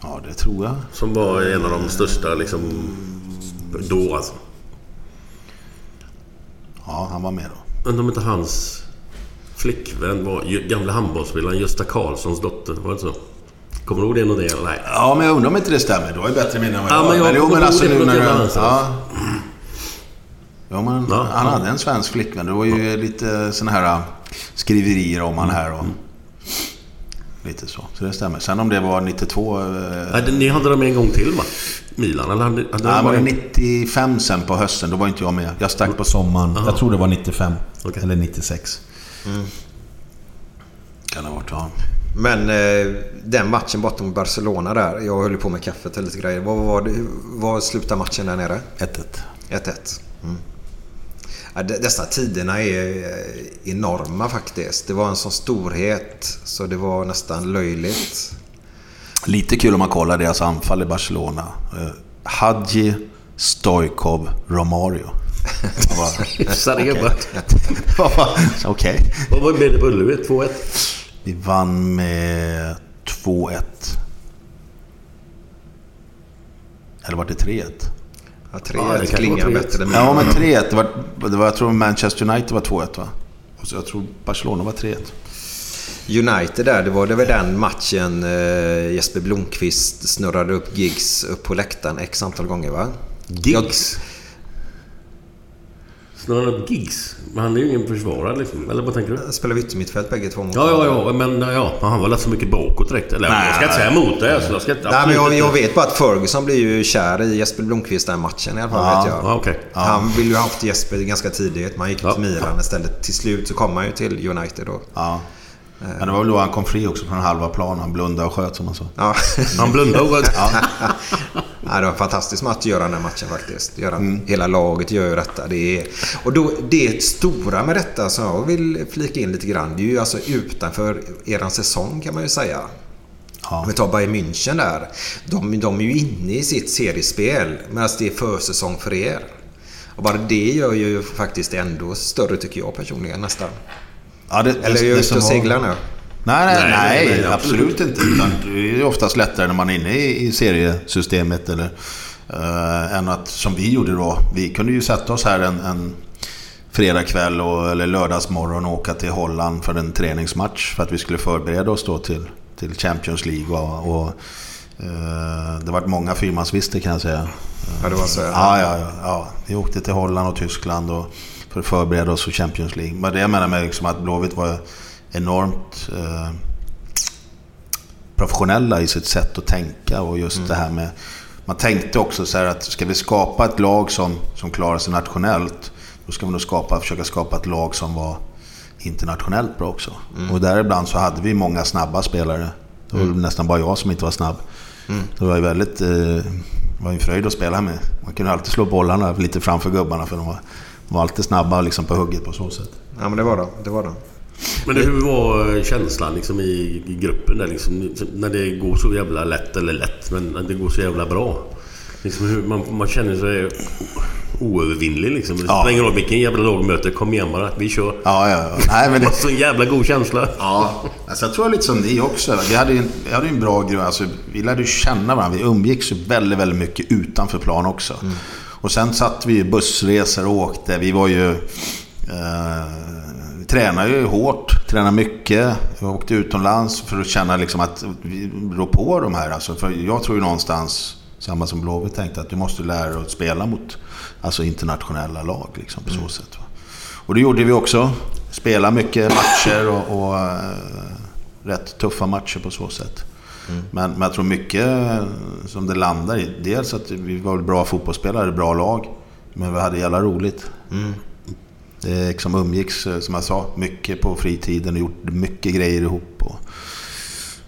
C: ja, det tror jag.
B: Som var en av de största liksom... Då alltså.
C: Ja, han var med då.
B: Undrar om inte hans flickvän var gamla handbollsspelaren Gösta Karlssons dotter. Var det så? Kommer du ihåg det någonting eller nej?
C: Ja, men jag undrar om inte det stämmer. Du har ju bättre minne än vad
B: Ja,
C: jag
B: men
C: har.
B: jag
C: jo, men alltså nu när
B: annat
C: Ja. Ja, men
B: Ja,
C: han
B: ja.
C: hade en svensk flickvän. Det var ju lite såna här äh, skriverier om han här och... Lite så. Så det stämmer. Sen om det var 92... Eh,
B: det- ni hade dem en gång till va? Milan? Eller hade, hade de
C: nej, var
B: bara
C: det
B: en-
C: 95 sen på hösten? Då var inte jag med. Jag stack på sommaren. Jag tror det var 95.
B: Okej.
C: Eller 96. Kan det ha varit, ja.
A: Men eh, den matchen borta mot Barcelona där. Jag höll på med kaffet och lite grejer. Vad var det, vad slutade matchen där nere?
C: 1-1.
A: 1-1. Mm. Ja, de- dessa tiderna är eh, enorma faktiskt. Det var en sån storhet så det var nästan löjligt.
C: Lite kul om man kollar deras anfall i Barcelona. Eh, Hadji, Stojkov, Romario.
B: Hyfsade gubbar.
C: Okej.
B: Vad var det på Ullevi? 2-1?
C: Vi vann med 2-1. Eller var det 3-1?
A: Ja,
B: Ja, det
A: 3-1
B: kan
A: klingar
B: vara 3-1.
A: bättre
C: Ja, men 3-1. Det var, det var, jag tror Manchester United var 2-1 va? Och så jag tror Barcelona var 3-1.
A: United där, det var det väl den matchen eh, Jesper Blomqvist snurrade upp Giggs upp på läktaren x antal gånger va?
B: Gigs? Snarare upp Gigs? Men han är ju ingen försvarare liksom. Eller vad tänker du?
A: Jag spelar yttermittfält bägge två mot
B: Ja, ja, ja. Men ja, han var väl så mycket bakåt direkt. Eller jag ska inte säga emot det. Så jag ska inte,
A: Nej, men jag, jag vet bara att Ferguson blir ju kär i Jesper Blomqvist den matchen i alla fall.
C: Ja,
A: vet jag.
B: Ja, okej.
A: Han ville ju ha haft Jesper ganska tidigt. Man gick
B: Ja.
A: till Milan istället. Till slut så kom han ju till United då.
C: Ja. Men det var väl då han kom fri också från halva plan. Han blundade och sköt som han sa.
A: Ja.
B: Han blundade och...
A: ja, det var en fantastisk match att göra den matchen faktiskt. Göra, Hela laget gör ju detta. Det är, och då, det stora med detta som jag vill flika in lite grann. Det är ju alltså utanför eran säsong kan man ju säga.
C: Ja.
A: Om vi tar Bayern München där. De, de är ju inne i sitt seriespel medan det är försäsong för er. Och bara det gör ju faktiskt ändå större tycker jag personligen nästan.
C: Ja, det,
A: Eller är jag ute och seglar nu?
C: Nej, nej,
B: Nej,
C: nej,
B: nej,
C: absolut inte. Utan det är ju oftast lättare när man är inne i, i seriesystemet. Eller, eh, än att, som vi gjorde då. Vi kunde ju sätta oss här en, en fredagkväll och, eller lördagsmorgon och åka till Holland för en träningsmatch. För att vi skulle förbereda oss då till, till Champions League. Och, och, eh, det var många fyrmansvister kan jag säga.
A: Ja, det var så.
C: Ja, ja, ja, ja. Vi åkte till Holland och Tyskland och för att förbereda oss för Champions League. Men det jag menar med liksom att Blåvitt var enormt eh, professionella i sitt sätt att tänka och just
A: Mm.
C: det här med... Man tänkte också så här att ska vi skapa ett lag som, som klarar sig nationellt, då ska vi nog skapa, försöka skapa ett lag som var internationellt bra också.
A: Mm.
C: Och däribland så hade vi många snabba spelare. Det var
A: Mm.
C: nästan bara jag som inte var snabb. Det var ju väldigt... Eh, var en fröjd att spela med. Man kunde alltid slå bollarna lite framför gubbarna för de var, var alltid snabba liksom på hugget på så sätt.
A: Ja, men det var det. det, var det.
B: Men det, hur var känslan liksom i, i gruppen där liksom, när det går så jävla lätt, eller lätt, men när det går så jävla bra? Liksom hur, man, man känner sig oövervinnlig liksom. Det
C: Ja.
B: spelar ingen roll vilken jävla lag möter. Kom igen bara, vi kör.
C: Ja, ja, ja. Nej, men
B: Det
C: det,
B: var så en jävla god känsla.
C: Ja, alltså jag tror lite som ni också. Vi hade ju en, vi hade en bra grund. Alltså, vi lärde ju känna varandra. Vi umgicks väldigt, väldigt mycket utanför plan också. Och sen satt vi bussresor och åkte. Vi var ju... Eh, vi tränade ju hårt, tränade mycket. Jag åkte utomlands för att känna liksom att vi rår på de här. Alltså, för jag tror ju någonstans, samma som Blåvitt tänkte, att du måste lära dig att spela mot alltså, internationella lag. Liksom, på så sätt. Va? Och det gjorde vi också. Spela mycket matcher och, och eh, rätt tuffa matcher på så sätt. Men, men jag tror mycket som det landar i. Dels att vi var bra fotbollsspelare, bra lag. Men vi hade jävla roligt. Det liksom umgicks, eh, som jag sa, mycket på fritiden och gjorde mycket grejer ihop. Och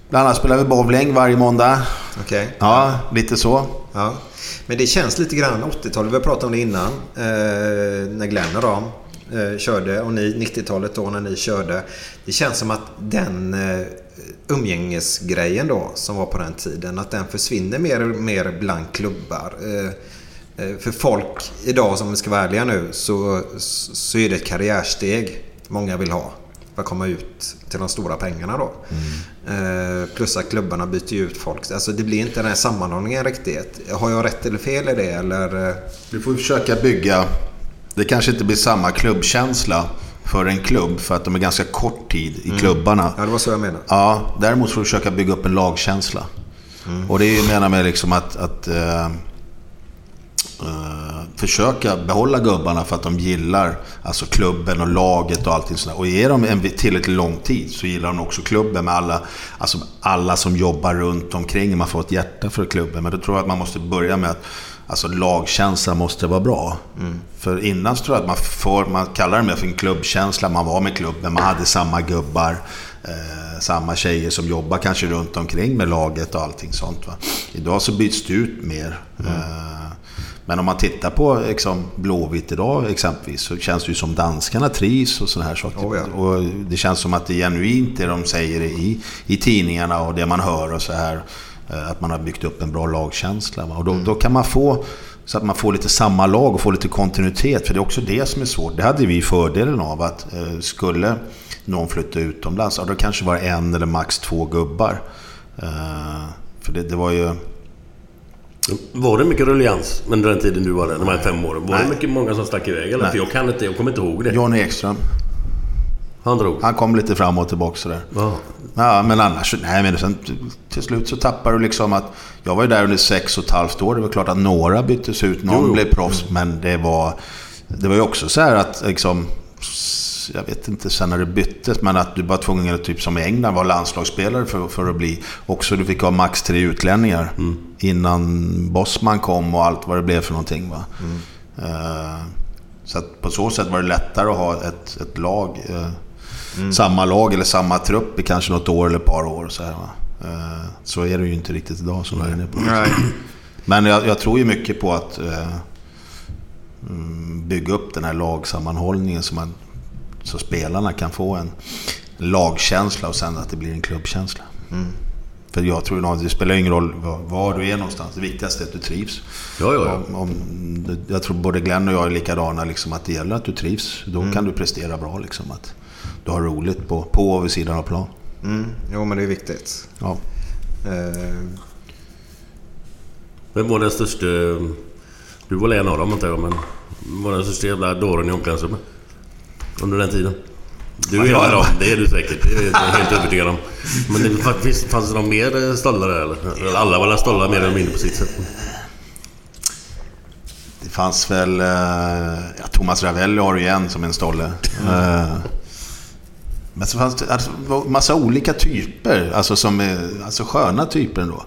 C: bland annat spelade vi bowling varje måndag.
A: Okej.
C: Ja, lite så.
A: Ja. Men det känns lite grann 80-talet. Vi har pratat om det innan. Eh, när Glenn och Ram eh, körde och ni 90-talet då när ni körde. Det känns som att den eh, umgängesgrejen då som var på den tiden. Att den försvinner mer och mer bland klubbar. Eh, eh, för folk idag som vi ska vara ärliga nu så, så är det ett karriärsteg många vill ha. För att komma ut till de stora pengarna då. Eh, plus att klubbarna byter ut folk. Alltså det blir inte den här sammanhållningen riktigt. Har jag rätt eller fel i det eller?
C: Vi får försöka bygga... Det kanske inte blir samma klubbkänsla för en klubb för att de är ganska kort tid i klubbarna.
A: Ja, det var så jag menade.
C: Ja, däremot får vi försöka bygga upp en lagkänsla. Och det är ju menar med liksom att, att eh, eh, försöka behålla gubbarna för att de gillar alltså klubben och laget och allting sådär. Och ger dem en tillräckligt lång tid så gillar de också klubben med alla, alltså alla som jobbar runt omkring. Man får ett hjärta för klubben. Men då tror jag att man måste börja med att Alltså lagkänslan måste vara bra. För innan så tror jag att man får, man kallar det mer för en klubbkänsla. Man var med klubben, man hade samma gubbar. Eh, samma tjejer som jobbar kanske runt omkring med laget och allting sånt. Va? Idag så byts det ut mer. Eh, men om man tittar på liksom, Blåvitt idag exempelvis så känns det ju som danskarna trivs och sådana här saker.
A: Oh ja.
C: Och det känns som att det är genuint det de säger i, i tidningarna och det man hör och så här. Eh, Att man har byggt upp en bra lagkänsla. Och då, då kan man få så att man får lite samma lag och får lite kontinuitet. För det är också det som är svårt. Det hade vi fördelen av att eh, skulle någon flytta utomlands, ja, då kanske var det en eller max två gubbar. Eh, för det, det var ju...
B: Var det mycket ruljans under den tiden du var där, de här fem åren? Var
C: Nej.
B: det mycket många som stack iväg? Eller?
C: Nej.
B: För jag kan inte, jag kommer inte ihåg det.
C: Johnny Ekström.
B: Han drog.
C: Han kom lite fram och tillbaka sådär.
B: Ja.
C: Ja, men annars... Nej, men sen till slut så tappar du liksom att... Jag var ju där under sex och ett halvt år. Det var klart att några byttes ut. Någon
B: Jo,
C: blev proffs. Men det var... Det var ju också så här att liksom... Jag vet inte sen när det byttes, men att du var tvungen att, typ som i England, vara landslagsspelare för, för att bli... Också du fick ha max tre utlänningar. Innan Bosman kom och allt vad det blev för någonting. Va? Eh, så att på så sätt var det lättare att ha ett, ett lag. Eh, Samma lag eller samma trupp i kanske något år eller ett par år. Så, här? Eh, så är det ju inte riktigt idag som du är inne på.
A: Nej.
C: Men jag, jag tror ju mycket på att eh, mm, bygga upp den här lagsammanhållningen så, man, så spelarna kan få en lagkänsla och sen att det blir en klubbkänsla. För jag tror nog, det spelar ingen roll var, var du är någonstans. Det viktigaste är att du trivs.
B: Ja, ja, ja.
C: Om, om, jag tror både Glenn och jag är likadana. Liksom, att det gäller att du trivs. Då kan du prestera bra. Liksom, att du har roligt på, på och vid sidan av plan.
A: Mm. Jo, men det är viktigt.
C: Ja.
A: Eh,
B: Vem var den största... Du var väl en av dem antar jag, men... Vem var den största jävla dåren i omklädningsrummet? Under den tiden? Du är en av dem, det är du säkert. Det är jag helt övertygad om. Men det, fanns, fanns det någon mer stollar där eller? Alla var väl stollar mer eller mindre på sitt sätt.
C: Det fanns väl... Eh, ja, Thomas Ravelli har du igen som en stolle. Eh, men så fanns det alltså, massa olika typer, alltså, som är, alltså sköna typer ändå.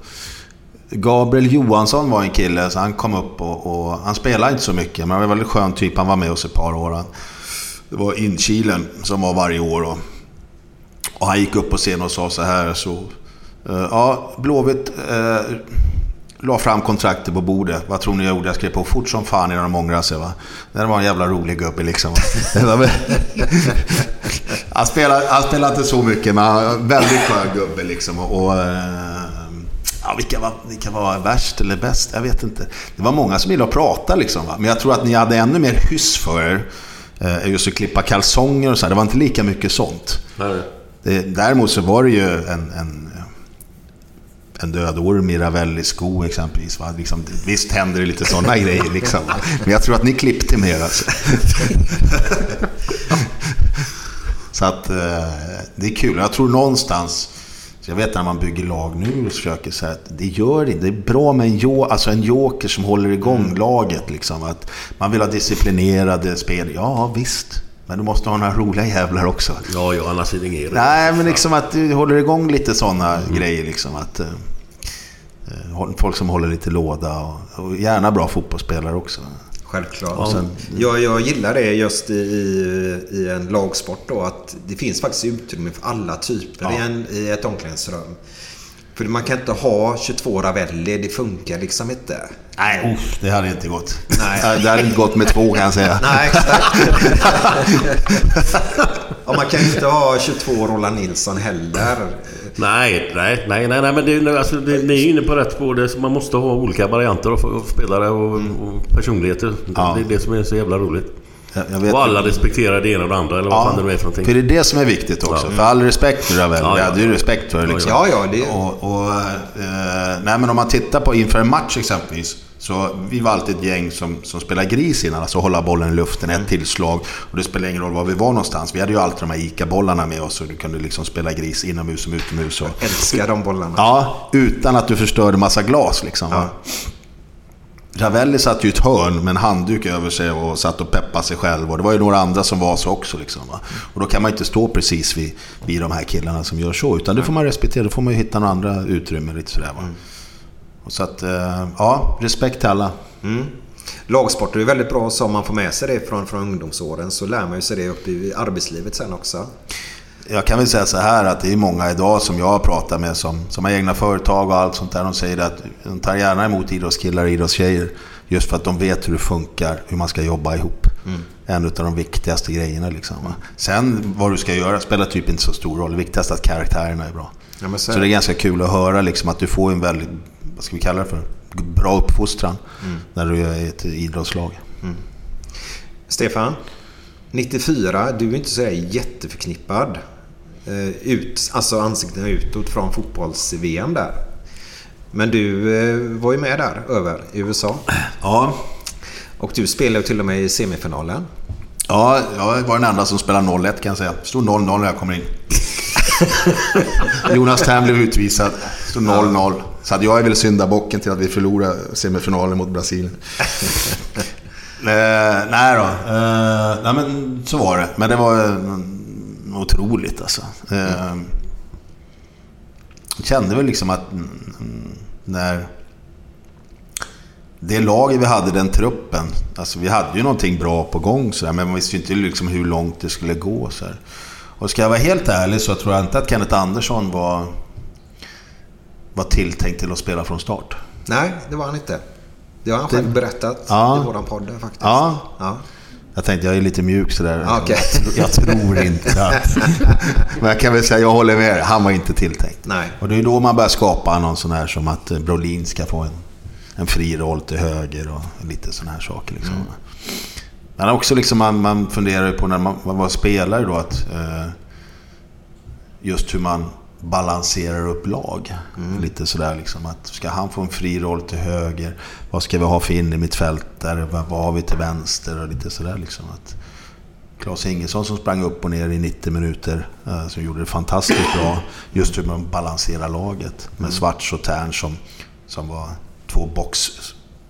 C: Gabriel Johansson var en kille, så han kom upp och, och han spelade inte så mycket, men han var en väldigt skön typ. Han var med oss ett par år. Han, det var inkilen som var varje år. Och, och han gick upp på scenen och sa så här. Så, eh, ja, Blåvitt eh, la fram kontraktet på bordet. Vad tror ni jag gjorde? Jag skrev på fort som fan innan de ångrade sig. Va? Det var en jävla rolig gubbe liksom. Han, spelade, han spelade inte så mycket, men han var en väldigt skön gubbe liksom. Och, och, eh, ja, vilka, var, vilka var värst eller bäst? Jag vet inte. Det var många som ville prata liksom. Va? Men jag tror att ni hade ännu mer hyss för er. eh, Just att klippa kalsonger och så. här. Det var inte lika mycket sånt.
B: Nej.
C: Det, däremot så var det ju en, en, en död orm i Ravelli-sko exempelvis. Va? Liksom, visst händer det lite sådana grejer liksom. Men jag tror att ni klippte mer alltså. Så att eh, det är kul. Jag tror någonstans, jag vet när man bygger lag nu och försöker säga att det gör inte. Det är bra med en, jo, alltså en joker som håller igång laget. Liksom. Att man vill ha disciplinerade spel. Ja, visst. Men du måste ha några roliga jävlar också.
B: Ja, ja, annars är det inget.
C: Nej, men liksom att du håller igång lite sådana grejer. Liksom att, eh, folk som håller lite låda och, och gärna bra fotbollsspelare också.
A: Självklart.
C: Sen-
A: jag, jag gillar det just i, i en lagsport då. Att det finns faktiskt utrymme för alla typer i, en, i ett omklädningsrum. För man kan inte ha 22 Ravelli. Det funkar liksom inte.
C: Nej, uff, det hade inte gått.
A: Nej.
C: Det hade inte gått med två kan jag säga.
A: Nej, exakt. Och man kan inte ha 22 Roland Nilsson heller.
B: Nej, nej, nej, nej, nej men det, alltså, det, ni är inne på rätt spår. Det, man måste ha olika varianter av spelare och, och personligheter.
C: Ja.
B: Det är det som är så jävla roligt.
C: Jag,
B: Och alla respekterar det ena och det andra, eller vad fan det nu är för någonting.
C: För det är det som är viktigt också.
B: Ja.
C: För all respekt för Ravel.
B: Ja,
C: Ja,
B: ja.
C: det är ju respekt för det liksom.
A: Ja, ja, det-
C: Och, och, eh, nej, men om man tittar på inför en match exempelvis. Så vi var alltid ett gäng som, som spelade gris innan. Alltså hålla bollen i luften, ett tillslag. Och det spelar ingen roll var vi var någonstans. Vi hade ju alltid de här ICA-bollarna med oss. Och du kunde liksom spela gris inomhus som utomhus. Och,
A: Älskar de bollarna.
C: Ja, utan att du förstörde massa glas liksom. va. Ravelli satt ju i ett hörn med en handduk över sig och satt och peppade sig själv. Och det var ju några andra som var så också. Liksom, va? Och då kan man inte stå precis vid, vid de här killarna som gör så. Utan det får man respektera. Då får man ju hitta några andra utrymmen. Lite sådär, va? Så att, eh, ja, respekt till alla.
A: Lagsporter är väldigt bra så om man får med sig det från, från ungdomsåren så lär man sig det upp i arbetslivet sen också.
C: Jag kan väl säga så här att det är många idag som jag har pratat med som, som har egna företag och allt sånt där. De säger att de tar gärna emot idrottskillar och idrottstjejer. Just för att de vet hur det funkar, hur man ska jobba ihop. En av de viktigaste grejerna liksom. Sen vad du ska göra spelar typ inte så stor roll. Det viktigaste är att karaktärerna är bra.
A: Ja, så
C: så det är ganska kul att höra liksom, att du får en väldigt, vad ska vi kalla det för? Bra uppfostran när du är ett idrottslag.
A: Stefan, 94, du är inte så jätteförknippad. eh, Ut, alltså ansiktena utåt från fotbolls-VM där. Men du eh, var ju med där över i USA.
C: Ja,
A: Och du spelade till och med i semifinalen.
C: Ja, jag var den enda som spelade 0-1 kan jag säga. Stod 0-0 när jag kom in. Jonas Tern blev utvisad. Stod 0-0. Så att jag är väl syndabocken till att vi förlorade semifinalen mot Brasilien. eh, nej då. Eh, nej men så var det. Men det var eh, otroligt alltså. Eh, jag kände väl liksom att mm, mm, när det laget vi hade, den truppen. Alltså vi hade ju någonting bra på gång så där, men man visste ju inte liksom hur långt det skulle gå. Så här. Och ska jag vara helt ärlig så tror jag inte att Kenneth Andersson var, var tilltänkt till att spela från start.
A: Nej, det var han inte. Det har han själv berättat
C: Ja.
A: i våran podd faktiskt.
C: Ja.
A: Ja.
C: Jag tänkte, jag är lite mjuk sådär.
A: Okej.
C: Jag, tror inte att... Men jag kan väl säga, jag håller med. Han var inte tilltänkt.
A: Nej.
C: Och det är då man börjar skapa någon sån här som att eh, Brolin ska få en, en fri roll till höger och lite såna här saker. Liksom. Men också liksom man, man funderar ju på när man, man var spelare då att eh, just hur man balanserar upp lag. Lite sådär liksom att ska han få en fri roll till höger? Vad ska vi ha för in i mitt fält där? Vad, vad har vi till vänster? Och lite sådär liksom att Claes Ingesson som sprang upp och ner i 90 minuter. Eh, som gjorde det fantastiskt bra. Just hur man balanserar laget. Med Svarts och Tern som, som var två box...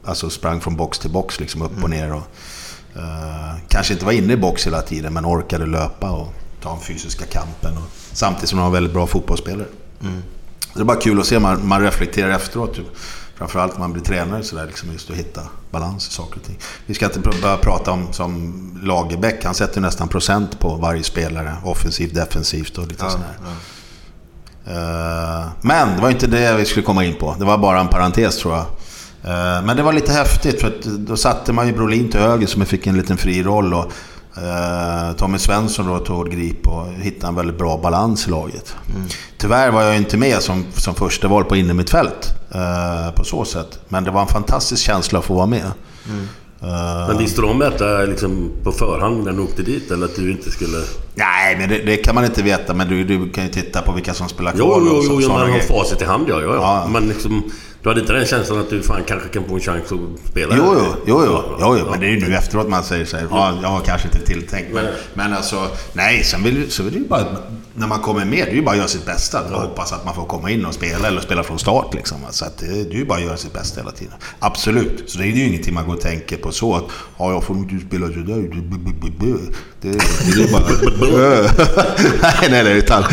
C: Alltså sprang från box till box liksom upp och ner. Och, eh, kanske inte var inne i box hela tiden men orkade löpa och ta den fysiska kampen. Och, samtidigt som de var väldigt bra fotbollsspelare. Det är bara kul att se, man, man reflekterar efteråt. Typ. Framförallt när man blir tränare så där, liksom just att hitta balans i saker och ting. Vi ska inte börja prata om som Lagerbäck, han sätter nästan procent på varje spelare. Offensivt, defensivt och lite
A: Ja,
C: sådär. Eh, Men det var inte det vi skulle komma in på. Det var bara en parentes tror jag. Eh, Men det var lite häftigt för att då satte man ju Brolin till höger som fick en liten fri roll. Och eh, Tommy Svensson då tog grip och hittade en väldigt bra balans i laget. Tyvärr var jag inte med som, som första val på innermittfält eh, på så sätt. Men det var en fantastisk känsla att få vara med. Eh,
B: Men visste om detta liksom på förhand när du åkte dit? Eller att du inte skulle...
C: Nej, men det, det kan man inte veta. Men du, du kan ju titta på vilka som spelar
B: Jo,
C: kvar.
B: jo, jo, jo
C: sådana
B: man har facit i hand ja. ja, ja.
C: Ja.
B: Men liksom, du hade inte den känslan att du fan kanske kan få en chans att spela?
C: Jo, jo, jo, jo, jo, jo. men det är ju nu efteråt man säger så här, ja, jag har kanske inte tilltänkt. Men, men alltså, nej, sen vill, så är det ju bara, när man kommer med, det är ju bara att göra sitt bästa. Och hoppas att man får komma in och spela eller spela från start liksom. Så att det, det är ju bara att göra sitt bästa hela tiden. Absolut. Så det är ju ingenting man går och tänker på så att, ja, jag får inte spela sådär. Det, det, det är bara... nej, nej, nej, utan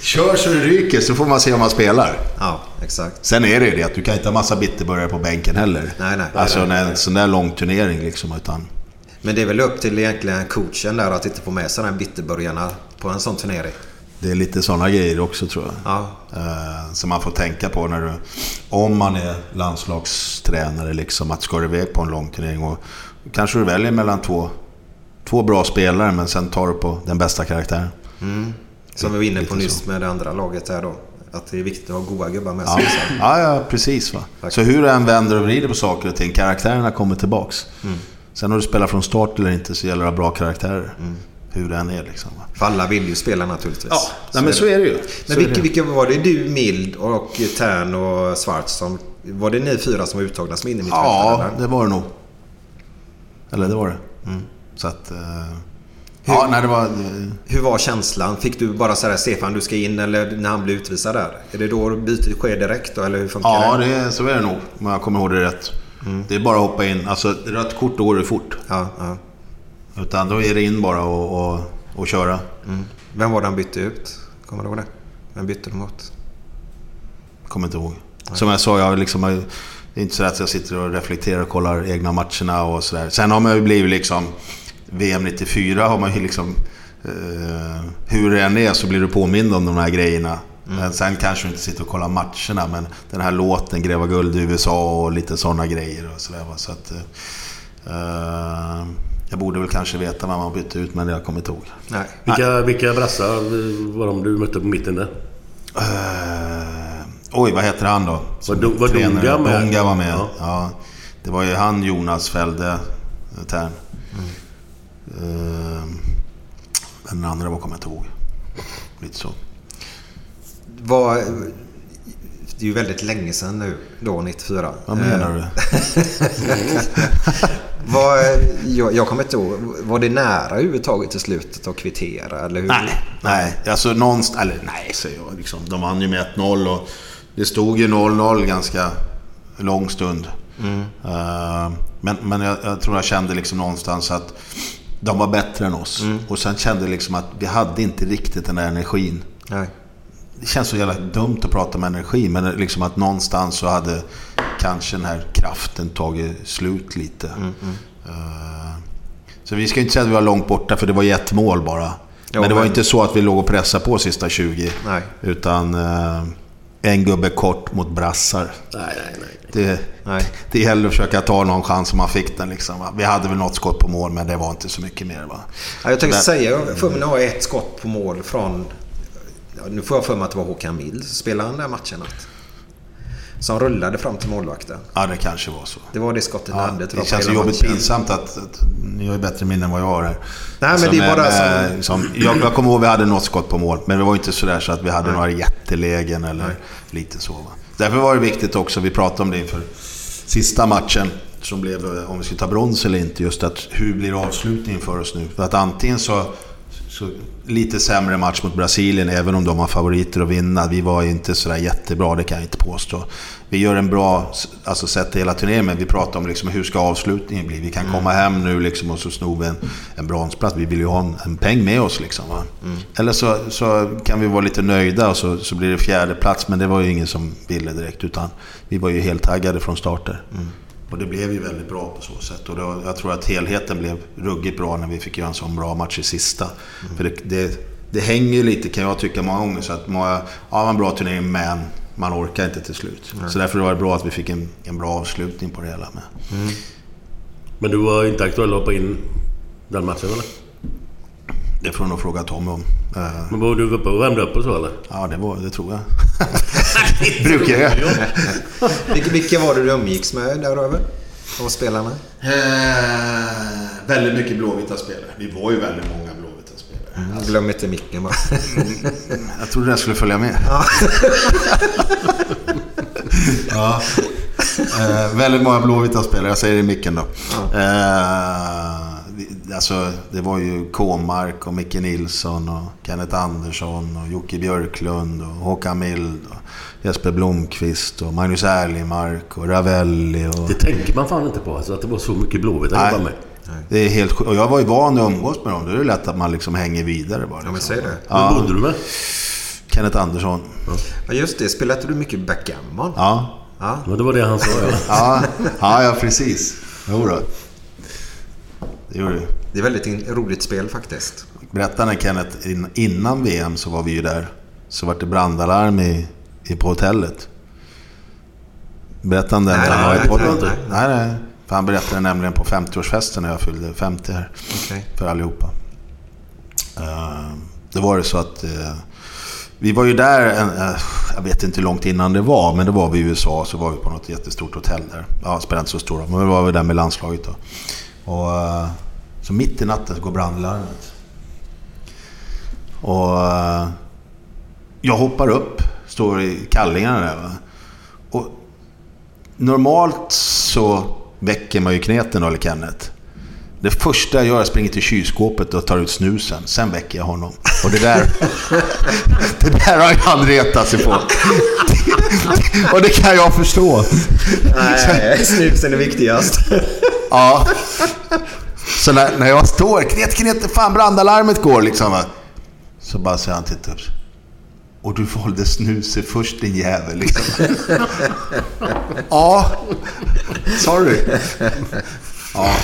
C: kör så det ryker så får man se om man spelar.
A: Ja, exakt.
C: Sen är det ju det att du kan inte ha massa bitterburgare på bänken heller.
A: Nej, nej.
C: Alltså
A: Nej, nej.
C: när en sån där lång turnering liksom. Utan,
A: Men det är väl upp till egentligen coachen där att inte få med sig de här bitterburgarna på en sån turnering.
C: det är lite sådana grejer också tror jag.
A: Ja,
C: Eh, som man får tänka på när du... Om man är landslagstränare liksom. Att ska du iväg på en lång turnering och kanske du väljer mellan två, två bra spelare men sen tar du på den bästa karaktären.
A: som vi var inne på nyss med det andra laget här då. Att det är viktigt att ha goda gubbar med
C: Ja,
A: sig.
C: ja, ja precis. Va? Så hur du än vänder och vrider på saker och ting, karaktärerna kommer tillbaks. Sen om du spelar från start eller inte så gäller det att ha bra karaktärer. Hur det än är liksom. Va?
A: För alla vill ju spela naturligtvis.
C: Ja, nej, men så är det ju. Så
A: Men
C: är
A: vilka, vilka var det? Du, Mild och Tern och Schwarz som... Var det ni fyra som var uttagna som innermittfältare?
C: Ja, det var det nog. Eller det var det. Så att... eh, ja, nej det var... eh,
A: Hur var känslan? Fick du bara säga Stefan du ska in eller när han blev utvisad där? Är det då bytet sker direkt då eller hur funkar
C: Ja,
A: det?
C: det, så är det nog. Om jag kommer ihåg det rätt. Det är bara att hoppa in. Alltså, rött kort då går det fort.
A: Ja, ja.
C: Utan då är det in bara och, och, och köra.
A: Vem var det han bytte ut? Kommer du ihåg det? Vem bytte de mot?
C: Kommer inte ihåg. Som jag sa, jag liksom, har- det är inte så att jag sitter och reflekterar och kollar egna matcherna och sådär. Sen har man ju blivit liksom... VM 94 har man ju liksom... Eh, hur det än är så blir du påmind om de här grejerna. Men sen kanske du inte sitter och kollar matcherna, men den här låten, Gräva guld i USA och lite sådana grejer och sådär. va. Så att, eh, jag borde väl kanske veta vad man bytte ut, men jag kommer inte ihåg.
A: Nej.
B: Vilka, vilka brassar var de du mötte på mitten där?
C: Eh, oj, vad heter han då? Som
B: Var var? Dunga med?
C: Dunga var med.
B: Ja.
C: Ja. Det var ju han, Jonas Fälde, eh, Tern. Eh, men den andra var kommer jag inte ihåg. Lite så.
A: Var, det är ju väldigt länge sedan nu, då 94.
C: Vad menar du?
A: Var, jag, jag kommer inte ihåg. Var det nära överhuvudtaget till slutet att kvittera? Eller hur?
C: Nej, nej. Alltså någonstans... Eller nej, säger jag. Liksom, de vann ju med 1-0 och det stod ju 0-0 ganska lång stund. Eh, men men jag, jag tror jag kände liksom någonstans att de var bättre än oss. Och sen kände jag liksom att vi hade inte riktigt den där energin.
A: Nej.
C: Det känns så jävla dumt att prata om energi, men liksom att någonstans så hade kanske den här kraften tagit slut lite. Eh, Så vi ska inte säga att vi var långt borta, för det var ju ett mål bara.
A: Jo,
C: men det var
A: men-
C: inte så att vi låg och pressade på sista 20.
A: Nej.
C: Utan eh, en gubbe kort mot brassar.
B: Nej, nej, nej.
C: Det,
A: Nej.
C: det gäller att försöka ta någon chans om man fick den. Liksom, va? Vi hade väl något skott på mål, men det var inte så mycket mer. Va?
A: Ja, jag tänkte
C: Men-
A: säga, jag får mig ett skott på mål från... ja, Nu får jag för mig att det var Håkan Mild. Spelade han den matchen? Att, som rullade fram till målvakten.
C: Ja, det kanske var så.
A: Det var det skottet
C: Ja,
A: hade
C: det känns jobbigt
A: matchen.
C: pinsamt att, att ni har ju bättre minne än vad jag har här.
A: Nej, men det är bara
C: eh,
A: som-
C: som, jag, jag kommer ihåg att vi hade något skott på mål, men det var inte sådär så att vi hade några jättelägen eller lite så. Va? Därför var det viktigt också, vi pratade om det inför sista matchen, som blev eh, om vi skulle ta brons eller inte, just att hur blir avslutningen för oss nu? För att antingen så, så lite sämre match mot Brasilien, även om de var favoriter att vinna. Vi var inte sådär jättebra, det kan jag inte påstå. Vi gör en bra, alltså sett hela turneringen, men vi pratar om liksom hur ska avslutningen bli. Vi kan
A: Mm.
C: komma hem nu liksom och så snor vi en, en bronsplats. Vi vill ju ha en, en peng med oss liksom.
A: Mm.
C: Eller så, så kan vi vara lite nöjda och så, så blir det fjärde plats men det var ju ingen som ville direkt. Utan vi var ju helt taggade från starter.
A: Mm.
C: Och det blev ju väldigt bra på så sätt. Och då, jag tror att helheten blev ruggigt bra när vi fick göra en sån bra match i sista. För det, det, det hänger ju lite kan jag tycka många gånger. Så att många, ja, en bra turnering men man orkar inte till slut.
B: Nej.
C: Så därför var det bra att vi fick en, en bra avslutning på det hela med.
B: Men du var inte aktuell att hoppa in den matchen eller?
C: Det får du nog fråga Tommy om. Eh,
B: Men var du uppe och värmde upp och så eller?
C: Ja, det, var, det tror jag. Brukar jag.
A: Vilka, vilka var det du umgicks med däröver? Av spelarna?
C: Eh, väldigt mycket blåvita spelare. Vi var ju väldigt många blåvita spelare.
A: Mm, glöm inte micken bara.
C: Jag trodde den skulle följa med. ja. Eh, väldigt många blåvita spelare, jag säger det i micken då. Eh, vi- alltså, det var ju Kåmark och Micke Nilsson och Kenneth Andersson och Jocke Björklund och Håkan Mild och Jesper Blomqvist och Magnus Erlimark och Ravelli. Och...
B: Det tänker man fan inte på alltså, att det var så mycket Blåvitt att jobba med.
C: Det är helt. Och jag var ju van att umgås med dem. Då är det lätt att man liksom hänger vidare bara.
A: Ja, men säg det.
B: Vem bodde du med?
C: Kenneth Andersson.
A: Ja, just det. Spelade du mycket backgammon?
C: Ja.
A: Ja.
B: Men det var det han sa ja.
C: Ja, ja, ja precis. Jo då. Det gjorde det.
A: Det är väldigt roligt spel faktiskt.
C: Berätta när Kenneth, in- innan VM så var vi ju där. Så var det brandalarm i, i, på hotellet. Den
A: Nej,
C: när han var
A: nej, nej,
C: Nej,
A: nej.
C: nej. För han berättade nämligen på 50-årsfesten när jag fyllde 50 här.
A: Okej.
C: För allihopa. Uh, då var det så att... eh, vi var ju där, en, eh, jag vet inte hur långt innan det var, men det var vi i USA. Så var vi på något jättestort hotell där. Ja, spelar inte så stor roll, men vi var vi där med landslaget då. Och eh, så mitt i natten så går brandlarmet. Och eh, jag hoppar upp, står i kallingarna där. Va? Och normalt så väcker man ju kneten eller Kenneth. Det första jag gör är att springa till kylskåpet och tar ut snusen. Sen väcker jag honom. Och det där, det där har han retat sig på. Och det kan jag förstå.
A: Nej, snusen är viktigast.
C: Ja. Så när, när jag står, knet, knet, fan brandalarmet går liksom. va. Så bara säger han tittar upp. Och du valde snuset först din jävel liksom. Ja, sorry. Ja,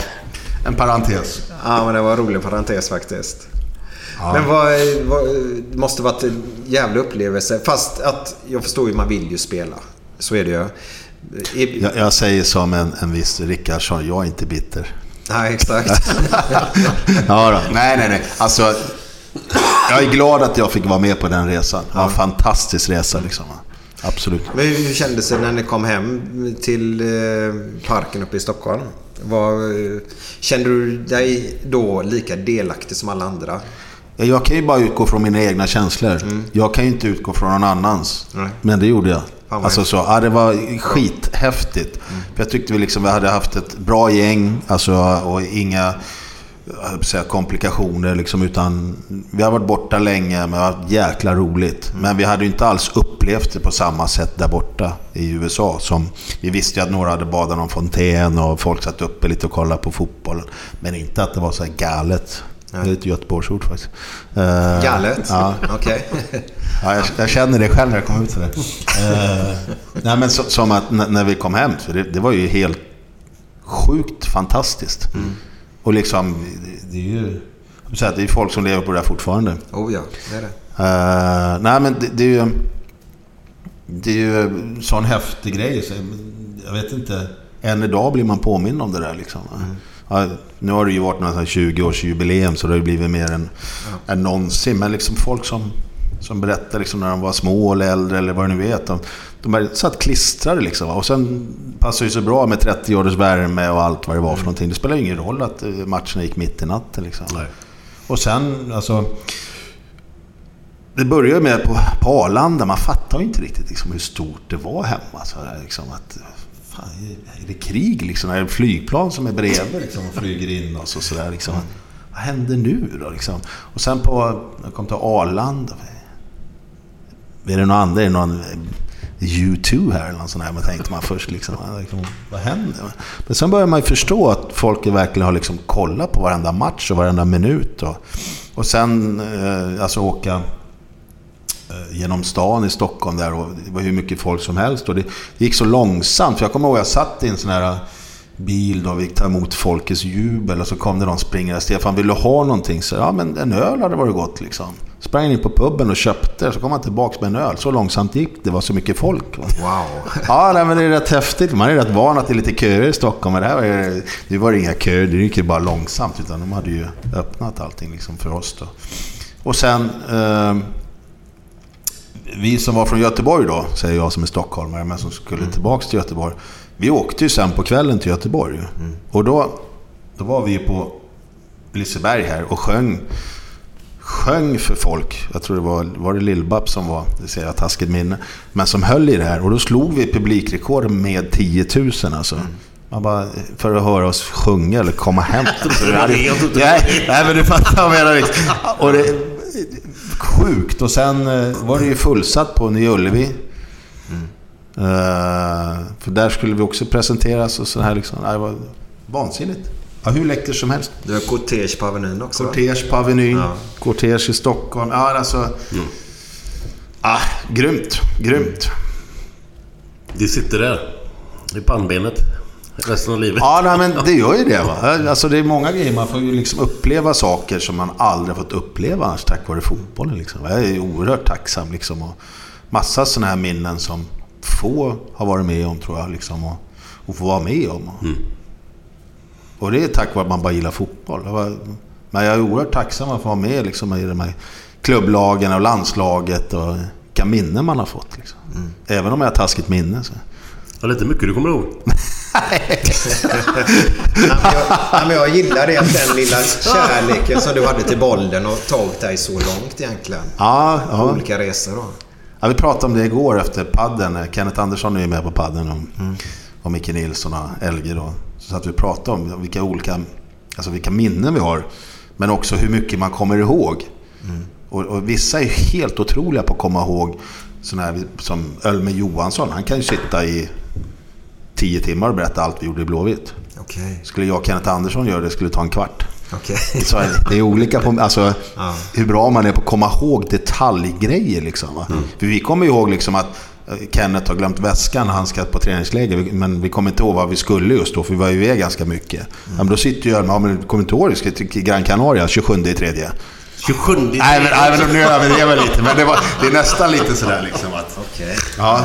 C: en parentes.
A: Ja, men det var en rolig parentes faktiskt.
C: Ja.
A: Men vad, vad, måste varit en jävla upplevelse. Fast att jag förstår ju, man vill ju spela. Så är det ju.
C: Jag, jag säger som en, en viss Rickardsson, jag är inte bitter.
A: Nej, exakt.
C: Ja då. Nej, nej, nej. Alltså, jag är glad att jag fick vara med på den resan. Det var en fantastisk resa liksom. Absolut.
A: Men hur kändes det när ni kom hem till eh, parken uppe i Stockholm? Vad, eh, kände du dig då lika delaktig som alla andra?
C: Ja, Jag kan ju bara utgå från mina egna känslor. Jag kan ju inte utgå från någon annans.
A: Nej.
C: Men det gjorde jag. Alltså så, ja, det var skithäftigt. För jag tyckte vi, liksom, vi hade haft ett bra gäng alltså, och inga säga, komplikationer. Liksom, utan vi har varit borta länge, men det har varit jäkla roligt. Men vi hade inte alls upplevt det på samma sätt där borta i USA. Som, vi visste ju att några hade badat någon fontän och folk satt uppe lite och kollade på fotbollen. Men inte att det var så här galet. Det är ett Göteborgsord faktiskt. Eh,
A: Galet?
C: Ja.
A: Okej.
C: Ja, jag, jag känner det själv när jag kom ut sådär. Eh, nej, men så, som att när vi kom hem, så det, det var ju helt sjukt fantastiskt. Och liksom, det, det är ju jag säga att det är folk som lever på det här fortfarande.
A: Oh ja, det är det.
C: Eh, nej, men det, det är ju... Det är ju en sån häftig grej. Så jag vet inte. Än idag blir man påminn om det där liksom. Ja, nu har det ju varit någon 20-årsjubileum så det har ju blivit mer än, än någonsin. Men liksom folk som, som berättar liksom när de var små eller äldre eller vad det nu är. De, de satt klistrade liksom. Och sen passar ju så bra med 30 års värme och allt vad det var för någonting. Det spelar ju ingen roll att eh, matcherna gick mitt i natten liksom. Och sen, alltså... Det började med på, på Arlanda, man fattar ju inte riktigt liksom, hur stort det var hemma. Så där, liksom, att, fan, är det krig liksom? Är det flygplan som är bredvid liksom, och flyger in oss och sådär? Liksom. vad händer nu då liksom? Och sen på, jag kom till Arlanda. Är det någon andra? Är det någon U2 här eller något sånt där? Man tänkte man först liksom, liksom, vad händer? Men sen börjar man ju förstå att folk verkligen har liksom kollat på varenda match och varenda minut. Och, och sen eh, alltså åka eh, genom stan i Stockholm där och det var hur mycket folk som helst. Och det gick så långsamt. För jag kommer ihåg att jag satt i en sån här bil då, vi gick ta emot folkets jubel och så kom det någon springare. Stefan, vill du ha någonting? Så ja, men en öl hade varit gott liksom. Sprang in på puben och köpte, så kom han tillbaka med en öl. Så långsamt gick det, var så mycket folk.
A: Wow.
C: Ja, nej, men det är rätt häftigt. Man är rätt van att det är lite köer i Stockholm. Men det här var, ju- det var inga köer, det gick ju bara långsamt. Utan de hade ju öppnat allting liksom för oss då. Och sen... Eh, vi som var från Göteborg då, säger jag som är stockholmare, men som skulle tillbaka till Göteborg. Vi åkte ju sen på kvällen till Göteborg. ju. Och då, då var vi på Liseberg här och sjöng, sjöng för folk. Jag tror det var, var det Lill-Babs som var, det säger jag taskigt minne, men som höll i det här. Och då slog vi publikrekord med 10 000 alltså. Man bara, för att höra oss sjunga eller komma hem. nej, nej, men du fattar vad jag menar. Och det, sjukt. Och sen eh, var det ju fullsatt på Nya Ullevi. Eh, för där skulle vi också presenteras och så här liksom. Det var vansinnigt. Ja, hur läckert som helst.
A: Du har kortege på Avenyn också va?
C: Cortege på Avenyn,
A: Ja.
C: cortege i Stockholm. Ja, alltså... Ah, grymt, grymt.
B: Det sitter där. I pannbenet. Resten av livet.
C: Ja, nej, men det gör ju det. Va? Alltså, det är många grejer. Man får ju liksom uppleva saker som man aldrig fått uppleva annars tack vare fotbollen. Liksom. Jag är oerhört tacksam. Liksom, och massa sådana här minnen som få har varit med om, tror jag. Liksom, och, och få vara med om. Och det är tack vare att man bara gillar fotboll. Det men jag är oerhört tacksam att få vara med liksom, i de här klubblagen och landslaget. Och vilka minnen man har fått. Liksom. Även om jag har taskigt minne. Så.
B: Ja, lite mycket du kommer ihåg.
A: Ja, men jag, jag gillar det den lilla kärleken som du hade till bollen och tagit dig så långt egentligen.
C: Ja,
A: På
C: ja.
A: olika resor då.
C: Ja, vi pratade om det igår efter padden. Kenneth Andersson är ju med på padden och, och Micke Nilsson och Elge då. Så att vi pratade om vilka olika, alltså vilka minnen vi har. Men också hur mycket man kommer ihåg. Och, och vissa är helt otroliga på att komma ihåg. Sådana här som Ölme Johansson. Han kan ju sitta i tio timmar och berätta allt vi gjorde i Blåvitt.
A: Okej.
C: Skulle jag och Kenneth Andersson göra det skulle det ta en kvart. Är det. är olika på alltså,
A: Ja.
C: hur bra man är på att komma ihåg detaljgrejer. Liksom, va? För vi kommer ihåg liksom att eh, Kenneth har glömt väskan han ska på träningsläger. Men vi kommer inte ihåg vad vi skulle just då, för vi var iväg ganska mycket. Ja, men då sitter ju Ölme, ja men kommer inte ihåg, vi ska till Gran Canaria 27 i tredje.
B: 27
C: Nej men, nej, men nu överdrev jag lite, men det, var, det är nästan lite sådär liksom att...
A: Okej.
C: Ja.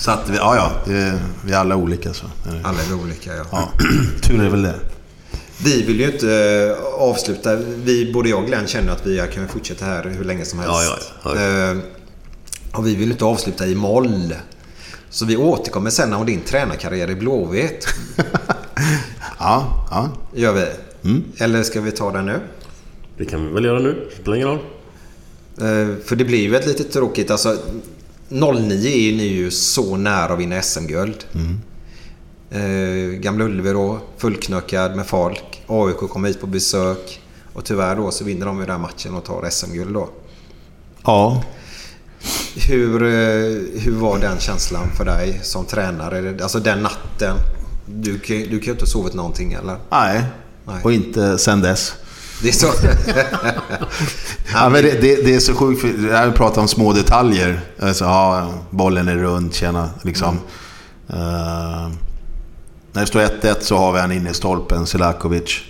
C: Så att, vi, ja ja, det, vi är alla olika så.
A: Alla är olika ja.
C: Ja, tur är väl det.
A: Vi vill ju inte eh, avsluta. Vi, både jag och Glenn känner att vi kan fortsätta här hur länge som helst.
B: Ja, ja, ja.
A: Eh, Och vi vill inte avsluta i moll. Så vi återkommer sen om din tränarkarriär i Blåvitt.
C: Ja, ja.
A: Gör vi.
C: Mm.
A: Eller ska vi ta den nu?
B: Det kan vi väl göra nu. Spelar ingen roll.
A: Eh, För det blir ju ett lite tråkigt. Alltså, 09 är ju ni ju så nära att vinna SM-guld. Eh, Gamla Ullevi då, fullknökad med folk. AIK kommer hit på besök. Och tyvärr då så vinner de ju den matchen och tar SM-guld då.
C: Ja.
A: Hur, eh, hur var den känslan för dig som tränare? Alltså den natten. Du, du kan ju inte ha sovit någonting eller?
C: Nej.
A: Nej.
C: Och inte sen dess.
A: Det är så.
C: Ja, men det, det, det är så sjukt, för jag har pratat om små detaljer. Alltså, ja, bollen är rund, tjena, liksom. Eh, när det står 1-1 så har vi han inne i stolpen, Selakovic.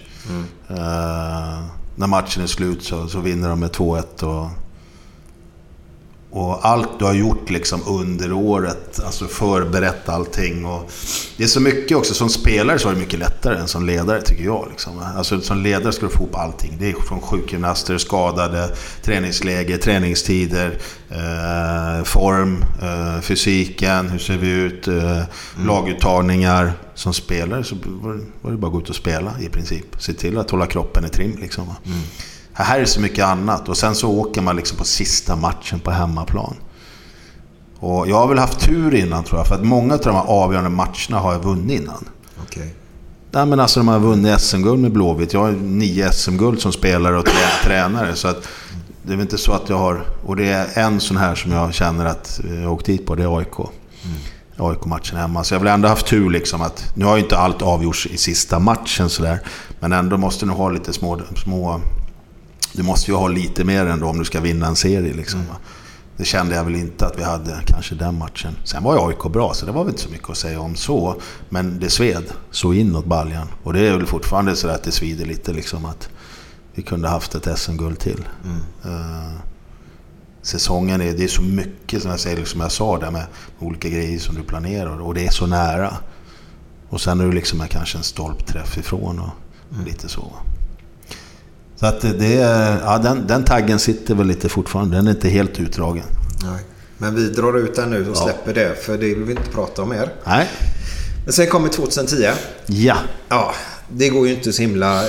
C: Eh, när matchen är slut så, så vinner de med 2-1. Och, och allt du har gjort liksom under året, alltså förberett allting. Och det är så mycket också, som spelare så är det mycket lättare än som ledare tycker jag. Liksom. Alltså som ledare ska du få ihop allting. Det är från sjukgymnaster, skadade, träningsläger, träningstider, eh, form, eh, fysiken, hur ser vi ut, eh, laguttagningar. Som spelare så var det, bara att gå ut och spela i princip. Se till att hålla kroppen i trim liksom. va. Här är det så mycket annat och sen så åker man liksom på sista matchen på hemmaplan. Och jag har väl haft tur innan tror jag, för att många av de här avgörande matcherna har jag vunnit innan.
A: Okej.
C: Nej, men alltså de har vunnit SM-guld med Blåvitt. Jag har nio SM-guld som spelare och trä- tränare. Så att det är väl inte så att jag har... Och det är en sån här som jag känner att jag åkt dit på. Det är AIK. AIK-matchen hemma. Så jag har väl ändå haft tur liksom att... Nu har ju inte allt avgjorts i sista matchen sådär. Men ändå måste du ha lite små... små du måste ju ha lite mer ändå om du ska vinna en serie liksom. va. Det kände jag väl inte att vi hade kanske den matchen. Sen var ju AIK bra så det var väl inte så mycket att säga om så. Men det sved så inåt baljan. Och det är väl fortfarande så att det svider lite liksom att vi kunde haft ett SM-guld till. Eh, säsongen är, det är så mycket som jag säger, liksom jag sa där med olika grejer som du planerar och det är så nära. Och sen är du liksom kanske en stolpträff ifrån och lite så. Så att det- ja, den, den taggen sitter väl lite fortfarande. Den är inte helt utdragen.
A: Nej. Men vi drar ut den nu och
C: Ja.
A: släpper det, för det vill vi inte prata om mer.
C: Nej.
A: Men sen kommer 2010.
C: Ja.
A: Ja, det går ju inte så himla eh,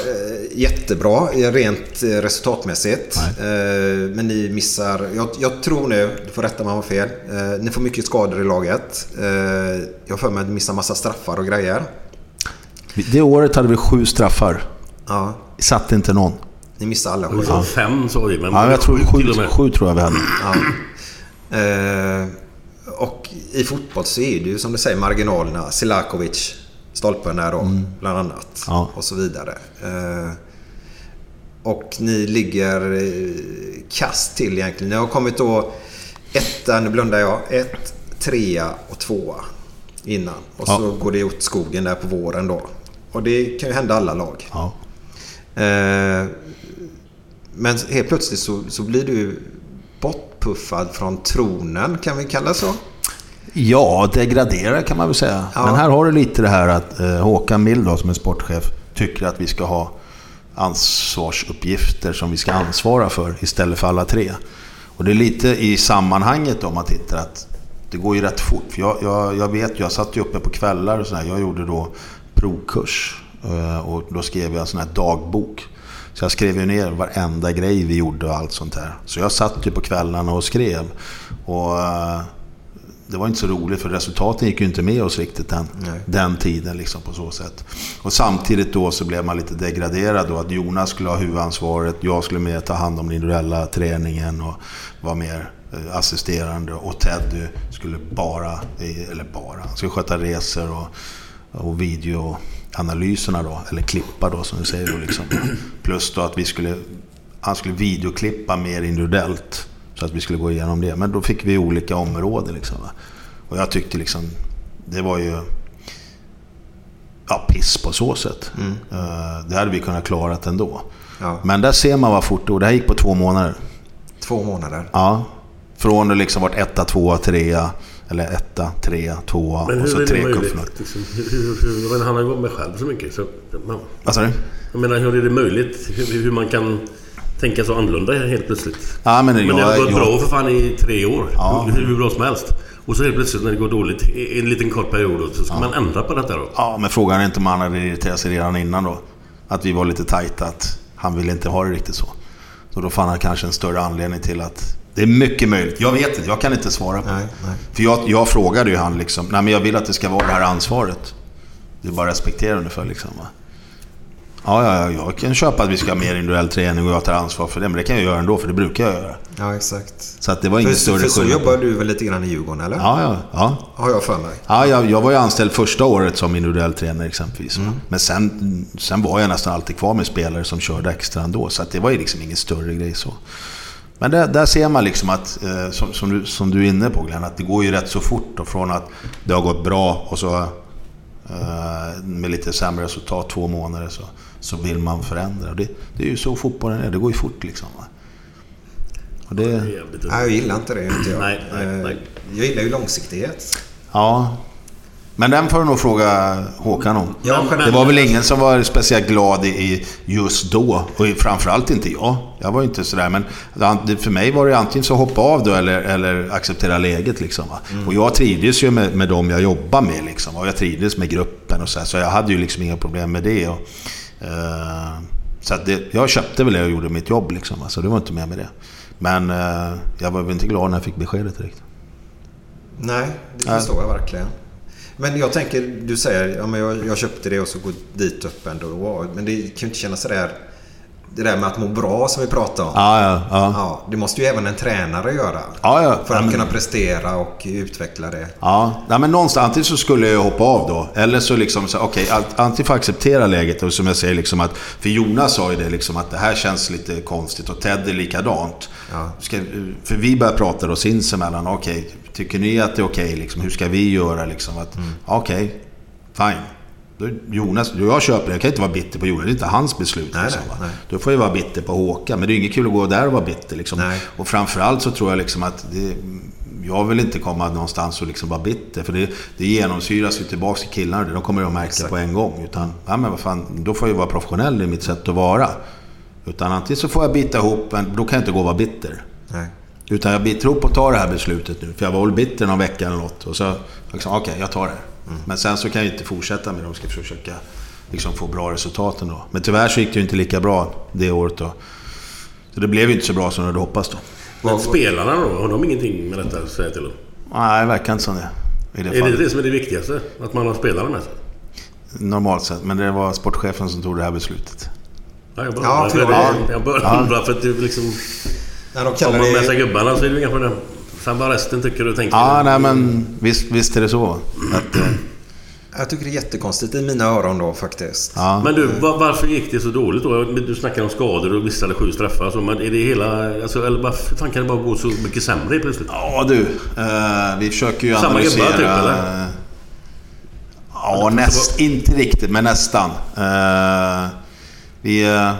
A: jättebra eh, rent eh, resultatmässigt. Eh, men ni missar, jag, jag tror nu, du får rätta mig om jag har fel, eh, ni får mycket skador i laget. Eh, jag har för mig att ni missar massa straffar och grejer.
C: Det året hade vi sju straffar.
A: Ja,
C: Satt inte någon.
A: Ni missar alla sju.
B: sa fem sa vi, men
C: Ja, jag tror
B: till
C: sju,
B: och med.
C: sju tror jag vi hade.
A: Ja. Eh, och i fotboll så är det ju som du säger marginalerna. Selakovic, stolpen där då, bland annat.
C: Ja.
A: Och så vidare. Eh, och ni ligger eh, kast till egentligen. Ni har kommit då etta, nu blundar jag, ett, trea och tvåa innan. Och
C: Ja.
A: så går det åt skogen där på våren då. Och det kan ju hända alla lag.
C: Ja.
A: Eh, men helt plötsligt så, så blir du bortpuffad från tronen, kan vi kalla så?
C: Ja, degradera kan man väl säga.
A: Ja.
C: Men här har du lite det här att eh, Håkan Mild då, som är sportchef tycker att vi ska ha ansvarsuppgifter som vi ska ansvara för istället för alla tre. Och det är lite i sammanhanget om man tittar att det går ju rätt fort. För jag, jag, jag vet jag satt ju uppe på kvällar och sådär. Jag gjorde då provkurs eh, och då skrev jag en sån här dagbok. Så jag skrev ju ner varenda grej vi gjorde och allt sånt där. Så jag satt ju på kvällarna och skrev. Och eh, det var inte så roligt för resultaten gick ju inte med oss riktigt den, den tiden liksom på så sätt. Och samtidigt då så blev man lite degraderad då att Jonas skulle ha huvudansvaret, jag skulle mer ta hand om den individuella träningen och vara mer eh, assisterande och Teddy skulle bara, eh, eller bara, han skulle sköta resor och, och videoanalyserna då, eller klippa då som du säger då liksom. Plus då att vi skulle, han skulle videoklippa mer individuellt. Så att vi skulle gå igenom det. Men då fick vi olika områden liksom. Och jag tyckte liksom, det var ju ja, piss på så sätt. Eh, det hade vi kunnat klara ändå.
A: Ja.
C: Men där ser man vad fort det. Det här gick på två månader.
A: Två månader.
C: Ja. Från att liksom varit etta, tvåa, trea. Eller etta, trea, tvåa
B: Men
C: och så tre
B: det
C: kuffernar.
B: Liksom, hur, hur, hur, men han har ju varit med själv så mycket. Så, man,
C: Vad sa du?
B: jag menar, hur är det möjligt? Hur, hur man kan tänka så annorlunda helt plötsligt?
C: Ja, men
B: Men det
C: jag-
B: har gått
C: jag-
B: bra för fan i tre år.
C: Ja.
B: Hur, hur bra som helst. Och så helt plötsligt när det går dåligt i en liten kort period så ska man ändra på detta då.
C: Ja, men frågan är inte om han hade irriterat sig redan innan då. Att vi var lite tajta, att han ville inte ha det riktigt så. Så då fann han kanske en större anledning till att... Det är mycket möjligt. Jag vet inte, jag kan inte svara på det.
A: Nej, nej.
C: För jag, jag frågade ju han liksom, nej men jag vill att det ska vara det här ansvaret. Det är bara att respektera ungefär liksom va. Ja, ja, ja, jag kan köpa att vi ska ha mer individuell träning och jag tar ansvar för det. Men det kan jag göra ändå, för det brukar jag göra.
A: Ja, exakt.
C: Så att det var ingen
A: För,
C: större
A: för så
C: skillnad.
A: jobbar du väl lite grann i Djurgården, eller?
C: Ja, ja, ja.
A: Har jag för mig.
C: Ja, jag, jag var ju anställd första året som individuell tränare exempelvis.
A: Mm.
C: Men sen, sen var jag nästan alltid kvar med spelare som körde extra ändå. Så att det var ju liksom ingen större grej så. Men där, där ser man liksom att, eh, som, som, du, som du är inne på Glenn, att det går ju rätt så fort. Och från att det har gått bra och så eh, med lite sämre resultat, två månader, så, så vill man förändra. Det, det är ju så fotbollen är, det går ju fort liksom. Va? Och det.
A: Nej, jag gillar inte det. Inte jag.
B: Nej, nej,
A: Eh,
B: nej.
A: jag gillar ju långsiktighet.
C: ja. Men den får du nog fråga Håkan om.
A: Ja,
C: Det var väl ingen som var speciellt glad i just då. Och framförallt inte jag. Jag var ju inte sådär. Men för mig var det antingen så hoppa av då eller, eller acceptera läget. Liksom, va? Och jag trivdes ju med, med dem jag jobbar med. Liksom, och jag trivdes med gruppen och så. här, Så jag hade ju liksom inga problem med det. Och, eh, så att det, jag köpte väl det och gjorde mitt jobb. Liksom, va? Så det var inte med med det. Men eh, jag var väl inte glad när jag fick beskedet direkt.
A: Nej, det förstår jag verkligen. Men jag tänker, du säger ja, men jag, jag köpte det och så går dit upp ändå. Men det kan ju inte kännas sådär... Det där med att må bra som vi pratade om.
C: Ja, ja, ja.
A: Ja, det måste ju även en tränare göra.
C: Ja, ja.
A: För att
C: men-
A: kunna prestera och utveckla det.
C: Ja, nej, men någonstans antingen så skulle jag hoppa av då. Eller så liksom, okej, okay, antingen får acceptera läget och som jag säger liksom att, för Jonas sa ju det liksom att det här känns lite konstigt och Ted är likadant.
A: Ja.
C: Ska, för vi börjar prata då sinsemellan, okej, tycker ni att det är okej liksom? Hur ska vi göra liksom? Att,
A: Mm.
C: Okej, fine. Då, är Jonas, jag köper jag kan inte vara bitter på Jonas, det är inte hans beslut.
A: Nej,
C: liksom,
A: nej.
C: Då får jag vara bitter på Håkan, men det är inget kul att gå där och vara bitter. Liksom.
A: Nej.
C: Och framförallt så tror jag liksom att det, jag vill inte komma någonstans och liksom vara bitter. För det, det genomsyras ju tillbaka till killarna. De kommer att märka på en gång. Utan, ja men vad fan, då får jag vara professionell i mitt sätt att vara. Utan antingen så får jag bita ihop, men då kan jag inte gå och vara bitter.
A: Nej.
C: Utan jag biter ihop och tar det här beslutet nu. För jag var väl bitter någon vecka eller något. Och så, liksom, okej, jag tar det. Men sen så kan jag inte fortsätta med det. De ska försöka liksom, få bra resultat ändå. Men tyvärr så gick det ju inte lika bra det året då. Så det blev ju inte så bra som jag hade hoppats då.
B: Men spelarna då? Har de ingenting med detta att säga till om?
C: Nej, det verkar inte som det. I det
B: Är det
C: fallet.
B: det som är det viktigaste? Att man har spelarna med sig?
C: Normalt sett. Men det var sportchefen som tog det här beslutet.
B: Ja, jag bara
A: Ja,
B: undrar, för det,
A: det-
B: jag bara
C: Ja.
B: undrar för att det liksom...
A: När de
B: Om
A: kallar
B: man med sig gubbarna så är det inga problem. Sen vad resten tycker och tänker.
C: Ja, nej men visst, visst är det så. Att, eh,
A: Jag tycker det är jättekonstigt i mina öron då faktiskt.
C: ja.
B: Men du, va- varför gick det så dåligt då? Du snackar om skador och missade sju straffar och så, men är det hela... Alltså, eller varför fan kan det bara gå så mycket sämre plötsligt?
C: Ja du, eh, vi försöker ju
B: Samma
C: analysera...
B: gubbar typ, eller?
C: Ja, näst, inte riktigt, men nästan. Eh, vi, eh,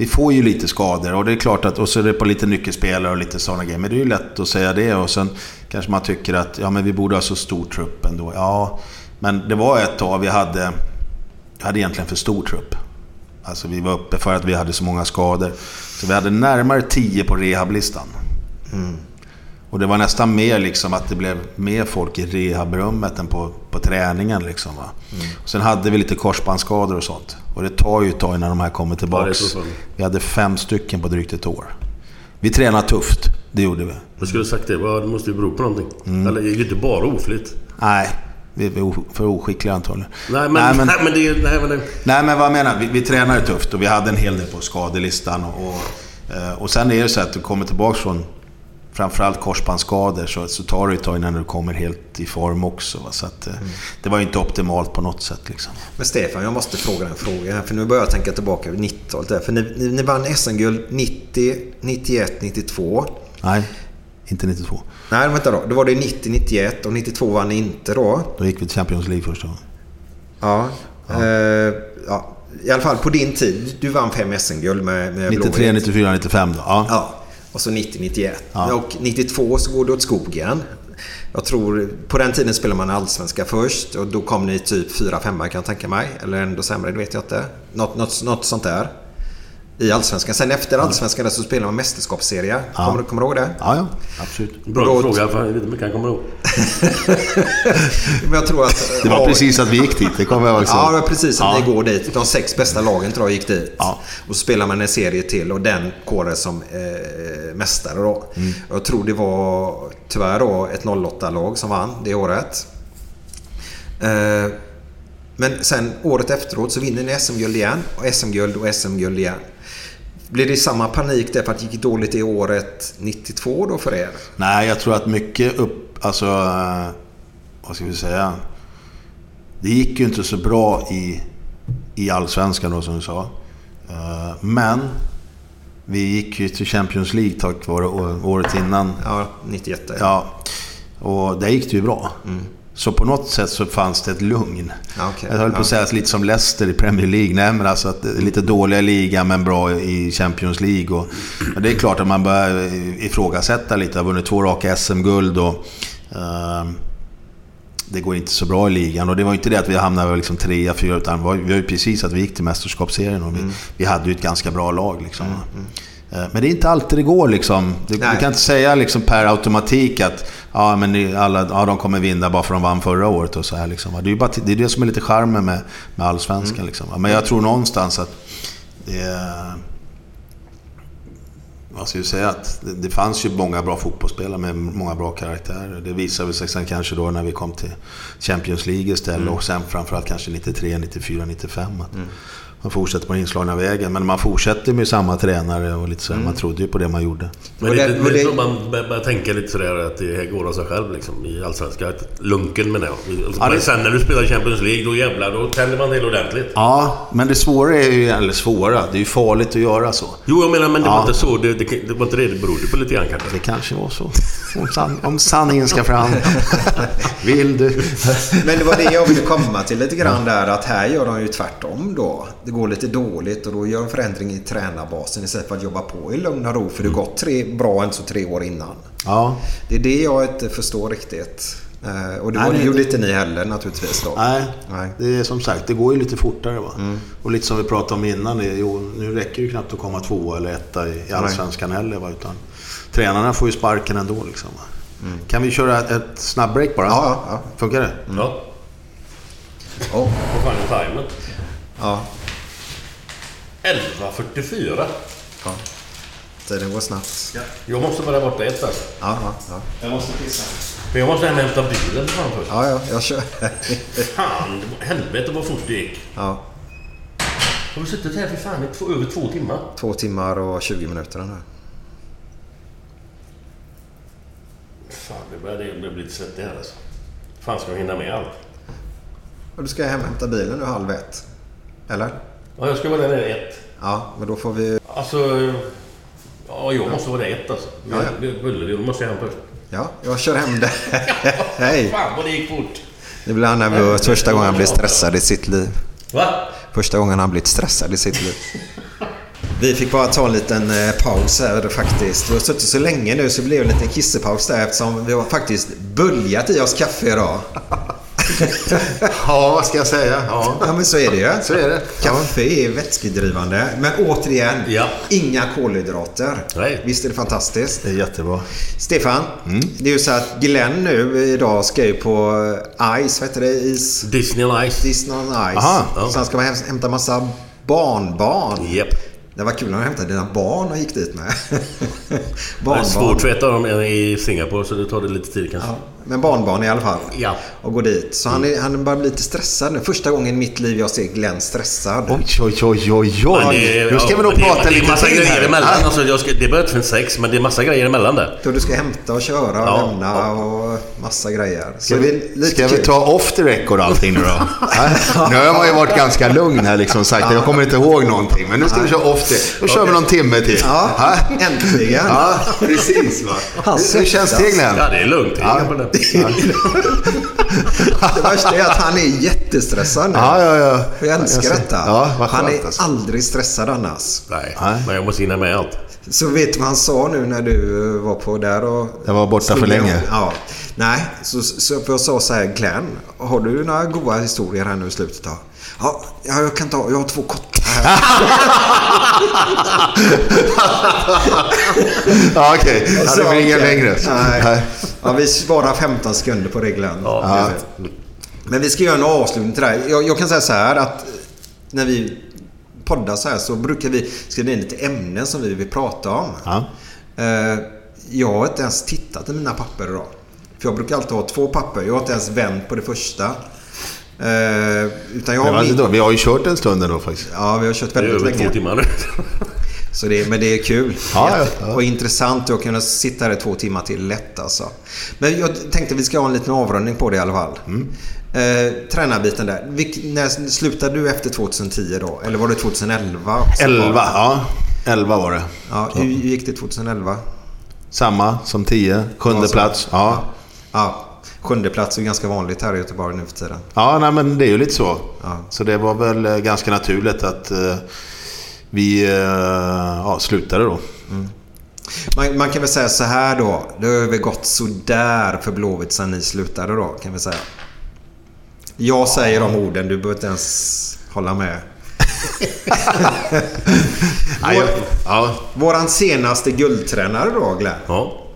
C: vi får ju lite skador och det är klart att... Och så är det på lite nyckelspelare och lite sådana grejer. Men det är ju lätt att säga det och sen kanske man tycker att ja, men vi borde ha så stor trupp ändå. Ja, men det var ett tag vi hade... Vi hade egentligen för stor trupp. Alltså vi var uppe för att vi hade så många skador. Så vi hade närmare 10 på rehablistan. Mm. Och det var nästan mer liksom att det blev mer folk i rehabrummet än på, på träningen. Liksom, va? Och sen hade vi lite korsbandsskador och sånt. Och det tar ju ett tag innan de här kommer
B: Ja, så fan.
C: vi hade fem stycken på drygt ett år. Vi tränade tufft, det gjorde vi.
B: Jag skulle sagt det. Det måste ju bero på någonting.
C: Mm.
B: Eller det är ju inte bara oflytt.
C: Nej, vi är för oskickliga antagligen.
B: Nej men,
C: Nej, men-
B: nej, men det. Nej, men det,
C: Nej men vad jag menar, vi, vi tränade tufft och vi hade en hel del på skadelistan. Och, och, eh, och sen är det så att du kommer tillbaka från framförallt korsbandsskador så, så tar det ett tag innan du kommer helt i form också. Va? Så att, eh, Det var ju inte optimalt på något sätt. Liksom.
A: Men Stefan, jag måste fråga en fråga här. För nu börjar jag tänka tillbaka på 90-talet. där. För ni, ni, ni vann SM-guld 90, 91, 92.
C: Nej, inte 92.
A: Nej, vänta då. Då var det 90, 91 och 92 vann ni inte då.
C: Då gick vi till Champions League första gången.
A: Ja. Eh, ja. I alla fall på din tid. Du vann fem SM-guld med, med
C: 93,
A: Blåvitt.
C: 94, 95 då. Ja.
A: Ja. Och så 90, 91.
C: Ja.
A: Och 92 så går det åt skogen. Jag tror, på den tiden spelade man allsvenska först och då kom ni typ 4-5 kan jag tänka mig. Eller ändå sämre, det vet jag inte. Något, något, något sånt där. I allsvenskan. Sen efter allsvenskan där så spelade man mästerskapsserie. Kommer, du- kommer du ihåg det?
C: ja, ja. Absolut.
B: bra
A: Då-
B: fråga. Fan, jag vet inte mycket han kommer ihåg.
A: Men jag tror att...
C: Det var
A: ja,
C: precis att vi gick dit, det kommer jag ihåg.
A: Ja, det var precis att
C: Ja.
A: ni går dit. De sex bästa lagen tror jag gick dit.
C: Ja.
A: Och så spelar man en serie till och den kåren som eh, mästare då.
C: Mm.
A: Jag tror det var tyvärr då ett 08-lag som vann det året. Eh, men sen året efteråt så vinner ni SM-guld igen. Och SM-guld och SM-guld igen. Blir det samma panik där för att det gick dåligt i året 92 då för er?
C: Nej, jag tror att mycket upp... Alltså... Vad ska vi säga? Det gick ju inte så bra i, i Allsvenskan då, som du sa. Eh, Men... Vi gick ju till Champions League tack vare året innan.
A: Ja, 91. Ja.
C: Och där gick det ju bra. Så på något sätt så fanns det ett lugn.
A: Okej.
C: Jag höll på att säga lite som Leicester i Premier League. Nej, men alltså att lite dåliga liga men bra i Champions League. Och, men det är klart att man börjar ifrågasätta lite. Jag har vunnit två raka SM-guld och... ehm, det går inte så bra i ligan. Och det var inte det att vi hamnade liksom trea, fyra, utan vi var ju precis att vi gick till mästerskapsserien. Och vi,
A: Mm.
C: vi hade ju ett ganska bra lag. Liksom. Eh, Men det är inte alltid det går. Liksom. Du, du kan inte säga liksom per automatik att ja, men alla, ja, de kommer vinna bara för att de vann förra året. Och så här, liksom. det, är ju bara, det är det som är lite charmen med, med allsvenskan. Liksom. Men jag tror någonstans att det man ska ju säga att det, det fanns ju många bra fotbollsspelare med många bra karaktärer. Det visade sig sen kanske då när vi kom till Champions League istället
A: Mm.
C: och sen framförallt kanske 93, 94, 95. Att Man fortsätter på den inslagna vägen. Men man fortsätter med samma tränare och lite så. här. Man trodde ju på det man gjorde.
B: Men det, det, det, man bör- börjar tänka lite sådär att det går av sig själv liksom i Allsvenskan. Lunken menar jag.
C: Ja, det-
B: Men sen när du spelar Champions League, då jävlar, då tänder man till ordentligt.
C: Ja, men det svåra är ju, eller svåra, det är ju farligt att göra så.
B: Jo, jag menar, men det
C: Ja.
B: var inte så. Det, det, det var inte det det berodde på lite grann kanske.
C: Det kanske var så. Om, san, om sanningen ska fram. Vill du?
A: Men det var det jag ville komma till lite grann där att här gör de ju tvärtom då. Det går lite dåligt och då gör en förändring i tränarbasen istället för att jobba på i lugn och ro. För det har gått tre, bra än så tre år innan.
C: Ja.
A: Det är det jag inte förstår riktigt. Eh, Och det,
C: Nej,
A: var, det
C: det-
A: gjorde inte ni heller naturligtvis då.
C: Nej,
A: Nej.
C: det är som sagt, det går ju lite fortare. Va? Och lite som vi pratade om innan, jo, nu räcker det ju knappt att komma tvåa eller etta i, i Allsvenskan heller. Va? Utan, tränarna får ju sparken ändå. Liksom, va? Kan vi köra ett, ett snabbbreak bara?
A: Ja, ja, ja.
C: Funkar det?
B: Ja.
A: Oh,
B: Vad fan är timern?
A: ja.
B: 11.44.
A: ja. Tiden går snabbt.
B: Jag måste vara borta ett alltså.
A: Ja, ja, ja.
C: Jag måste pissa.
B: Men jag måste hem och hämta bilen först.
A: ja, ja jag kör.
B: Fan, helvete vad fort det gick.
A: Ja.
B: Har vi suttit här för fan i två, över två timmar?
A: Två timmar och 20 minuter den här.
B: Fan, det börjar bli lite svettigt här alltså. fan ska jag hinna med allt?
A: Och du ska hem och hämta bilen nu halv ett. Eller?
B: Ja, jag ska vara där ett.
A: Ja, men då får vi...
B: Alltså... Ja, jag måste vara där ett alltså.
A: Ja, ja.
B: Måste jag hem först.
A: Ja, jag kör hem det. Hej!
B: Fan vad det gick fort!
A: Nu blir han nervös första gången han blir stressad i sitt liv.
B: Va?
A: Första gången han blivit stressad i sitt liv. Vi fick bara ta en liten eh, paus här faktiskt. Vi har suttit så länge nu så det blev en liten kissepaus där eftersom vi har faktiskt böljat i oss kaffe idag.
C: Ja, vad ska jag säga? Ja.
A: Ja men så är det ju.
C: Så är det.
A: Kaffe är vätskedrivande. Men återigen,
B: Ja.
A: inga kolhydrater.
B: Nej.
A: Visst är det fantastiskt?
C: Det är jättebra.
A: Stefan,
C: Mm.
A: det är ju så att Glenn nu idag ska ju på Ice, vad heter det? Is...
B: Disney on Ice.
A: Disney on Ice.
C: Aha.
A: Så han ska häm- hämta massa barnbarn.
B: Japp.
A: Det var kul när han hämtade dina barn och gick dit med.
B: Det är
A: barnbarn.
B: svårt för ett av dem är i Singapore så det tar det lite tid kanske.
A: Ja, men barnbarn i alla fall.
B: Ja.
A: Och gå dit. Så han, är, han börjar bli lite stressad nu. Första gången i mitt liv jag ser Glenn stressad.
C: Oj, oj, oj, oj, oj.
B: det
C: Nu ska vi nog
B: det
C: prata
B: Det är
C: lite
B: massa
C: till
B: grejer
C: här.
B: emellan.
C: Ja.
B: Alltså, jag ska, det inte förrän sex, men det är massa grejer emellan där.
A: Då du ska hämta och köra och
B: Ja,
A: lämna och massa grejer. Så
C: Ska
A: det
C: vi,
A: lite
C: ska vi ta off the record allting nu då? Nu har man ju varit ganska lugn här liksom sagt. Jag kommer inte ihåg någonting. Men nu ska vi köra off the. Då kör vi någon timme till.
A: Ja, äntligen.
C: Ja, precis. Va? Hur känns det Glenn?
B: Ja, det är lugnt.
C: Ja.
A: Det värsta är att han är jättestressad nu.
C: Ja, ja, ja.
A: Jag älskar detta.
C: Ja,
A: han är
C: alltså.
A: aldrig stressad annars.
B: Nej,
C: Nej.
B: men jag måste hinna med allt.
A: Så vet du vad han sa nu när du var på där och...
C: Jag var borta för länge.
A: Ja. Nej, så, så för jag sa så här Glenn, har du några goda historier här nu i slutet då? Ja, ja, jag kan ta, jag har två kottar här.
C: Ja, okej. Ja,
A: Så,
C: det blir inga
A: okej.
C: längre.
A: Nej. Ja, vi sparar 15 sekunder på det Glenn.
B: Ja.
A: Men vi ska göra en avslutning till det här. Jag, jag kan säga så här att när vi poddar så här så brukar vi skriva in lite ämnen som vi vill prata om.
C: Ja.
A: Eh, Jag har inte ens tittat i mina papper idag. För jag brukar alltid ha två papper. Jag har inte ens vänt på det första. Eh, Utan jag har
C: alltså
A: min...
C: då, vi har ju kört en stund ändå faktiskt.
A: Ja, vi har kört
B: Det är
A: väldigt
B: över två
A: länge.
B: timmar nu.
A: Så det, men det är kul.
C: Ja, ja, ja.
A: Och intressant att kunna sitta här i två timmar till lätt alltså. Men jag tänkte vi ska ha en liten avrundning på det i alla fall.
C: Mm.
A: Eh, tränarbiten där. Vilk, när slutade du efter 2010 då? Eller var det 2011? också?
C: 11, ja. 11 var det.
A: Ja, hur gick det 2011?
C: Samma som 10. Sjunde
A: Ja, så.
C: plats. Ja.
A: Ja, sjunde plats är ganska vanligt här i Göteborg nu för tiden.
C: Ja, nej, men det är ju lite så.
A: Ja.
C: Så det var väl eh, ganska naturligt att eh, vi eh, ja, slutade då.
A: Man, man kan väl säga så här då. Det har väl gått sådär för Blåvitt sen ni slutade då, kan vi säga. Jag säger de orden, du behöver inte ens hålla med.
C: Jag, ja.
A: Våran senaste guldtränare då, Glenn.
B: Ja.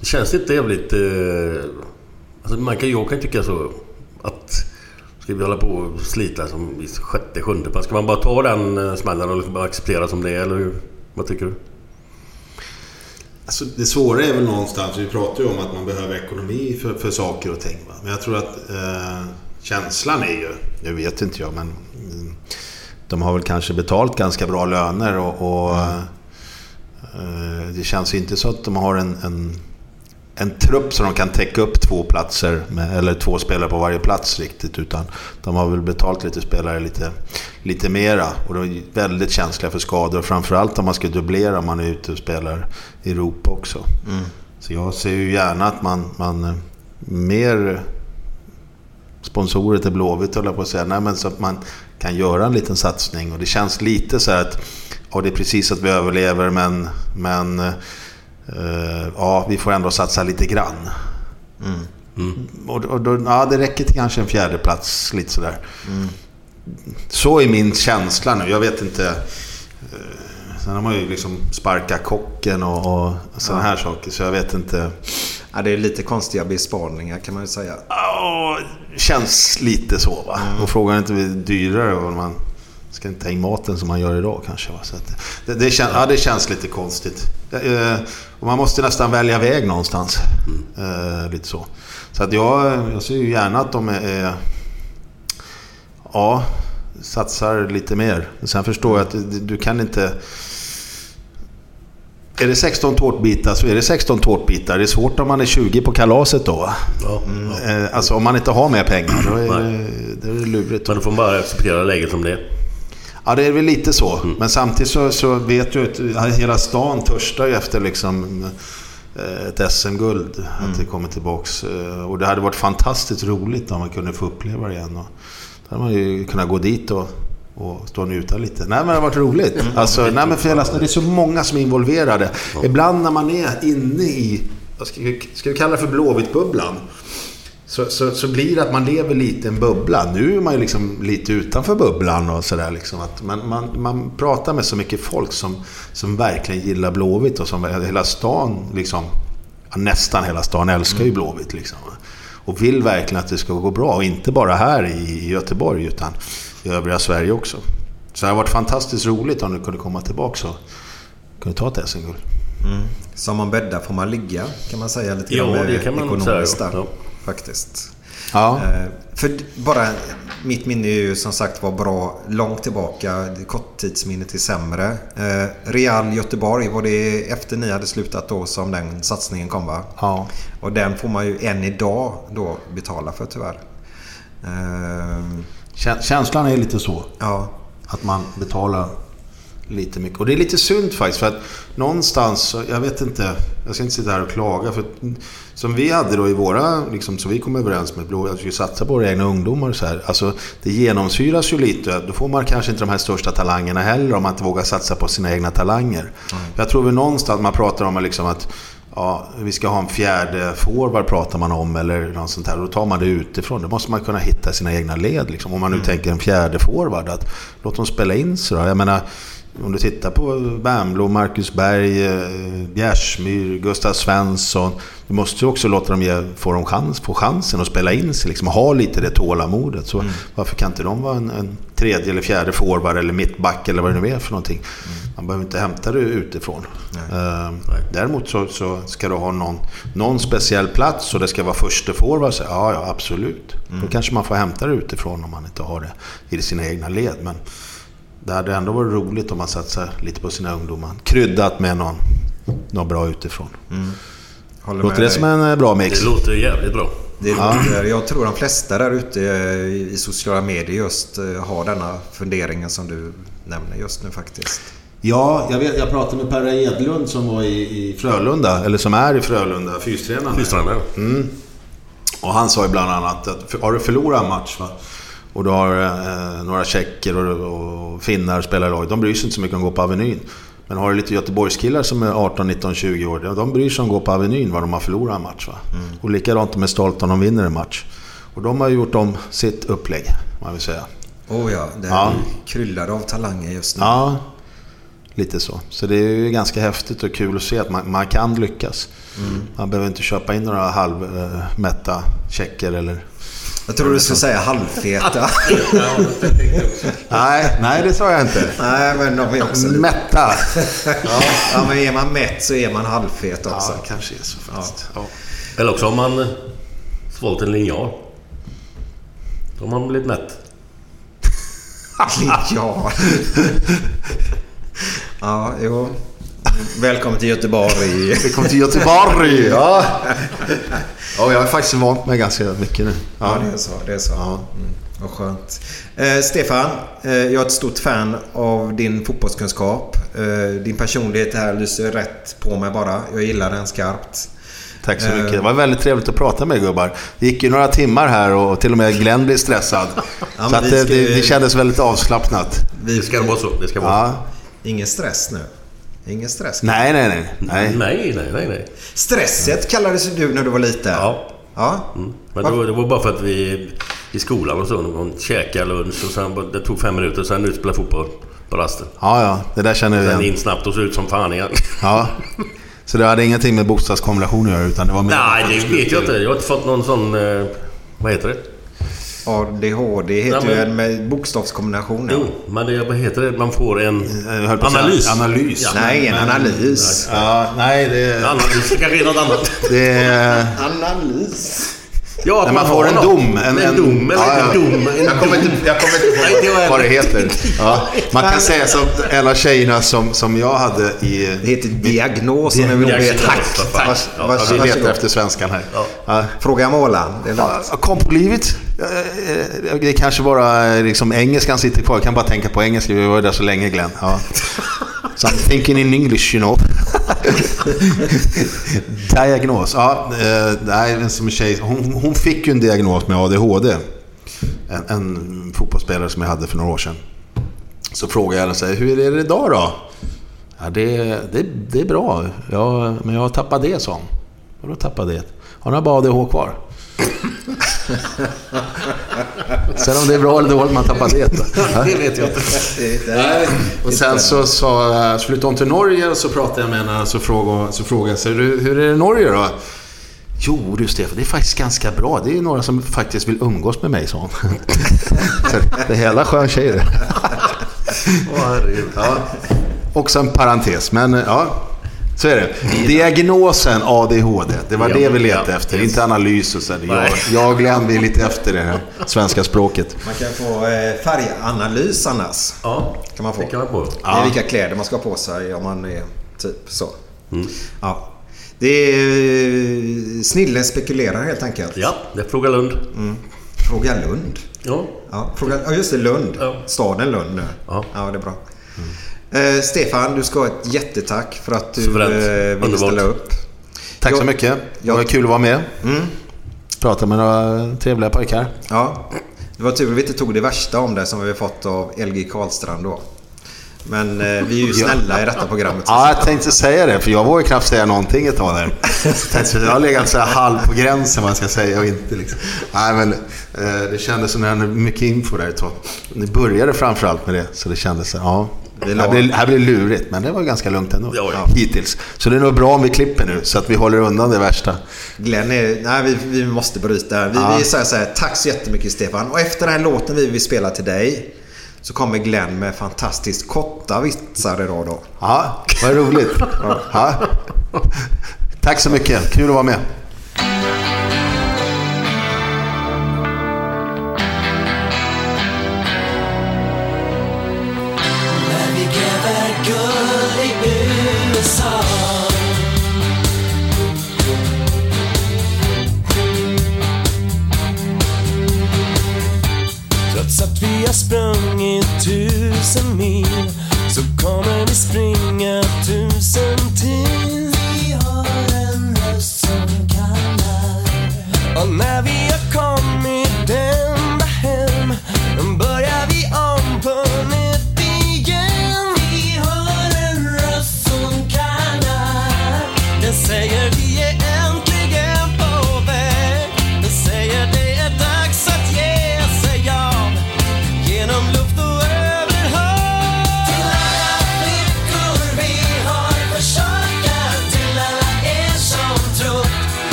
B: Det känns inte jävligt... Eh, alltså man kan, jag kan tycka så att... Ska vi hålla på och slita som i sjätte, sjunde pass? Ska man bara ta den eh, smällen och liksom bara acceptera som det är, eller hur? Vad tycker du?
C: Alltså, det svåra är väl någonstans, vi pratar ju om att man behöver ekonomi för, för saker och ting. Va? Men jag tror att eh, känslan är ju, nu vet inte jag, men mm, de har väl kanske betalt ganska bra löner och, och eh, eh det känns inte så att de har en, en, en trupp som de kan täcka upp två platser med, eller två spelare på varje plats riktigt. Utan de har väl betalt lite spelare lite, lite mera. Och de är väldigt känsliga för skador. Framförallt om man ska dubblera om man är ute och spelar i Europa också.
A: Mm.
C: Så jag ser ju gärna att man, man eh, mer sponsorer till Blåvitt höll jag på att säga. Nej, men så att man kan göra en liten satsning. Och det känns lite så här att ja, det är precis att vi överlever men, men eh, ja, vi får ändå satsa lite grann.
A: Mm.
C: Och, och då, ja, det räcker till kanske en fjärde plats lite sådär.
A: Mm.
C: Så är min känsla nu. Jag vet inte. Eh, sen har man ju liksom sparkat kocken och, och sådana här saker. Så jag vet inte.
A: Ja, det är lite konstiga besparingar kan man ju säga.
C: Ja, känns lite så va. Och frågan är inte blir dyrare om man ska inte ta in maten som man gör idag kanske. Så det, det, kän, ja, det känns lite konstigt. Eh, och man måste nästan välja väg någonstans. Eh, lite så. Så att jag, jag ser ju gärna att de är, är ja, satsar lite mer. Sen förstår jag att du, du kan inte... Är det 16 tårtbitar så är det 16 tårtbitar. Det är svårt om man är 20 på kalaset då. va?
B: Ja,
C: Eh, Alltså om man inte har mer pengar, då är det, då är det lurigt.
B: Men då får man bara acceptera läget som det är.
C: Ja, det är väl lite så. Men samtidigt så, så vet du att hela stan törstar ju efter liksom eh, ett SM-guld. Att det kommer tillbaks. Eh, Och det hade varit fantastiskt roligt om man kunde få uppleva det igen. Och då hade man ju kunnat gå dit och, och stå och njuta lite. Nej men det har varit roligt. Alltså, nej, men för hela, det är så många som är involverade. Ibland när man är inne i, vad ska vi, ska vi kalla det för Blåvitt-bubblan? Så, så, så blir det att man lever lite i en bubbla. Nu är man ju liksom lite utanför bubblan och sådär. Liksom. Att man, man, man pratar med så mycket folk som, som verkligen gillar Blåvitt och som hela stan, liksom, ja, nästan hela stan älskar ju Blåvitt. Liksom. Och vill verkligen att det ska gå bra. Och inte bara här i Göteborg utan i övriga Sverige också. Så det har varit fantastiskt roligt om du kunde komma tillbaka och kunde ta ett SM-guld.
A: Mm. Som man bäddar får man ligga kan man säga lite
B: Ja, det kan man
A: ekonomiskt
B: säga, ja.
A: Faktiskt.
C: Ja.
A: Eh, För bara mitt minne är ju som sagt var bra långt tillbaka. Korttidsminnet är sämre. Eh, Real Göteborg, var det efter ni hade slutat då som den satsningen kom va?
C: Ja.
A: Och den får man ju än idag då betala för tyvärr. Eh,
C: Kä- Känslan är lite så.
A: Ja.
C: Att man betalar lite mycket. Och det är lite synd faktiskt. För att någonstans, så- jag vet inte. Jag ska inte sitta här och klaga. För som vi hade då i våra, liksom, som vi kom överens med Blå, att vi skulle satsa på våra egna ungdomar och så här. Alltså, det genomsyras ju lite. Då får man kanske inte de här största talangerna heller om man inte vågar satsa på sina egna talanger. Jag tror väl någonstans man pratar om liksom att Ja, vi ska ha en fjärde forward pratar man om eller något sånt här. Då tar man det utifrån. Då måste man kunna hitta sina egna led. Liksom. Om man nu tänker en fjärde forward. Att låt dem spela in sig då. Jag menar, om du tittar på Wernbloom, Marcus Berg, eh, Bjärsmyr, Gustav Svensson. Du måste ju också låta dem ge, få, dem chans, få chansen att spela in sig. Liksom, ha lite det tålamodet. Så varför kan inte de vara en, en tredje eller fjärde forward eller mittback eller vad det nu är för någonting. Man behöver inte hämta det utifrån. Eh, Däremot så, så ska du ha någon, någon speciell plats och det ska vara första forward. Så, ja, ja, absolut. Då kanske man får hämta det utifrån om man inte har det i sina egna led. Men det hade ändå varit roligt om man satsar lite på sina ungdomar. Kryddat med någon, någon bra utifrån.
A: håller
C: Låter det
A: dig.
C: som en eh, bra mix?
B: Det låter jävligt bra.
A: Det låter, jag tror de flesta där ute i sociala medier just eh, har denna funderingen som du nämner just nu faktiskt.
C: Ja, jag, vet, jag pratade med Perra Edlund som var i, i Frölunda, eller som är i Frölunda, fystränaren.
B: Fystränare.
C: Mm. Och han sa ju bland annat att har du förlorat en match va? Och du har eh, några tjecker och, och finnar spelar i lag, de bryr sig inte så mycket om att gå på Avenyn. Men har du lite Göteborgskillar som är 18, 19, 20 år, ja, de bryr sig om att gå på Avenyn var de har förlorat en match. Va? Och likadant de är stolta om de vinner en match. Och de har gjort om sitt upplägg, man vill säga.
A: Oh ja, det
C: Ja.
A: kryllar av talanger just nu.
C: Ja, lite så. Så det är ju ganska häftigt och kul att se att man, man kan lyckas. Man behöver inte köpa in några halvmätta checker eller
A: Jag tror du skulle säga halvfeta.
C: Nej, nej det sa jag inte.
A: Nej, men de är också lite...
C: Mätta.
A: Ja, ja, men är man mätt så är man halvfet också.
C: Ja, kanske är så faktiskt. Ja.
B: Eller också har man eh, svalt en linjal. Då har man blivit mätt.
A: Ja. Ja, jo. Välkommen till Göteborg.
C: Välkommen till Göteborg! Ja. ja, jag har faktiskt vant mig ganska mycket nu.
A: Ja, det är så. Det är så. Mm, vad skönt. Eh, Stefan, eh, jag är ett stort fan av din fotbollskunskap. Eh, din personlighet här lyser rätt på mig bara. Jag gillar den skarpt.
C: Tack så
A: Eh.
C: mycket. Det var väldigt trevligt att prata med gubbar. Det gick ju några timmar här och till och med Glenn blev stressad.
A: Ja,
C: så att
A: vi
C: det,
A: ska
C: det, det kändes väldigt avslappnat.
B: Det ska vara så. Det ska vara
C: Ja.
A: Ingen stress nu. Ingen stress.
C: Nej, nej, nej. nej.
B: Nej, nej, nej, nej.
A: Stresset kallades du när du var liten.
B: Ja.
A: Ja.
B: Mm. Men det var, det var bara för att vi i skolan och så, någon käkade lunch och sen, det tog fem minuter och sen ut spela fotboll på rasten.
C: Ja, ja. Det där känner vi
B: Sen
C: igen.
B: in snabbt och så ut som fan igen.
C: Ja. Så det hade ingenting med bokstavskombination att göra utan det var mer...
B: Nej, det vet jag inte. Jag har inte fått någon sån... Eh, vad heter det?
A: ADHD heter ju
B: men-
A: en med bokstavskombination.
B: Jo, men det, vad heter det? Man får en analys.
C: Analys.
B: Ja.
A: Nej, ingen analys.
C: Ja, nej det...
B: Analys kanske är något annat.
C: det är...
A: Analys.
B: Ja, att
C: När man får en
B: något.
C: dom. En,
B: En dom, eller
C: ja, ja.
B: dom. En
C: Jag kommer inte, jag kommer inte ihåg vad det heter. Ja. Man kan säga som en av tjejerna som, som jag hade i...
A: Det heter diagnos
B: Diagnos.
A: veta.
B: Tack,
A: Tack. Vars,
B: Ja,
A: vars,
C: vi letar efter svenskan här. Ja.
A: Fråga.
C: Ja, Kom på livet. Eh, eh, Det kanske bara eh, liksom engelskan sitter kvar. Jag kan bara tänka på engelska. Vi var där så länge Glenn. Ja. So I'm thinking in English, you know. diagnos. Ja, eh, nej, en som tjej. Hon, hon fick ju en diagnos med ADHD. En, en fotbollsspelare som jag hade för några år sedan. Så frågade jag henne så här, hur är det idag då? Ja, det, det, det är bra. Jag, men jag har tappat det, sa hon. Vadå tappat det? Hon har bara ADH kvar. Sen om det är bra eller dåligt man tappar det.
B: Det vet jag inte.
C: Nej. Och sen så, så, flyttade hon till Norge och så pratade jag med henne och så frågade, så frågade jag så, hur, är det i Norge då? Jo du Stefan, det är faktiskt ganska bra. Det är några som faktiskt vill umgås med mig, sa hon. Det är hela skön tjej det. Ja. Också en parentes, men ja. Så är det. Diagnosen ADHD, det var
B: Ja,
C: det vi letade
B: ja,
C: efter.
B: yes.
C: Inte analys och så. Jag, jag och Glenn, vi är lite efter det här svenska språket.
A: Man kan få eh, färganalys annars.
B: Ja,
A: Kan man få.
B: det kan man få.
A: Det är vilka kläder man ska ha på sig om man är typ så. Ja. Det är Snillen spekulerar helt enkelt.
B: Ja, det är Fråga Lund.
A: Fråga Lund.
B: Ja.
A: Ja, fråga, ja just det, Lund.
B: Ja.
A: Staden Lund nu.
B: Ja.
A: ja det är bra. Eh, Stefan, du ska ha ett jättetack för att du
B: Suveränt.
A: eh, ville
B: Underbart.
A: ställa upp.
C: Tack så
A: Jag-
C: mycket. Det var
A: jag-
C: kul att vara med. Prata med några trevliga pojkar.
A: Ja, det var tur att vi inte tog det värsta om det som vi fått av LG Karlstrand då. Men eh, vi är ju snälla i detta programmet.
C: Ja, jag tänkte säga det, för jag vågar knappt säga någonting ett tag där. Jag har legat så här halv på gränsen vad jag ska säga och inte. Liksom. Nej, men eh, det kändes som att det var mycket info där ett tag. Ni började framförallt med det, så det kändes så ja.
A: Det
C: här blir, här blir lurigt, men det var ganska lugnt ändå.
B: Ja, ja.
C: Hittills. Så det är nog bra om vi klipper nu, så att vi håller undan det värsta.
A: Glenn är, nej vi, vi måste bryta. Vi,
C: Ja.
A: vi säger så här, tack så jättemycket Stefan. Och efter den här låten vi vill spela till dig så kommer Glenn med fantastiskt korta vitsar idag då.
C: Ja, vad roligt. Ja. Tack så mycket, kul att vara med.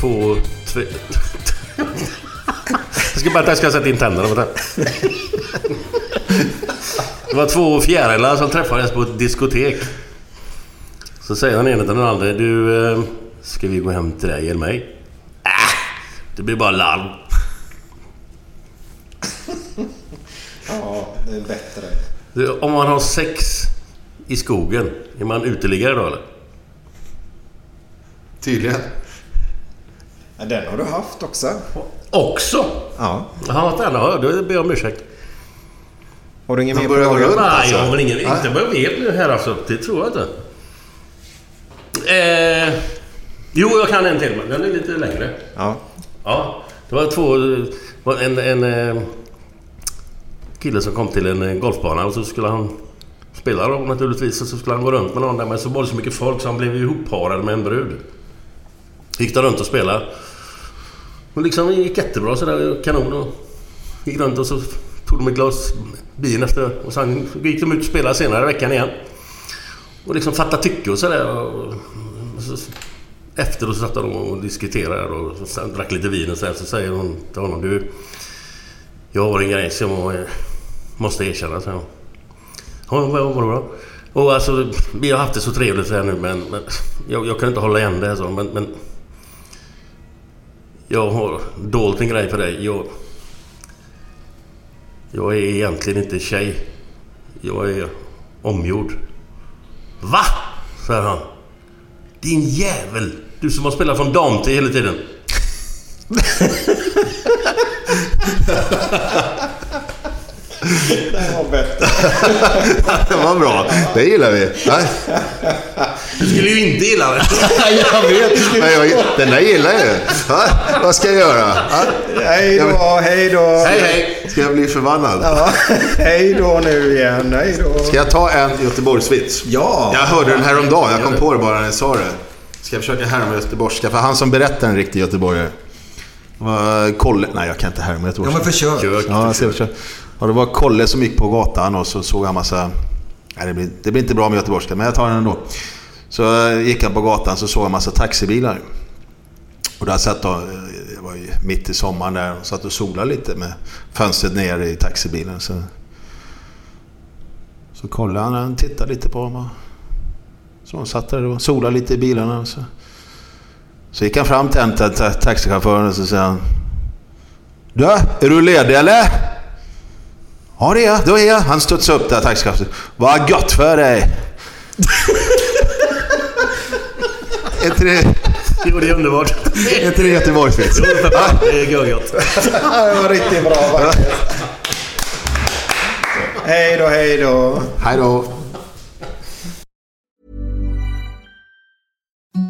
B: Två... Tre... Jag ska bara jag ska sätta in tänderna. Vänta. Det var två fjärilar som träffades på ett diskotek. Så säger den ena till den andra. Du, eh, ska vi gå hem till dig eller mig? Äh, det blir bara larm.
A: Ja, det är bättre.
B: Du, Om man har sex i skogen, är man uteliggare då eller?
C: Tydligen.
A: Den har du haft också.
B: Också?
A: Ja.
B: Jaha, den har Då ber jag om ursäkt.
A: Har du ingen mer fråga?
C: runt.
B: Nej,
C: alltså.
B: jag har ingen... Inte vad jag vet nu här alltså. Det tror jag inte. Eh, jo, jag kan en till, men den är lite längre.
A: Ja.
B: Ja, det var två... var En, en eh, kille som kom till en eh, golfbana och så skulle han spela då naturligtvis. Och så skulle han gå runt med någon där men så var det så mycket folk så han blev ihopparad med en brud. Gick där runt och spelade. Och liksom det gick jättebra sådär, kanon. Och gick runt och så tog de ett glas vin efter och sen gick de ut och spelade senare i veckan igen. Och liksom fatta tycke och sådär. Och, så, efter så satt de och diskuterade och sen drack lite vin och så, här, så säger hon till honom du... Jag har en grej som jag måste erkänna, så. Ja, vad var det då? Och alltså, vi har haft det så trevligt så här nu men, men jag, jag kan inte hålla igen det här så men, men jag har dolt en grej för dig. Jag, jag är egentligen inte tjej. Jag är omgjord. Va? säger han. Din jävel! Du som har spelat från dam till hela tiden.
A: Den var bättre.
C: Det var bra. Det gillar vi. Ja,
B: Du skulle ju inte gilla det.
C: jag vet. Men jag, den där gillar jag ju. Ja, vad ska jag göra? Ja,
A: Hej då, hej då.
B: Hej hej!
C: ska jag bli förbannad?
A: Ja, hej då nu igen. Hej då.
C: Ska jag ta en Göteborgsvits?
A: Ja.
C: Jag hörde den här om dagen. Jag kom på det bara när jag sa det. Ska jag försöka härma göteborgska? För han som berättar en riktig göteborgare var Kolle. Nej, jag kan inte härma
A: Ja,
C: göteborgska.
A: men försök.
C: Ja, jag ska försöka. Och det var Kolle som gick på gatan och så såg han massa... Nej, det, blir, det blir inte bra med göteborgska, men jag tar den ändå. Så eh, gick han på gatan så såg han massa taxibilar. Och där satt då, eh, det var ju mitt i sommaren där, och satt och solade lite med fönstret ner i taxibilen. Så, så kollade han, han tittade lite på dem. och- Så de satt där och solade lite i bilarna. Och så, så gick han fram till en ta- taxichauffören och så säger han Du, är du ledig eller? Ja det är jag, då är jag. Han studsade upp där, taxichauffören. Vad gott för dig! är inte det,
B: Jo, det är underbart.
C: är inte det Göteborgsvits?
B: Jo, det är görgott.
A: Det var riktigt bra faktiskt. Hej då, hej då.
C: Hej då!